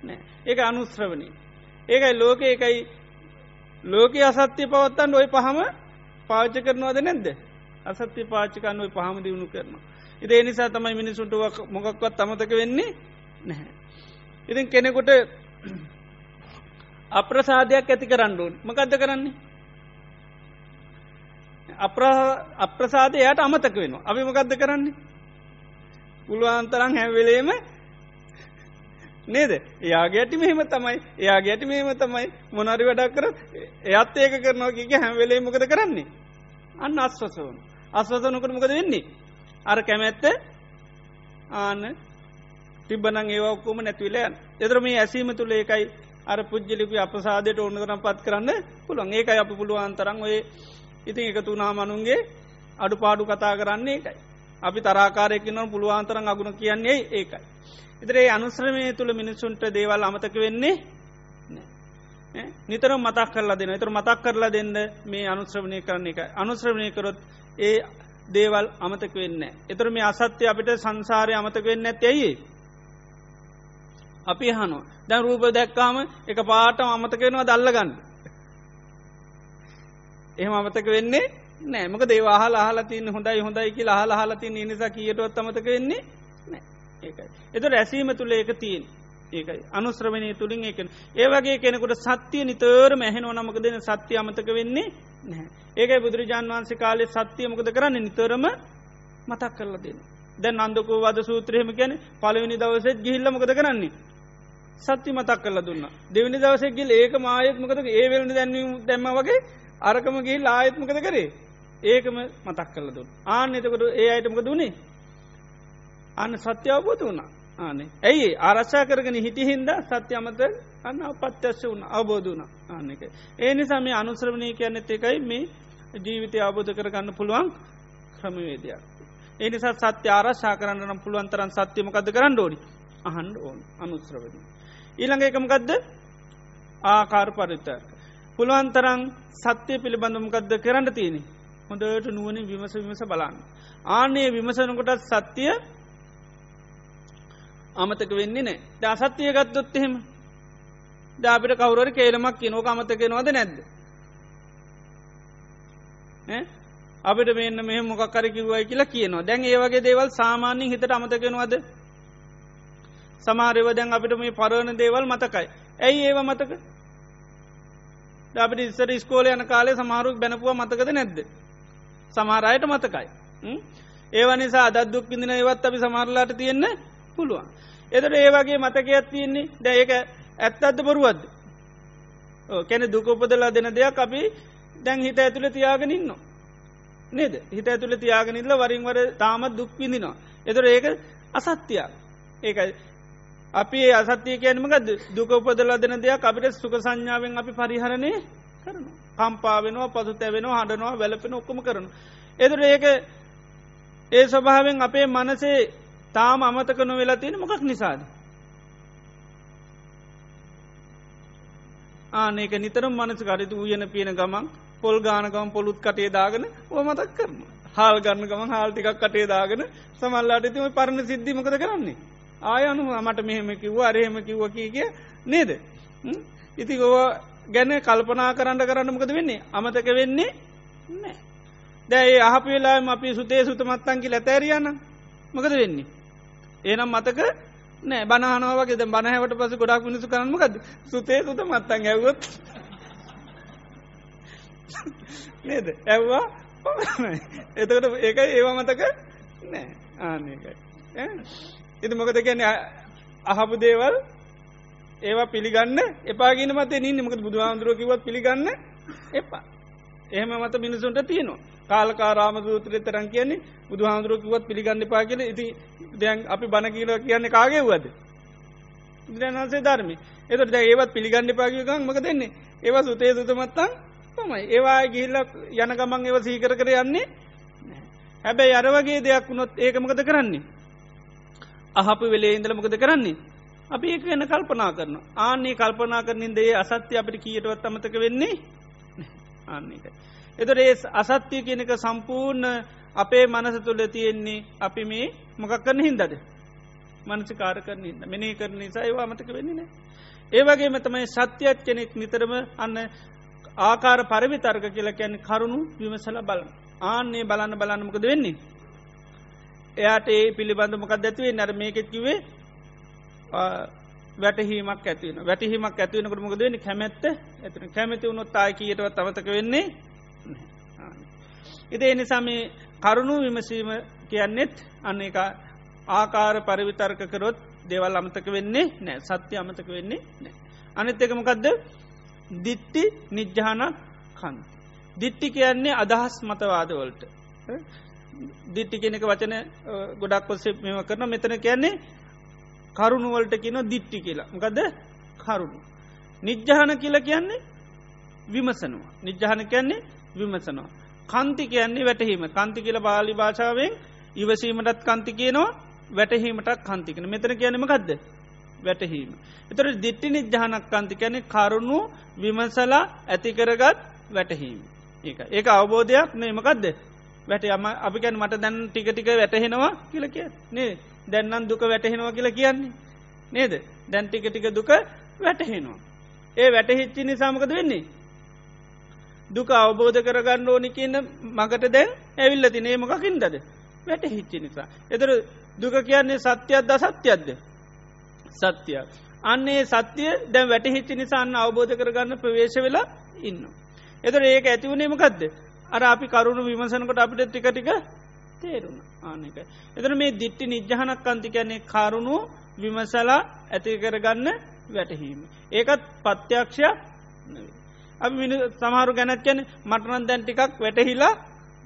නෑ ඒක අනුස්්‍රවනී ඒකයි ලෝක එකයි ලෝක අසත්‍යය පවත්තන් ඔය පහම පාච්ච කරනවාද නැද්ද? අසත්‍ය පාච්චිකන්න ඔය පහම දියුණු කරනවා. ඉදේ නිසා තමයි මිනිසුන්ට මොකක්වත් අමතක වෙන්නේ නැහැ. ඉතින් කෙනෙකුට අප්‍රසාධයක් ඇති කරන්නඩුවන් මකදද කරන්නේ. අප්‍රසාදයට අමතක වෙනවා. අපි මොකක්ද කරන්නේ. පුළුවන්තරන් හැවලේම නේද එයාගේ ඇටි මෙහෙම තමයි එයා ගැටි මෙහෙම තමයි මොනරි වැඩක් කර එයත් ඒක කරනවා කික හැම්වෙලේ මොකද කරන්නේ අන්න අස්වසවන අස්වසනකට මොකද වෙන්නේ අර කැමැත්ත ආන තිබනං ඒවක්කෝම නැතිවලයන් එතර මේ ඇසීම තුළ ඒකයි අර පුද්ජලිපි අපසාදයට ඕන කරම් පත් කරන්න පුළුවන්. ඒකයි අප පුළුවන්තරන් ඔය ඉතින් එකතු නාමනුන්ගේ අඩු පාඩු කතා කරන්නේ ඒකයි. අපි තරාකාරයකින්නම් පුළුවන්තරන් අගුණ කියන්නේ ඒකයි. ඉතරේ අනුශ්‍රමය තුළ මිනිස්සුන්ට දේවල් අමතක වෙන්නේ නිතර මතක් කරලා දෙන තර මතක් කරලා දෙන්න මේ අනුශ්‍රවණය කරන එක අනුශ්‍රවණය කරොත් ඒ දේවල් අමතක වෙන්න. එතර මේ අසත්‍යය අපිට සංසාරය අමතක වෙන්න ඇත්තැයි. අපි හනු දැන් රූප දැක්කාම එක පාටම අමතක වෙනවා දල්ලගන්න. එහෙම අමතක වෙන්නේ නෑමක දේවාහල හලතින් හොඳයි හොඳයි කියලා හල හලතින් නිසා කියටවත් අමතක වෙන්නේ ඒකයි. එතොට ඇසීම තුළ ඒක තියෙන් ඒකයි අනුශ්‍රවනය තුළින් ඒකන ඒවගේ කෙනෙකුට සත්‍යය නිතර මැහෙන නමක දෙන සත්‍ය අමතක වෙන්නේ නැහැ. ඒකයි බුදුරජාන් වන්සේ කාලේ සත්‍යයමකද කරන්න නිතරම මතක් කරලා දෙන. දැන් අන්දකෝ වද සූත්‍රයම ගැන පලවෙනි දවසෙත් ගිහිල්ලමකද කරන්නේ. සත්‍ය මතක් කරල දුන්න. දෙවනි දවසෙක්ගිල් ඒක මායත්මකද ඒ වෙලනි දැන්වීම දැම්ම වගේ අරකම ගිල් ආයත්මකද කරේ ඒකම මතක් කරල දුන් ආන එතකොට ඒ අයටමක දුණේ අන්න සත්‍ය අවබෝධ වුණා ආනේ ඇයි ආරශ්ා කරගෙන හිටි හින්ද සත්‍ය අමත අන්න අපත්‍යස්ස වුණ අවබෝධ වුණ ආන එක. ඒ නිසා මේ අනුශ්‍රවණය කියන්නෙත් එකයි මේ ජීවිතය අවබෝධ කරගන්න පුළුවන් ක්‍රමවේදයක්. ඒ නිසා සත්‍ය ආරශ්ා කරන්න නම් පුළුවන්තරන් සත්‍යමකද කරන්න ඕනි අහන්ඩ ඕන් අනුශ්‍රවනය. ඊළඟ එකමකදද ආකාර පරිතර්ක. පුළුවන්තරං සත්‍යය පිළිබඳමකක්ද කරන්න තියෙනෙ හොඳට නුවන විමස විමස බලන්න. ආනේ විමසනකොටත් සත්‍යය අමතක වෙන්නේ නෑ ද අසත්‍යය ගත්තොත් එහෙම. දාපිට කවුරරි කේලමක් කියනෝක අමතකෙනවද නැද්ද? අපිට මෙන්න මෙහ මොකක්කර කිව්වයි කියලා කියනවා. දැන් ඒවගේ දේවල් සාමාන්‍යින් හිතට අමතකෙනවද සමාරයව දැන් අපිට මේ පරවන දේවල් මතකයි. ඇයි ඒව මතක? අපිට ඉස්සර ස්කෝල යන කාලේ සමාරුක් බැනපුව මතකද නැද්ද? සමාරයට මතකයි. ඒව නිසා අදත්දුක් ඉදින ඒවත් අපි සමාරලාට තියෙන්නේ පුළුවන්. එතට ඒ වගේ මතකයක් තියන්නේ දැයක ඇත්තත්ද බොරුවද්ද. කැන දුකපදලා දෙන දෙයක් අපි දැන් හිත ඇතුළ තියාගෙනන්න. නේද හිත ඇතුළ තියාගෙනල්ල වරින්වර තාමත් දුක් විඳිනවා. එතර ඒක අසත්‍යයක් ඒකයි. අපි අසත්‍යය කියනමක දුකපදලා දෙන දෙයක් අපිට සුක සංඥාවෙන් අපි පරිහරණය කරන. කම්පාවෙනවා පසු තැවෙනවා හඬනවා වැලපෙන ඔක්කම කරන. එතුර ඒක ඒ ස්වභාවෙන් අපේ මනසේ තාම අමතක නොවෙලා තියෙන මොකක් නිසාද. ආනක නිතරම් මනස කටතු වූයන පියන ගමන් පොල් ගානකම් පොළුත් කටේ දාගෙන ඕමතක් කරන. හාල් ගන්න ගමන් හාල් ටිකක් කටේ දාගෙන සමල්ලාට තිම පරණ සිද්ධිමකද කරන්නේ. ආයනු මට මෙහෙම කිව්ව අරහෙම කිව්ව කිය කිය නේද ඉති ගොව ගැන කල්පනා කරන්න කරන්නමකද වෙන්නේ අමතක වෙන්නේ නෑ දැයි අහප වෙලාම අපි සුතේ සුතමත්තන්කි ලැතෑරියන්න මකද වෙන්නේ ඒනම් මතක නෑ. බනහනවාගේ බනහැවට පස ගොඩක් මිනිසු කරන්නමකද සුතේ සුත මත්තන් ඇවොත් නේද? ඇව්වා එතකට ඒක ඒවා මතක නෑ. ආනකයි එති මොකද කියන්නේ? අහපු දේවල් ඒවා පිළිගන්න එපාගෙන මතේ නින්න මකද බුදුහාන්දුරුවකිවත් පිළිගන්න එපා. එහෙම මත මිනිසුන්ට තියනවා. කාලකාරාම දූත්‍රය තරන් කියන්නේ බුදු හාන්දුරුවකිවත් පිළිගන්න පා කියල. ඉති දැන් අපි බණ කියල කියන්නේ කාගේ වද බුදුරන්හන්සේ ධර්මි එතට දැ ඒවත් පිළිගන්න පාකිකන් මක දෙන්නේ ඒවා සුතේ සුතමත්තන් තමයි. ඒවා ගිහිල්ල යන ගමන් ඒව සීකර කර යන්නේ හැබැයි අරවගේ දෙයක් වුණොත් ඒකමකද කරන්නේ? අහපු වෙලේ ඉඳල මොකද කරන්නේ? අපි ඒක වෙන කල්පනා කරන ආන්නේ කල්පනා කරනින් දේ අසත්‍ය අපිට කියටවත් අමතක වෙන්නේ ආන්නේක. එතොට ඒ අසත්‍යය කියනක සම්පූර්ණ අපේ මනස තුළ තියෙන්නේ අපි මේ මොකක් කරන හින්දද? මනසි කාර කරන හිද මෙනේ කරන නිසා ඒවා අමතක වෙන්නේ ඒවගේම තමයි සත්‍යයත් කෙනෙක් නිතරම අන්න ආකාර පරිවිතර්ග කියලා කියැන කරුණු විමසල බලන. ආන්නේ බලන්න බලන්නමකද වෙන්නේ? එයාට ඒ පිළිබඳ මොකක් දැතිවේ නර මේකෙත් කිවේ වැටහීමක් ඇතිවන වැටහීමක් ඇතිවනකට මොකද වෙන කැමැත්ත ඇතින කැමැති වුණොත් ආය කියටවත් අමතක වෙන්නේ ඉති එනිසාම කරුණු විමසීම කියන්නෙත් අන්න එක ආකාර පරිවිතර්ක කරොත් දේවල් අමතක වෙන්නේ නෑ සත්‍ය අමතක වෙන්නේ නෑ අනිත් එක මොකක්ද දිට්ටි නිජ්ජානක් කන් දිට්ටි කියන්නේ අදහස් මතවාදවලට දිට්ටි කෙනෙක වචන ගොඩක් කොස්සේ මෙම කරන මෙතන කියන්නේ කරුණුවලට කියන දිට්ටි කියලා. මකද කරුණු. නිජ්ජහන කියල කියන්නේ විමසනවා. නිජ්ජහන කියන්නේ විමසනවා. කන්ති කියන්නේ වැටහීම. කන්ති කියල බාලි භාෂාවෙන් ඉවසීමටත් කන්ති කියනවා වැටහීමටත් කන්තිකන මෙතන කියනම ගදද වැටහීම. එතර දිට්ටි නිජ්ජහනක් කන්ති කැනෙ කරුණු විමසලා ඇතිකරගත් වැටහීම. ඒ ඒක අවබෝධයක් නේමකක්ද වැට අම අපිකැන් මට දැන් ටික ටික වැටහෙනවා කියල කිය නේ දැන්නම් දුක වැටහෙනවා කියලා කියන්නේ. නේද? දැන් ටික ටික දුක වැටහෙනවා. ඒ වැටහිච්චි නිසාමකද වෙන්නේ? දුක අවබෝධ කරගන්න ඕනි කියන්න මකට දැන් ඇවිල්ල තිනේ මොකකින්දද වැට හිච්චි නිසා. එතර දුක කියන්නේ සත්‍යයක්ද සත්‍යයක්ද සත්‍යය. අන්නේ සත්‍යය දැන් වැටහිච්චි නිසාන්න අවබෝධ කරගන්න ප්‍රවේශ වෙලා ඉන්න. එතර ඒක ඇතිවුණේමකක්ද අර අපි කරුණු විමසනකොට අපිට ටික ටික තේරුණ ආනක. එතර මේ දිට්ටි නිජ්ජහනක් අන්ති කියන්නේ කරුණු විමසලා ඇති කරගන්න වැටහීම. ඒකත් පත්‍යක්ෂයක් නෙවේ. අපි මිනි සමහරු ගැනත් කියන මටනන් දැන් ටිකක් වැටහිලා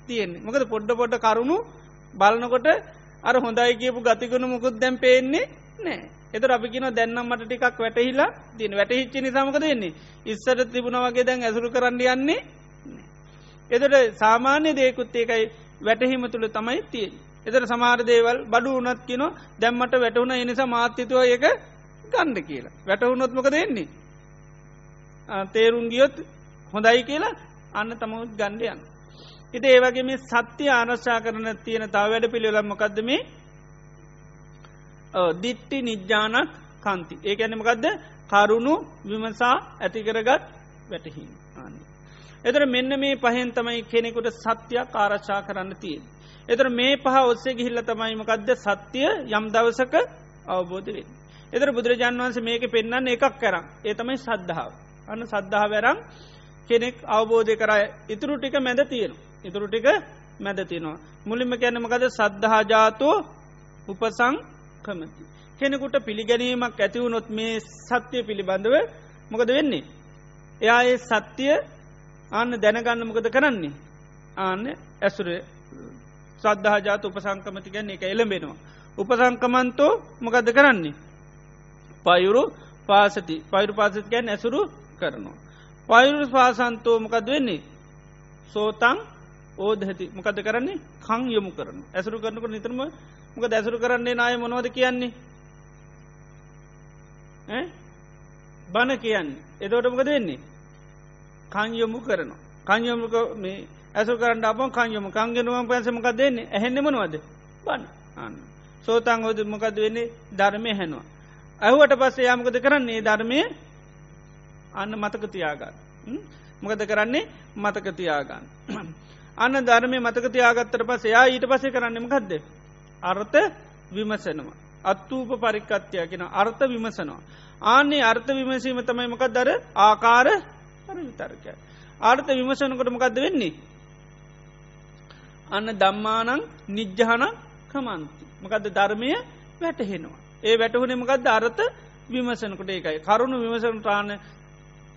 තියෙන්නේ. මොකද පොඩ්ඩ පොඩ්ඩ කරුණු බලනකොට අර හොඳයි කියපු ගතිකුණු මුකුත් දැම් පේන්නේ නෑ එතර අපි කියන දැන්නම් මට ටිකක් වැටහිලා තින වැටහිච්චි නිසාමක දෙන්නේ ඉස්සර තිබුණ වගේ දැන් ඇසුරු කරන්න යන්නේ එතට සාමාන්‍ය දේකුත් ඒකයි වැටහිම තුළ තමයි තියෙන් එතර සමාර දේවල් බඩු වනත් කියන දැම්මට වැටවුණ එනිසා මාත්‍යතුව ඒක ගණ්ඩ කියලා. වැටහුනොත්මක දෙන්නේ තේරුම් ගියොත් හොඳයි කියලා අන්න තමුත් ගණ්ඩයන්. ඉති ඒවගේ මේ සත්‍ය ආරශ්ා කරන තියෙන තා වැඩ පිළිවෙලම්මකක්ද මේ දිට්ටි නිජ්ජානක් කන්ති ඒ ඇනමකක්ද කරුණු විමසා ඇතිකරගත් වැටහින් ආන්න. එතර මෙන්න මේ පහෙන් තමයි කෙනෙකුට සත්‍යයක් ආරශ්ා කරන්න තියෙන්. එතර මේ පහ ඔස්සේ ගිහිල්ල තමයිමකක්ද සත්‍යය යම් දවසක අවබෝධ වෙන්. එතර බුදුරජාන් වන්ස මේක පෙන්න්න එකක් කරම් ඒ තමයි සද්ධාව. අන්න සද්ධහ වැරම් කෙනෙක් අවබෝධය කරයි ඉතුරු ටික මැද තියෙන. ඉතුරු ටික මැද තියෙනවා. මුලින්ම කැනමකද සද්ධහාජාතෝ උපසං කමති. කෙනෙකුට පිළිගැනීමක් ඇතිවුණොත් මේ සත්‍යය පිළිබඳව මොකද වෙන්නේ. එයා ඒ සත්‍යය අන්න දැනගන්න මොකද කරන්නේ. ආන්න ඇසුර සද්ධහජාත උපසංකමති ගැන්න එක එළඹෙනවා. උපසංකමන්තෝ මොකද කරන්නේ. පයුරු පාසති පයිරු පාසති ගැන් ඇසුරු කරනවා. පයුරු පාසන්තෝ මොකද වෙන්නේ. සෝතං ඕදහති මොකද කරන්නේ? කං යොමු කරන ඇසුරු කරනක නිතරම මොක දැසුරු කරන්නේ නාය මොනවද කියන්නේ? බණ කියන්නේ. එදෝට මොකද වෙන්නේ? කංයොමු කරනවා. කංයොමුක මේ ඇසු කරන්න අප කංයොම කංගෙනුවම් පැසමක දෙන්නේ ඇහෙන්නෙ මනවද? බන්න අන්න සෝතන් හෝද මොකද වෙන්නේ? ධර්මය හැනවා. ඇහුවට පස්සේ යාමකද කරන්නේ? ධර්මය අන්න මතකතියාගන්න. මොකද කරන්නේ මතකතියාගන්න. අන්න ධර්මය මතකතියාගත්තර පස එයා ඊට පසේ කරන්නමකක්ද. අර්ථ විමසනවා. අත්තූප පරිකත්තිය කියෙන අර්ථ විමසනවා. ආන්නේ අර්ථ විමසීම තමයි මොකක් දර ආකාර පරිවිතර්කය. ආර්ථ විමසනකොට මොකක්ද වෙන්නේ. අන්න දම්මානං නිජ්ජහන කමන්ති. මොකද ධර්මය වැටහෙනවා. ඒ වැටහුණේ මොකක්ද අර්ථ විමසනකොට ඒකයි. කරුණු විමසන ටාන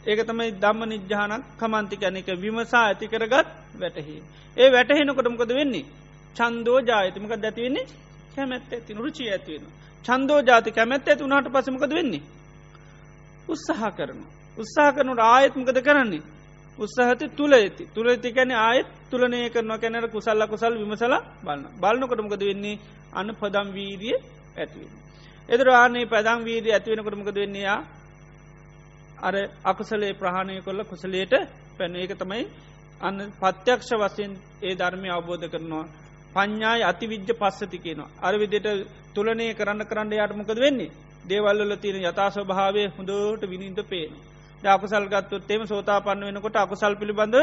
ඒක තමයි දම්ම නිජ්ජානක් කමන්තිකැනක විමසා ඇති කරගත් වැටහි. ඒ වැටහෙනකොටමකොද වෙන්නේ. චන්දෝ ජායතමක දැතිවෙන්නේ කැමැත්ත ඇති රුචි ඇතිවෙන. චන්දෝ ජාති කැමැත්ත ඇති වුණට පසමකද වෙන්නේ. උත්සාහ කරන. උත්සාහ කරනුට ආයත්මකද කරන්නේ. උත්සාහත තුළ ඇති තුළ ඇතිකැන ආයත් තුළනය කරන කැනර කුසල්ල කුසල් විමසල බලන්න බලන්නකොටමකද වෙන්නේ අන්න පදම් වීරිය ඇතිවෙන. එදර ආනේ පැදම් වීරිය ඇතිවෙනකොටමකද වෙන්නේයා අර අකුසලේ ප්‍රහණය කොල්ල කුසලේට පැන ඒක තමයි අන්න පත්‍යක්ෂ වසයෙන් ඒ ධර්මය අවබෝධ කරනවා. පඤ්ඥායි අති විද්‍ය පස්සති කියනවා. අර විදිට තුලනය කරන්න කරන්න යාටමකද වෙන්නේ. දේවල්ල තියෙන යථ ස්වභාවය හොඳට විනින්ද පේන. අකුසල් ගත්තුත් එම සෝතා පන්න වෙනකොට අකුසල් පිළිබඳ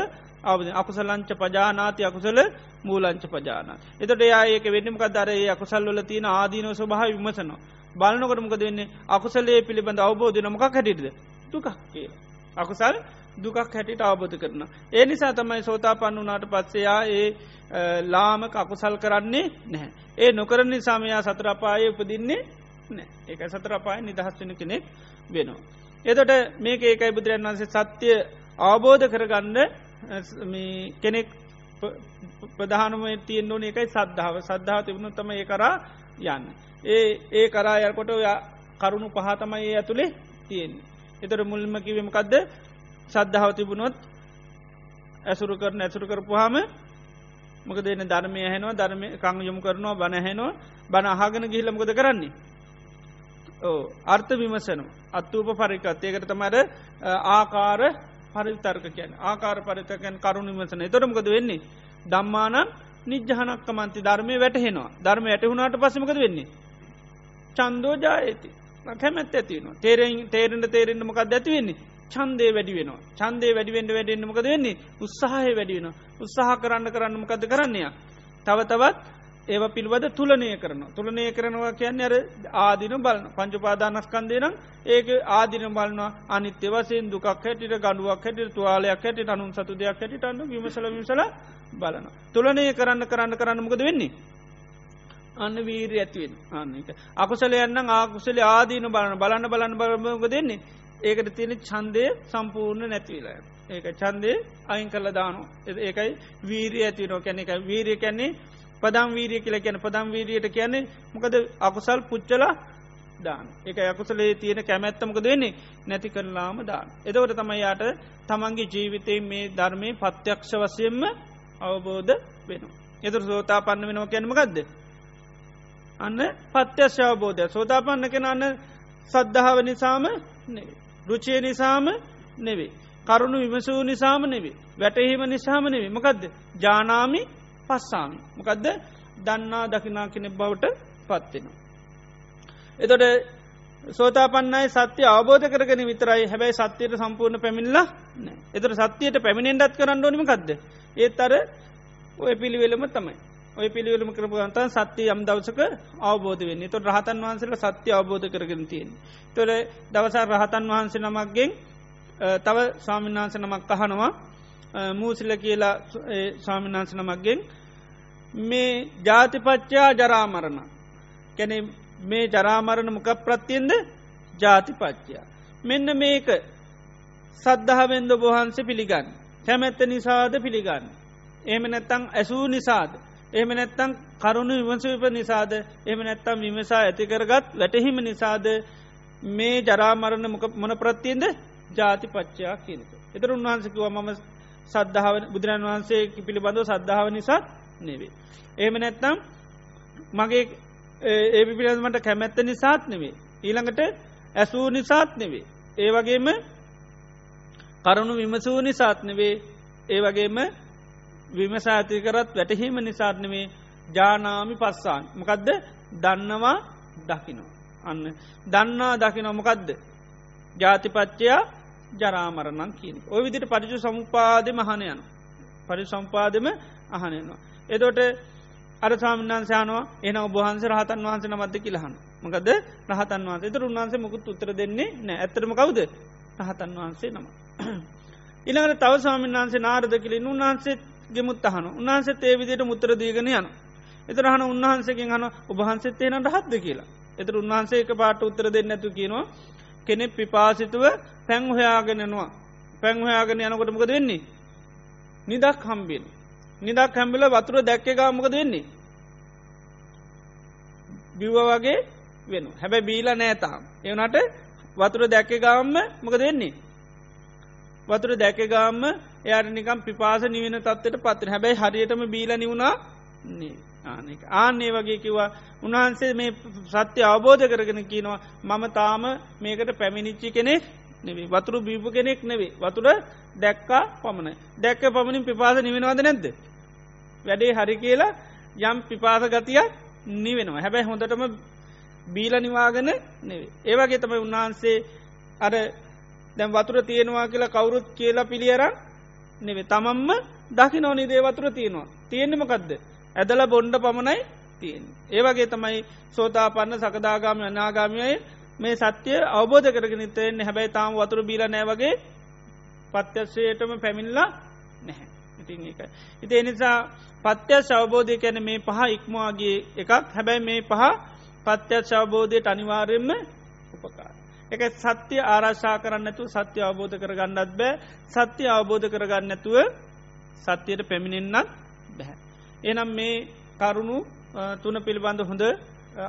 අවද අකුසලංච පජානාති අකුසල මූලංච පජාන. එතට ඒක වෙන්නමක දරේ අකුසල්ල තියෙන ආදීනව ස්වභාව විමසනවා. බලනකොටමක දෙන්නේ අකුසලේ පිළිබඳ අවබෝධ නොමක් හැටිද. දුකක් කිය. අකුසල් දුකක් හැටිට අවබෝධ කරන. ඒ නිසා තමයි සෝතා පන්න වනාට පත්සයා ඒ ලාමක අකුසල් කරන්නේ නැහැ. ඒ නොකරන නිසාමයා සතරපාය උපදින්නේ නෑ ඒක සතරපාය නිදහස් වෙන කෙනෙක් වෙනවා. එතොට මේක ඒකයි බුදුරන් වන්සේ සත්‍යය අවබෝධ කරගන්න කෙනෙක් ප්‍රධානම තියෙන් ඕන එකයි සද්ධාව සද්ධාව තිබුණු තම ඒ කරා යන්න. ඒ ඒ කරා යල්කොට ඔය කරුණු පහතමයි ඒ ඇතුළේ තියෙන්නේ. එතර මුල්ම කිවීමකක්ද සද්ධාව තිබුණොත් ඇසුරු කරන ඇසුරු කරපුහාම මොක දෙන ධර්මය හැනවා ධර්ම කං යොමු කරනවා බණහැනවා බණ අහගෙන ගිහිලමකොද කරන්නේ. ඕ අර්ථ විමසනු අත්තූප පරිකත්. ඒකට තමර ආකාර පරිතර්ක කියන ආකාර පරිතකැන් කරුණු විමසන. තොරමකද වෙන්නේ? දම්මානන් නිජ්ජහනක්කමන්ති. ධර්මය වැටහෙනවා. ධර්ම ඇටහුණට පසමකද වෙන්නේ? චන්දෝජා ඇති කැමැත් ඇතිවෙන තේරෙන් තේරෙන්ට තේරෙන්ට මොකක් ඇතිවෙන්නේ චන්දේ වැඩි වෙන චන්දේ වැඩිවෙන්ට වැඩෙන්න්න මොකද වෙන්නේ? උත්සාහය වැඩි වෙන උත්සාහ කරන්න කරන්න මොකද කරන්නේය තව තවත් ඒව පිල්වද තුලනය කරන තුළනය කරනවා කියන්න අර ආදින බලන පංචුපාදානස්කන්දේ නම් ඒක ආදින බලනවා. අනිත්‍ය වසයෙන් දුකක් හැටිට ගඩුවක් හැට තුවාලයක් හැට අනුන් සතු දෙයක් හැට අන්න විමසල විසල බලන. තුළනය කරන්න කරන්න කරන්න මොකද වෙන්නේ. අන්න වීර ඇතිවෙන් අන්නක. අකුසල යන්න ආකුසල ආදීන බලන බලන්න බලන්න බලමක දෙන්නේ ඒකට තියෙන චන්දය සම්පූර්ණ නැතිවලා. ඒක චන්දය අයින් කල්ල දානු ඒකයි වීරී ඇතිනෝ කැන එක වීරිය කැන්නේ පදම් වීරිය කියල කියන පදම් වීරියට කියන්නේ මොකද අකුසල් පුච්චලා දාන එක අකුසලේ තියෙන කැමැත්තමක දෙන්නේ නැති කරලාම දාන. එදවට තමයි යායට තමන්ගේ ජීවිතයෙන් මේ ධර්මය පත්‍යක්ෂ වසයෙන්ම අවබෝධ වෙන. එතුර සෝතා පන්න වෙනවා කැනමගදද. අන්න පත්‍යශ අවබෝධය සෝතාපන්න කෙන අන්න සද්ධාව නිසාම රුචය නිසාම නෙවේ. කරුණු විමසූ නිසාම නෙවේ. වැටහීම නිසාම නෙවේ මොකක්ද ජානාමි පස්සාමි. මොකදද දන්නා දකිනා කෙනෙ බවට පත්වෙනවා. එතොට සෝතාපන්නයි සත්‍ය අවබෝධ කරගෙන විතරයි හැබැයි සත්‍යයට සම්පූර්ණ පැමිල්ලා එතර සත්‍යයට පැමිණෙන්ඩත් කරන්න ඕනිම කක්ද. ඒත් අර ඔය පිළිවෙලම තමයි. ඔය පිළිවෙලම කරපුගන්ත සත්‍ය යම් දවසක අවබෝධ වෙන්නේ තොට රහතන් වහන්සේල සත්‍ය අවබෝධ කරගෙන තියෙන. තොර දවසා රහතන් වහන්සේ නමක්ගෙන් තව ස්වාමින්වහන්ස නමක් අහනවා මූසිල කියලා ස්වාමින්වහන්ස නමක්ගෙන් මේ ජාතිපච්චා ජරාමරණ කැන මේ ජරාමරණ මොක ප්‍රත්තියෙන්ද ජාතිපච්චයා. මෙන්න මේක සද්ධහවෙන්ද බොහන්ස පිළිගන්න. කැමැත්ත නිසාද පිළිගන්න. එහම නැත්තං ඇසූ නිසාද. එහම නැත්තං කරුණු විමසවිප නිසාද එහම නැත්තම් විමසා ඇතිකරගත් වැටහිම නිසාද මේ ජරාමරණ මොන ප්‍රත්තියෙන්ද ජාති පච්චයා කියනක. එතර උන්වහන්සකිව මම සද්ධාව බුදුරන් වහන්සේ පිළිබඳව සද්ධාව නිසා නෙවේ. එහම නැත්තම් මගේ ඒ පිළිබඳමට කැමැත්ත නිසාත් නෙවේ. ඊළඟට ඇසූ නිසාත් නෙවේ. ඒ වගේම කරුණු විමසූ නිසාත් නෙවේ ඒ වගේම විමසාතිකරත් වැටහීම නිසාත්නවේ ජානාමි පස්සාන්. මකදද දන්නවා දකිනෝ. අන්න දන්නා දකි නොමකක්ද. ජාතිපච්චයා ජරාමරණන් කියන. ඔය විදිට පරිචු සම්පාද මහනයන. පරි සම්පාදම අහනයනවා. එදොට අර සාමින්නාන්සයානවා එන ඔබහන්ස රහතන් වහන්ස නමද කියලහන. මකද රහතන් වහන්සේ තර උන්වහන්සේ මුකුත් උත්තර දෙන්නේ නෑ ඇතරම කවුද රහතන් වහන්සේ නම. ඉළඟට තව ස්වාමීන් වහන්සේ නාරද කලින් උන්වහන්සේ ගෙමුත් අහන උන්හන්සේ ඒ විදියට මුත්තර දීගෙන යන. එතරහන උන්වහන්සේකින් හන ඔබහන්සෙත් එන රහත්ද කියලා. එතර උන්වහන්සේ එක පාට උත්තර දෙන්න ඇතු කියනවා කෙනෙක් පිපාසිතුව පැං හොයාගෙනනවා පැංහොයාගෙන යනකොටමක දෙන්නේ. නිදක් හම්බෙන්. නිදක් හැම්බිල වතුර දැක්ක ගාමක දෙන්නේ. බිව්ව වගේ වෙන හැබැ බීල නෑතාම්. එවනට වතුර දැක්ක ගාම්ම මක දෙන්නේ. වතුර දැක ගාම්ම එයට නිකම් පිපාස නිවෙන තත්වට පත්‍ර හැබැයි හරියටම බීල නිවුණා ආනක ආන්නේ වගේ කිවා උන්වහන්සේ මේ සත්‍ය අවබෝධ කරගෙන කියනවා මම තාම මේකට පැමිණිච්චි කෙනෙක් නෙවේ වතුරු බීපු කෙනෙක් නෙවේ වතුර දැක්කා පමණ දැක්ක පමණින් පිපාස නිවෙනවාද නැද්ද? වැඩේ හරි කියලා යම් පිපාස ගතියක් නිවෙනවා. හැබැයි හොඳටම බීල නිවාගෙන නෙවේ ඒවගේ තමයි උන්වහන්සේ අර දැම් වතුර තියෙනවා කියලා කවුරුත් කියලා පිළියරන් නෙවේ තමම්ම දකි නොනි දේ වතුර තියෙනවා තියෙන්නෙමකක්ද ඇදල බොන්්ඩ පමණයි තියෙන්. ඒවගේ තමයි සෝතාපන්න සකදාගාමි අනාගාමියයි මේ සත්‍යය අවබෝධ කරගෙන තයෙන් හැබැයි තාම වතුර බීල නෑවගේ පත්‍යශයටම පැමිල්ලා නැහැ. ඉතින් එක. ඉති එනිසා පත්‍යස් අවබෝධය කැන මේ පහ ඉක්මවාගේ එකක් හැබැයි මේ පහ පත්‍යත් අවබෝධයට අනිවාර්යෙන්ම උපකාර. එක සත්‍ය ආරශා කරන්නතු සත්‍ය අවබෝධ කරගන්නත් බෑ. සත්‍ය අවබෝධ කරගන්නඇතුව සත්‍යයට පැමිණෙන්න්නත් බැහැ. එනම් මේ කරුණු තුන පිළිබඳ හොඳ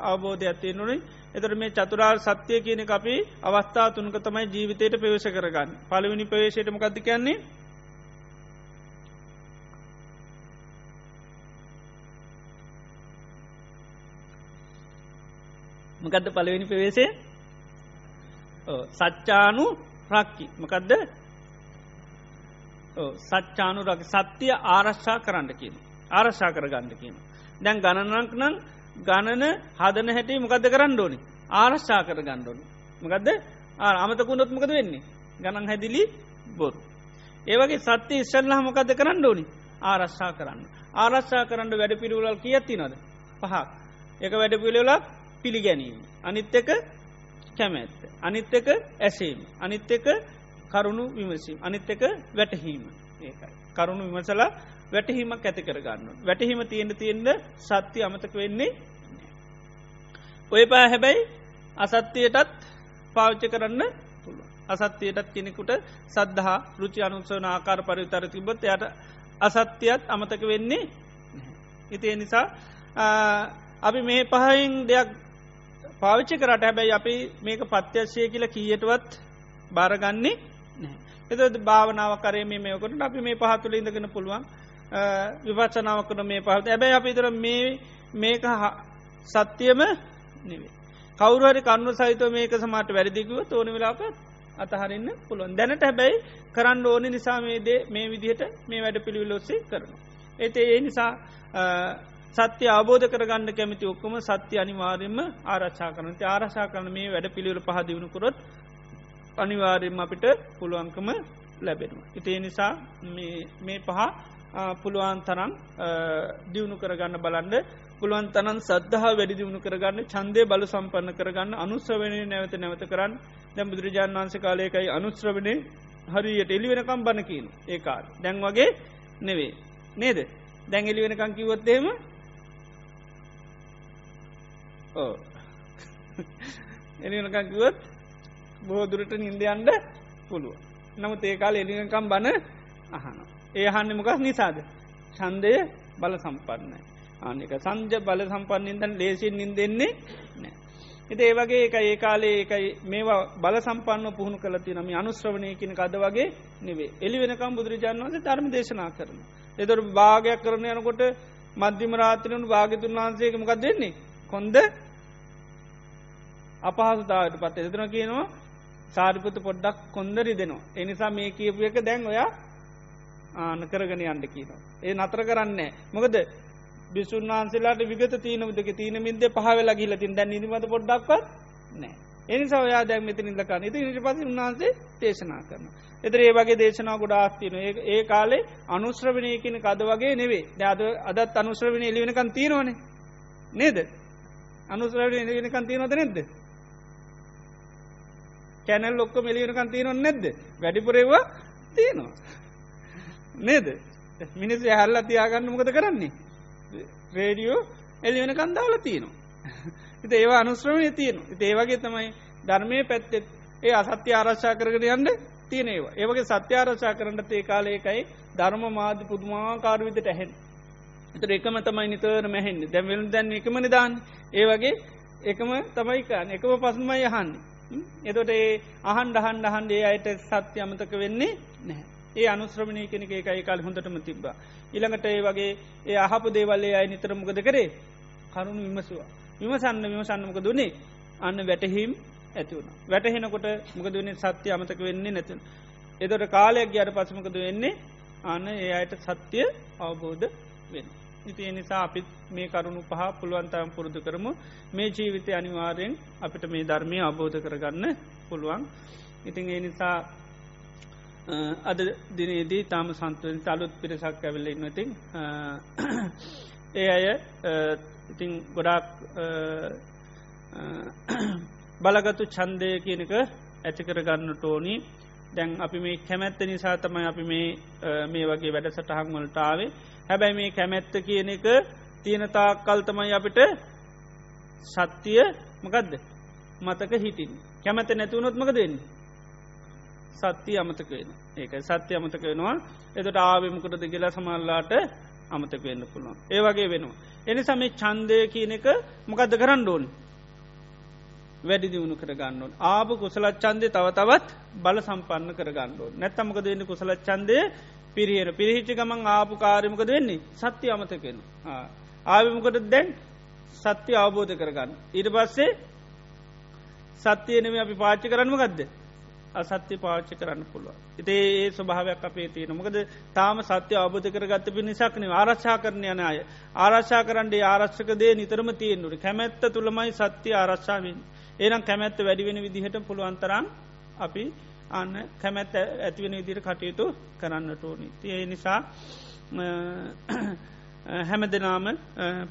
අවබෝධ ඇත්තේ නොනේ එතර මේ චතුරාර් සත්‍යය කියන අපි අවස්ථා තුනක තමයි ජීවිතයට පවේශ කරගන්න. පළවිනි පවේශයට මොකක්ද කියන්නේ? මකදද පළවෙනි පවේශේ සච්චානු රක්කි මකදද සච්චානු රක් සත්‍යය ආරශ්ා කරන්න කියන ආරශ්ා කර ගන්න කියන. දැන් ගණනක් නම් ගණන හදන හැටි මොකද කරන්න ඕනි ආරශ්ා කර ගණ්ඩෝනි. මකදද අමතකුණොත් මොකද වෙන්නේ ගණන් හැදිලි බොරු. ඒවගේ සත්‍ය ඉස්සල්ලා මොකද කරන්න ඕනි ආරශ්ා කරන්න. ආරශ්ා කරන්න වැඩ පිළිවලල් කියත්ති නොද පහක්. එක වැඩ පිළිවෙලක් පිළිගැනීම. අනිත් එක කැමැත්ත. අනිත් එක ඇසීම. අනිත් එක කරුණු විමසීම. අනිත් එක වැටහීම ඒකයි. කරුණු විමසලා වැටහීමක් ඇති කරගන්න. වැටහිම තියෙන්ට තියෙන්ට සත්‍යය අමතක වෙන්නේ ඔය පෑ හැබැයි අසත්‍යයටත් පාවිච්ච කරන්න පුළුව. අසත්‍යයටත් කෙනෙකුට සද්ධහා රුචි අනුසවන ආකාර පරිතර තිබොත් යට අසත්‍යයත් අමතක වෙන්නේ ඉතිය නිසා අපි මේ පහයින් දෙයක් පාවිච්චි කරට හැබැයි අපි මේක පත්‍යශය කියල කියටවත් බාරගන්නේ එත භාවනාව කරේ මේ මේකට අපි මේ පහතුල ඉඳගෙන පුළුවන් විපච්චනාව කන මේ පහත ඇබැයි අපි තර මේ මේක සත්‍යයම නෙවේ. කවුරහරි කන්නු සහිත මේක සමට වැරදිකුව තෝන වෙලාප අතහරන්න පුළුවන් දැනට හැබැයි කරන්න ඕනි නිසා මේ දේ මේ විදිහට මේ වැඩ පිළිවිලොස්සේ කරන. ඒත ඒ නිසා සත්‍ය අබෝධ කරගන්න කැමති ඔක්කොම සත්‍ය අනිවාර්යම ආරක්ෂා කරනති ආරශා කරන මේ වැඩ පිළිවල පහදිවුණුකොරොත් අනිවාර්යම අපිට පුළුවන්කම ලැබෙනවා. ඉතිේ නිසා මේ පහ පුළුවන් තරන් දියුණු කරගන්න බලන්ඩ පුළුවන් තනන් සද්ධහා වැඩි දියුණු කරගන්න චන්දය බල සම්පන්න කරගන්න අනුස්්‍රවනය නැවත නැවත කරන්න. දැම් බුදුරජාන් වන්ස කාලයකයි අනුස්්‍රවනය හරියට එලි වෙනකම් බණකින් ඒකාල් දැන් වගේ නෙවේ නේද? දැන් එලි වෙනකං කිවොත්තේම ඕ එලිනකං කිවත් බෝදුරට නින්දයන්ඩ පුළුව නමුත් ඒකාල එලිනකම් බණ අහනවා. ඒ අහන්න මොකක් නිසාද? ඡන්දය බල සම්පන්නයි. ආනික සංජ බල සම්පන්නන්තන් ලේසින් නින් දෙන්නේ නෑ එති ඒ වගේ එක ඒ කාලේ එකයි මේවා බල සම්පන්න පුහුණු කලති නම අනුශ්‍රවණයකින කද වගේ නෙවේ එලි වෙනකම් බුදුරජාන් වන්සේ ධර්ම දේශනා කරන එදොර භාගයක් කරන යනකොට මධ්‍යම රාත්‍රයනු භාගතුන් වහන්සේක මොකක් දෙන්නේ කොන්ද අපහසුතාවට පත් එතන කියනවා. සාරිපුත පොඩ්ඩක් කොන්දරි දෙනවා එනිසා මේ කියපු එක දැන් ඔයා ආන කරගෙන යන්න කියනවා. ඒ නතර කරන්නේ. මොකද බිසුන් වහන්සේලාට විගත තියනමුදක තියන මින්ද පහවෙලා ගිල තින් දැන් නිදිමත පොඩ්ඩක්වත් නෑ එනිසා ඔයා දැම් මෙත නිදකන්න ඉති නිට පස උන්හන්සේ දේශනා කරන. එතර ඒ වගේ දේශනා ගොඩාක් තියන ඒ කාලේ අනුශ්‍රවනය කියන කද වගේ නෙවේ දද අදත් අනුශ්‍රවනය එලිවෙනකන් තියෙනවනේ. නේද? අනුශ්‍රවනය එලිවෙනකන් තියෙනවද නැද්ද? කැනල් ලොක්ක මෙලිවෙනකන් තියෙනව නැද්ද? වැඩිපුරේවා තියෙනවා. නේද? මිනිස් හැල්ල තියාගන්න මොකද කරන්නේ? රේඩියෝ එලි වෙන කන්දාවල තියෙනවා. ඉත ඒවා අනුශ්‍රමය තියෙන ඒවගේ තමයි ධර්මය පැත්තෙත් ඒ අසත්‍ය ආරශ්ා කරගෙන යන්න තියෙනවා ඒවගේ සත්‍ය ආරශ්ා කරන්නට ඒ කාලයකයි ධර්ම මාධ්‍ය පුදුමාකාරවිතට ඇහෙන් එතර එකම තමයි නිතර මැහෙන්න්න දැවල් දැන් එකම නිදාන්න. ඒ වගේ එකම තමයිකාන්න එකම පසුමයි යහන්නේ එතොට ඒ අහන් ඩහන් ඩහන්ඩේ අයට සත්‍ය අමතක වෙන්නේ නැහැ ඒ අනුශ්‍රමණය කෙනෙක එකයි කාල් හොඳටම තිබ්බා. ඉළඟට ඒ වගේ ඒ අහපු දේවල්ලේ අයි නිතරමකද කරේ කරුණු විමසවා. විමසන්න විමසන්නමක දුන්නේ අන්න වැටහිම් ඇතිවුණ. වැටහෙනකොට මොකදවන්නේ සත්‍ය අමතක වෙන්නේ නැතුන්. එදොට කාලයක් ගයාට පසමකද වෙන්නේ අන්න ඒ අයට සත්‍යය අවබෝධ වෙන. ඉති නිසා අපිත් මේ කරුණු පහ පුළුවන්තයම් පුරුදු කරමු. මේ ජීවිතය අනිවාරයෙන් අපිට මේ ධර්මය අබෝධ කරගන්න පුළුවන්. ඉතින් ඒ නිසා අද දිනේදී තාම සන්තුවෙන් අලුත් පිරිසක් ඇවිල්ල ඉන්නතින් ඒ අය ඉතිං ගොඩාක් බලගතු චන්දය කියනක ඇතිකර ගන්න ටෝනි දැන් අපි මේ කැමැත්ත නිසා තමයි අපි මේ මේ වගේ වැඩ සටහන් වලටාවේ හැබැයි මේ කැමැත්ත කියන එක තියෙනතා කල් තමයි අපිට සත්‍යය මකදද? මතක හිටින් කැමැත නැතුවනොත්මක දෙන්නේ සත්‍යය අමතක වෙන ඒක සත්‍ය අමතක වෙනවා. එතට ආවිමකටද කියලා සමල්ලාට අමතක වෙන්න පුළුවන්. ඒ වගේ වෙනවා. එනි සම චන්දය කියන එක මොකක්ද කරන්න ඕන්? වැඩි දියුණු කරගන්නවන් ආප කුසලත් චන්දය තව තවත් බල සම්පන්න කරගන්නඩුව නැත්තමක දෙන්න කුසලත් චන්දය පිරිහෙන පිරිහිච්චි ගමන් ආපු කාරමකද වෙන්නේ? සත්‍ය අමතකෙන ආවිමකට දැන්? සත්‍ය අවබෝධ කරගන්න. ඊට පස්සේ සත්‍යයනම අපි පාච්චි කරන්නම ගදද අසත්‍ය පාච්චි කරන්න පුළුව. ඉතේ ඒ ස්වභාවයක් අපේ තියෙන මොකද තාම සත්‍ය අබධ කරගත්ත පි නිසක්න ආරක්ෂා කරණය යන අය. ආරක්ෂා කරන්ඩේ ආරක්ෂක දේ නිතරම තියෙන්නුට කැමැත්ත තුළමයි සත්‍ය ආරක්ෂාවෙන් ඒනම් කැමැත්ත වැඩිවෙන විදිහට පුළුවන්තරම් අපි අන්න කැමැත්ත ඇතිවෙන විදිර කටයුතු කරන්නට ඕනි. තිය නිසා හැම දෙනාම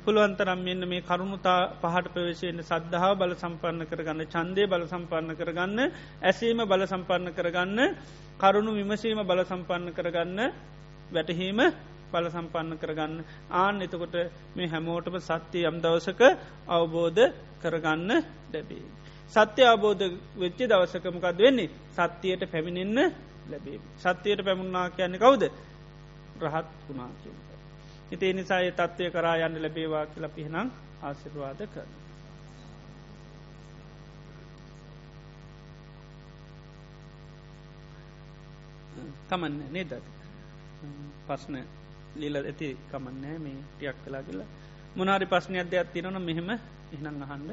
පුළුවන්තරම් මෙන්න මේ කරුණුතා පහට ප්‍රවේශයෙන් සද්ධහා බල සම්පන්න කරගන්න චන්දය බල සම්පන්න කරගන්න ඇසීම බල සම්පන්න කරගන්න කරුණු විමසීම බල සම්පන්න කරගන්න වැටහීම බල සම්පන්න කරගන්න ආන එතකොට මේ හැමෝටම සත්‍යය යම් දවසක අවබෝධ කරගන්න ලැබේ. සත්‍ය අවබෝධ වෙච්චි දවසකමකද වෙන්නේ සත්‍යයට පැමිණෙන්න ලැබේ. සත්‍යයට පැමුණනා කියන්නේ කවුද රහත් වුණා කියන. ඉතිේ නිසා ඒ තත්ත්වය කරා යන්න ලැබේවා කියල පිහනම් ආසිරවාද කරන. කමන්න නේදත් පස්න ලීල ඇති කමන්නෑ මේ ටියක් කලා කියලා මොනාරි පස්්නය අධ්‍යයක් තිරන මෙහෙම එහනං අහන්ඩ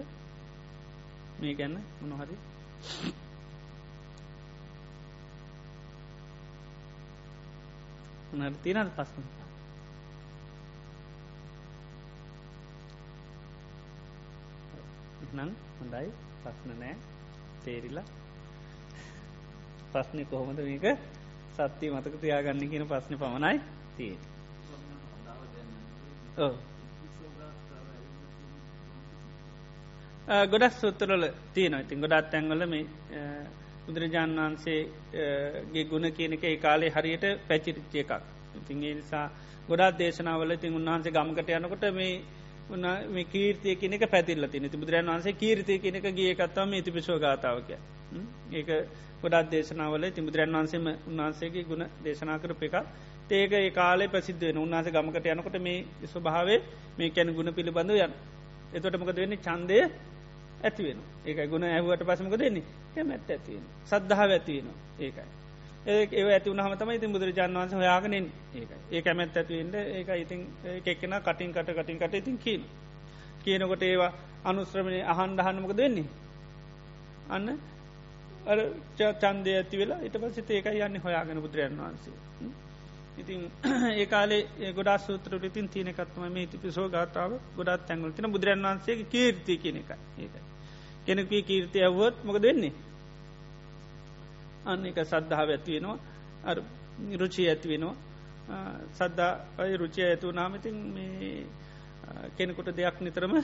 මේ ගැන්න මොනහරි මොනර තිනල් පස්න නං හොඳයි. ප්‍රශ්න නෑ තේරිලා. ප්‍රශ්නය කොහොමද මේක? සත්‍යය මතක තියාගන්න කියන ප්‍රශ්න පමණයි තිය ගොඩක් සුත්තරල තියෙන ඉතින් ගොඩත් තැන්වල මේ බුදුරජාණන් වහන්සේගේ ගුණ කියනක ඒ කාලේ හරියට පැචිරිච්චය එකක්. ඉතින් ඒ නිසා ගොඩත් දේශනාවල ඉතින් උන්වහන්සේ ගමකට යනකොට මේ මේ කීර්තිය කෙනෙක පැතිල්ල තින ති බුදුරන් වන්සේ කීර්තිය කෙනෙක ගියකත්තම ඉතිපිශෝ ගාතාවක ඒක ගොඩත් දේශනාවල තිමුදුරන් වන්සේම උන්වහන්සේගේ ගුණ දේශනා කරප එක ඒක ඒ කාලේ ප්‍රසිද්ධවෙන උන්හස ගමකට යනකොට මේ ස්වභාවේ මේ කැන ගුණ පිළිබඳ යන එතොට මොකද වෙන්නේ? චන්දය ඇතිවෙන ඒක ගුණ ඇහුවට පසමක දෙන්නේ කැමැත් ඇතිවෙන සද්ධාව ඇතිවෙන ඒකයි. ඒ ඒ ඇති වුණහම තමයි ඉතින් බුදුරජාන් වන්ස හොයාගෙනෙන් ඒක ඒ කැමැත් ඇතිවෙන්ට ඒක ඉතින් කෙක්කෙන කටින් කට කටින් කට ඉතින් කියන කියනකොට ඒවා අනුස්ත්‍රමණය අහන් දහන්නමක දෙන්නේ අන්න අර චන්දය ඇති වෙලා ඉට පසිත ඒක යන්න හොයාගෙන බුදුරයන් වහන්සේ. ඉතින් ඒ කාලේ ගොඩා සූත්‍රට ඉතින් තියනකත්ම මේ තිපිසෝ ගාතාව ගොඩත් තැන්ගල තින බුදුරන් වන්සේ කීර්ති කියන එක ඒක කෙනෙකී කීර්ති ඇවුවොත් මොක දෙන්නේ අන්න එක සද්ධාව ඇත්වෙනවා අ රුචි ඇතිවෙනවා සද්දා අයි රුචිය ඇතු නාමතින් මේ කෙනෙකුට දෙයක් නිතරම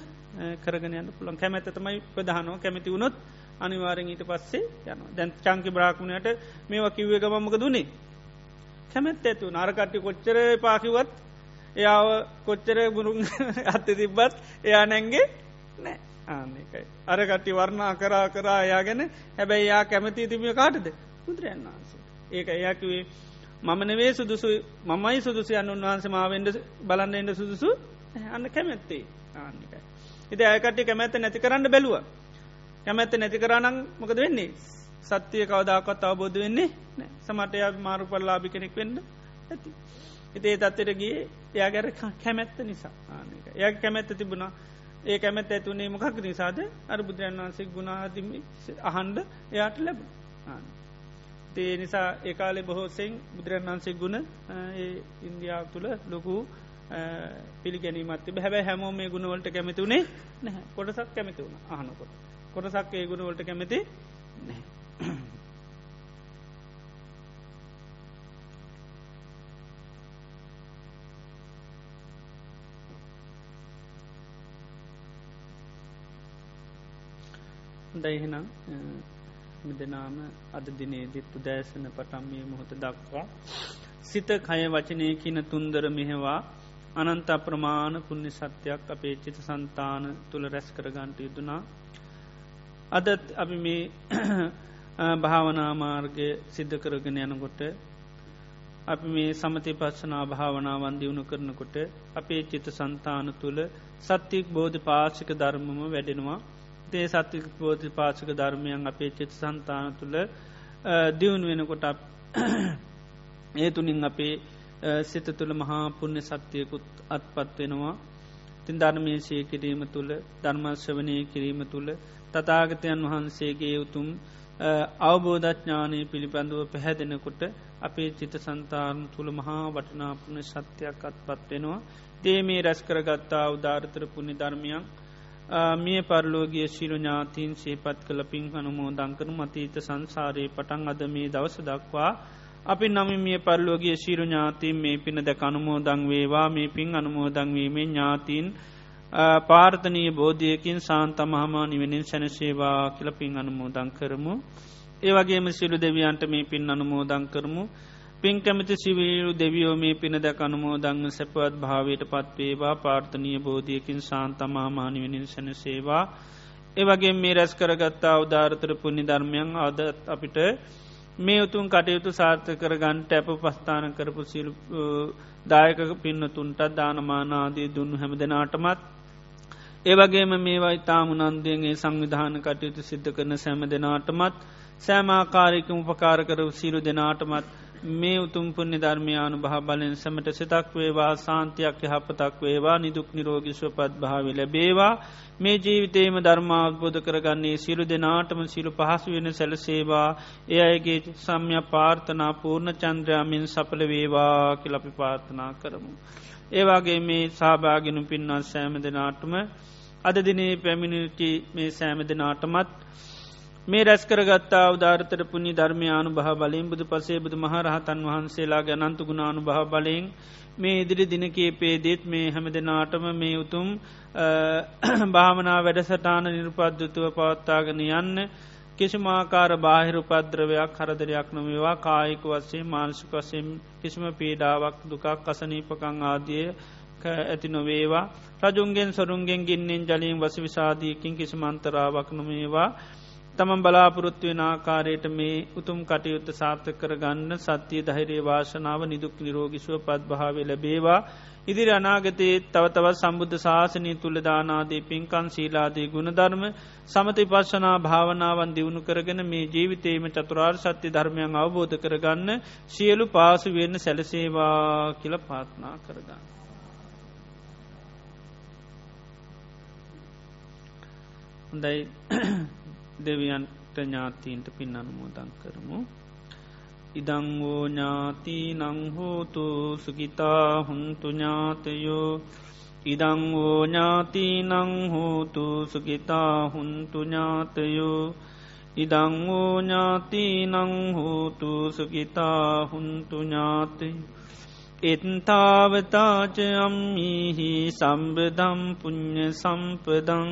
කරගෙන යන්න පුළන් කැමැත තමයි ප්‍රධානෝ කැමති වුණොත් අනිවාරෙන් ඊට පස්සේ යන දැන් චංකි බ්‍රාක්්මණයට මේවා කිව්වේ ගමමක දුන්නේ කැමැත් ඇතු නරකට්ටි කොච්චර පාකිවත් එයාව කොච්චර බුරුන් අත්ත තිබ්බත් එයා නැන්ගේ නෑ. ආන්නකයි අරකට්ටි වර්ණා කරා කරා එයා ගැන හැබැයි යා කැමති තිබිය කාටද? බුදුරයන් වහන්සේ. ඒක එයාකිවේ මම නෙවේ සුදුසු මමයි සුදුසු අන් උන්වහන්සේ මාවෙන්ඩ බලන්න එන්න සුදුසු අන්න කැමැත්තේ. ආන්නකයි ඉති අයකට්ටි කැමැත්ත නැති කරන්න බැලුව. කැමැත්ත නැති කරනම් මොකද වෙන්නේ? සත්‍යය කවදාකත් අවබෝධ වෙන්නේ සමටය මාරු පල්ලාභි කෙනෙක් වෙන්න ඇති. ඉතේ තත්තරගේ එයා ගැර කැමැත්ත නිසා. ආනක එය කැමැත්ත තිබුණා ඒ කැමැත් ඇතුනේ මොකක් නිසාද? අර බුදුරන් වන්සේ ගුණාදම අහන්ඩ එයාට ලැබ තේ නිසා ඒකාලෙ බොහෝසෙන් බුදුරන් වන්සේ ගුණ ඉන්දියාව තුළ ලොකු පිළිගැනීමත් හැබැ හැමෝ මේ ගුණවලට කැමතිවුණේ නැහැ. කොටසක් කැමති වුණ. අහනකොට. කොටසක් ඒ ගුණවලට කැමති නැහැ. දයිහෙනම් මෙදනාම අද දිනේදිත් උදෑසන පටම්මිය මොහොත දක්වා. සිත කය වචනය කියන තුන්දර මෙහෙවා. අනන්ත අප්‍රමාණ පුුණ්‍ය සත්‍යයක් අපේ චිත සන්තාන තුළ රැස් කරගන්ට යුතුනා. අදත් අපි මේ භාවනාමාර්ගය සිද්ධ කරගෙන යනකොට අපි මේ සමති පස්සනා භාවනාවන් දියුණු කරනකොට අපේ චිත සන්තාන තුළ සත්‍යයක් බෝධ පාශික ධර්මම වැඩෙනවා. තේ සත්‍යක බෝධි පාශික ධර්මයන් අපේ චිත සන්තාන තුළ දියුණු වෙනකොට ඒ තුනින් අපේ සිත තුළ මහා පුුණ්‍ය සත්‍යයකුත් අත්පත් වෙනවා. තින් ධර්මේශය කිරීම තුළ ධර්මශ්‍රවනය කිරීම තුළ තතාගතයන් වහන්සේගේ උතුම් අවබෝධඥානය පිළිබඳව පැහැදෙනකොට අපේ චිත සන්තාරන් තුළ මහා වටනාපුුණ සත්‍යයක් අත්පත්වෙනවා දේ මේ රැස් කරගත්තා උදාාරතර පුුණි ධර්මයන් මිය පරලෝගිය ශිරු ඥාතීන් සේපත් කළ පින් අනුමෝ දංකරු මතීත සංසාරයේ පටන් අද මේ දවස දක්වා අපි නම මිය පරලෝගිය ශිරු ඥාතීන් මේ පින දැක අනුමෝදං වේවා මේ පින් අනුමෝදංවීමේ ඥාතීන් පාර්ථනී බෝධියකින් සාන්තමහමා නිවෙනින් සැනසේවා කියලපින් අනුමෝදං කරමු. ඒවගේම සිලු දෙවියන්ට මේ පින් අනුමෝදං කරමු. පින් කැමති සිවීලු දෙවියෝ මේ පින දැක අනුමෝදංග සැපවත් භාවයට පත්වේවා පාර්ථනය බෝධියකින් සාන්තමාමානිවෙනින් සැනසේවා. ඒවගේ මේ රැස් කරගත්තා උදාරතර පුුණි ධර්මයන් අදත් අපිට මේ උතුන් කටයුතු සාර්ථ කරගන්ට ඇප පස්ථාන කරපු සිල් දායක පින්නතුන්ටත් දානමානාදී දුන්නු හැම දෙනාටමත් ඒවගේම මේවා ඉතාමුනන්දයගේ සංවිධාන කටයුතු සිද්ධ කරන සැම දෙනාටමත් සෑමාකාරයකම උපකාර කර සිරු දෙනාටමත් මේ උතුම් පුුණ්‍ය ධර්මයානු භහ බලෙන් සැමට සිතක් වේවා සාන්තියක් යහපතක් වේවා නිදුක් නිරෝගිස්වපත් භාව ලැබේවා මේ ජීවිතේම ධර්මාත්බෝධ කරගන්නේ සිරු දෙනාටම සිරු පහසු වෙන සැලසේවා ඒ අයගේ සම්ය පාර්ථනා පූර්ණ චන්ද්‍රයාමින් සපල වේවා කිලපි පාර්ථනා කරමු. ඒවාගේ මේ සහභාගෙනු පින්වත් සෑම දෙනාටම අද දිනේ පැමිණිටි මේ සෑම දෙනාටමත් මේ රැස්කරගත්තා උදාරතර පුුණි ධර්මයානු භහ බලින් බුදු පසේ බුදු මහරහතන් වහන්සේලා ගැනන්තු ගුණානු භහ බලයෙන් මේ ඉදිරි දිනකේ පේදෙත් මේ හැම දෙනාටම මේ උතුම් භාමනා වැඩසටාන නිර්පද්‍යතුව පවත්තාගෙන යන්න කිසිමාකාර බාහිර උපද්‍රවයක් හරදරයක් නොමේවා කායික වස්සේ මානසික වසයෙන් කිසිම පීඩාවක් දුකක් කසනීපකං ආදිය ඇති නොවේවා. රජුන්ගෙන් සොරුන්ගෙන් ගින්නෙන් ජලින් වස විසාධීකින් කිසි මන්තරාවක් නොමේවා තමන් බලාපොරොත්තුවෙන ආකාරයට මේ උතුම් කටයුත්ත සාර්ථ කරගන්න සත්‍යය දහිරේ වාශනාව නිදුක් නිරෝගිසුව පත්භාව ලැබේවා ඉදිරි අනාගතයේ තව තවත් සම්බුද්ධ ශාසනය තුළ දානාදී පින්කන් සීලාදී ගුණධර්ම සමති පශ්ශනා භාවනාවන් දියුණු කරගෙන මේ ජීවිතේම චතුරාර් සත්‍ය ධර්මයන් අවබෝධ කරගන්න සියලු පාසු වෙන්න සැලසේවා කියල පාත්නා කරගන්න. හොඳයි දෙවියන්ට ඥාතීන්ට පින් අනුමෝදන් කරමු. ඉදංවෝ ඥාති නංහෝතු සුගිතා හුන්තු ඥාතයෝ. ඉදංවෝ ඥාති නංහෝතු සුගිතා හුන්තු ඥාතයෝ. ඉදංවෝ ඥාති නංහෝතු සුගිතා හුන්තු ඥාතයෝ. එත්තාවතාච අම්මිහි සම්බදම් පුුණ්්‍ය සම්පදං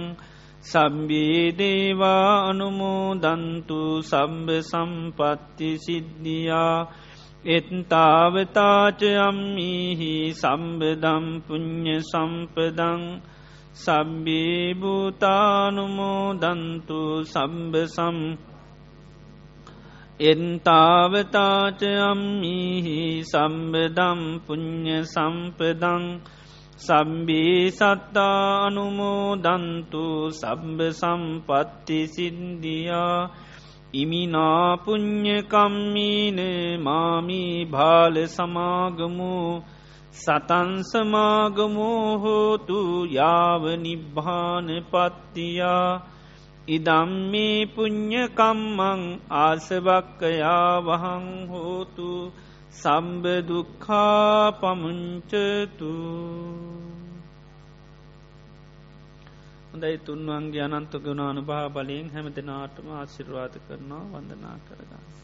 සබ්බේදේවා අනුමෝදන්තු සම්බ සම්පත්ති සිද්ධියා. එත්තාවතාච අම්මිහි සම්බදම් පුුණ්්‍ය සම්පදං. සබ්බේභූතානුමෝදන්තු සම්බ සම්ප එන්තාවතාච අම්මිහි සම්බදම් පුුණ්්‍ය සම්පදං. සම්බී සත්තා අනුමෝදන්තු සබ්බ සම්පත්ති සින්දියා ඉමිනාපුං්ඥකම්මීන මාමී භාල සමාගමු. සතන්සමාගමෝහෝතු යාව නිබ්භාන පත්තියා. ඉදම්මේ පුං්ඥකම්මං ආසවක්කයා වහං හෝතු සම්බදුක්කා පමුංචතු හොඳයි තුන්වන්ගේ අනන්ත ගුණානු භා බලයෙන් හැම දෙනාටම ආශිර්වාද කරනවා වඳනා කරගන්න.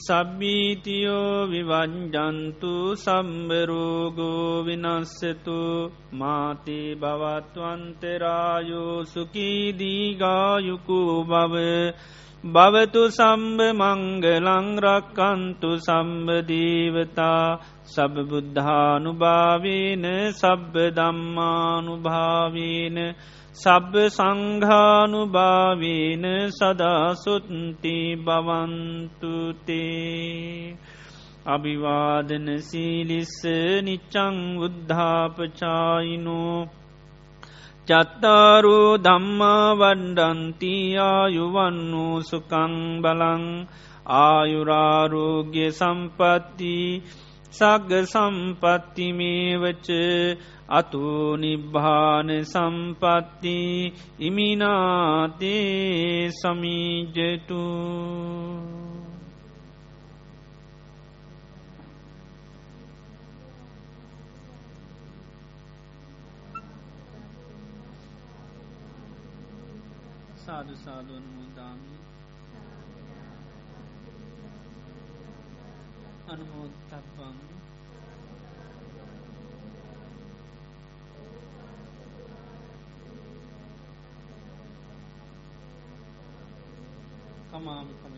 සබ්බීතියෝ විවංජන්තු සම්බරෝගෝ විනස්සතු. මාති බවත්වන්තරායෝ සුකීදීගායුකු බව භවතු සම්බ මංගලංරක්කන්තු සම්බදීවතා සබබුද්ධානුභාවීන සබ්බ දම්මානුභාවීන සබ්බ සංඝානුභාවීන සදාසුත්ති බවන්තුතේ අභිවාදන සීලිස්ස නිච්චං උද්ධාපචායිනෝ චත්තාරු දම්මා වඩ්ඩන්ති ආයුවන්නු සුකං බලං ආයුරාරෝග්‍ය සම්පත්ති සග්ග සම්පත්තිමේවච අතු නිබ්භාන සම්පත්ති ඉමිනාතේ සමීජතු සාදු සාදුවන් මුදාමි. අනුමෝත්තබ්බං කමාමි කමිතබ්බං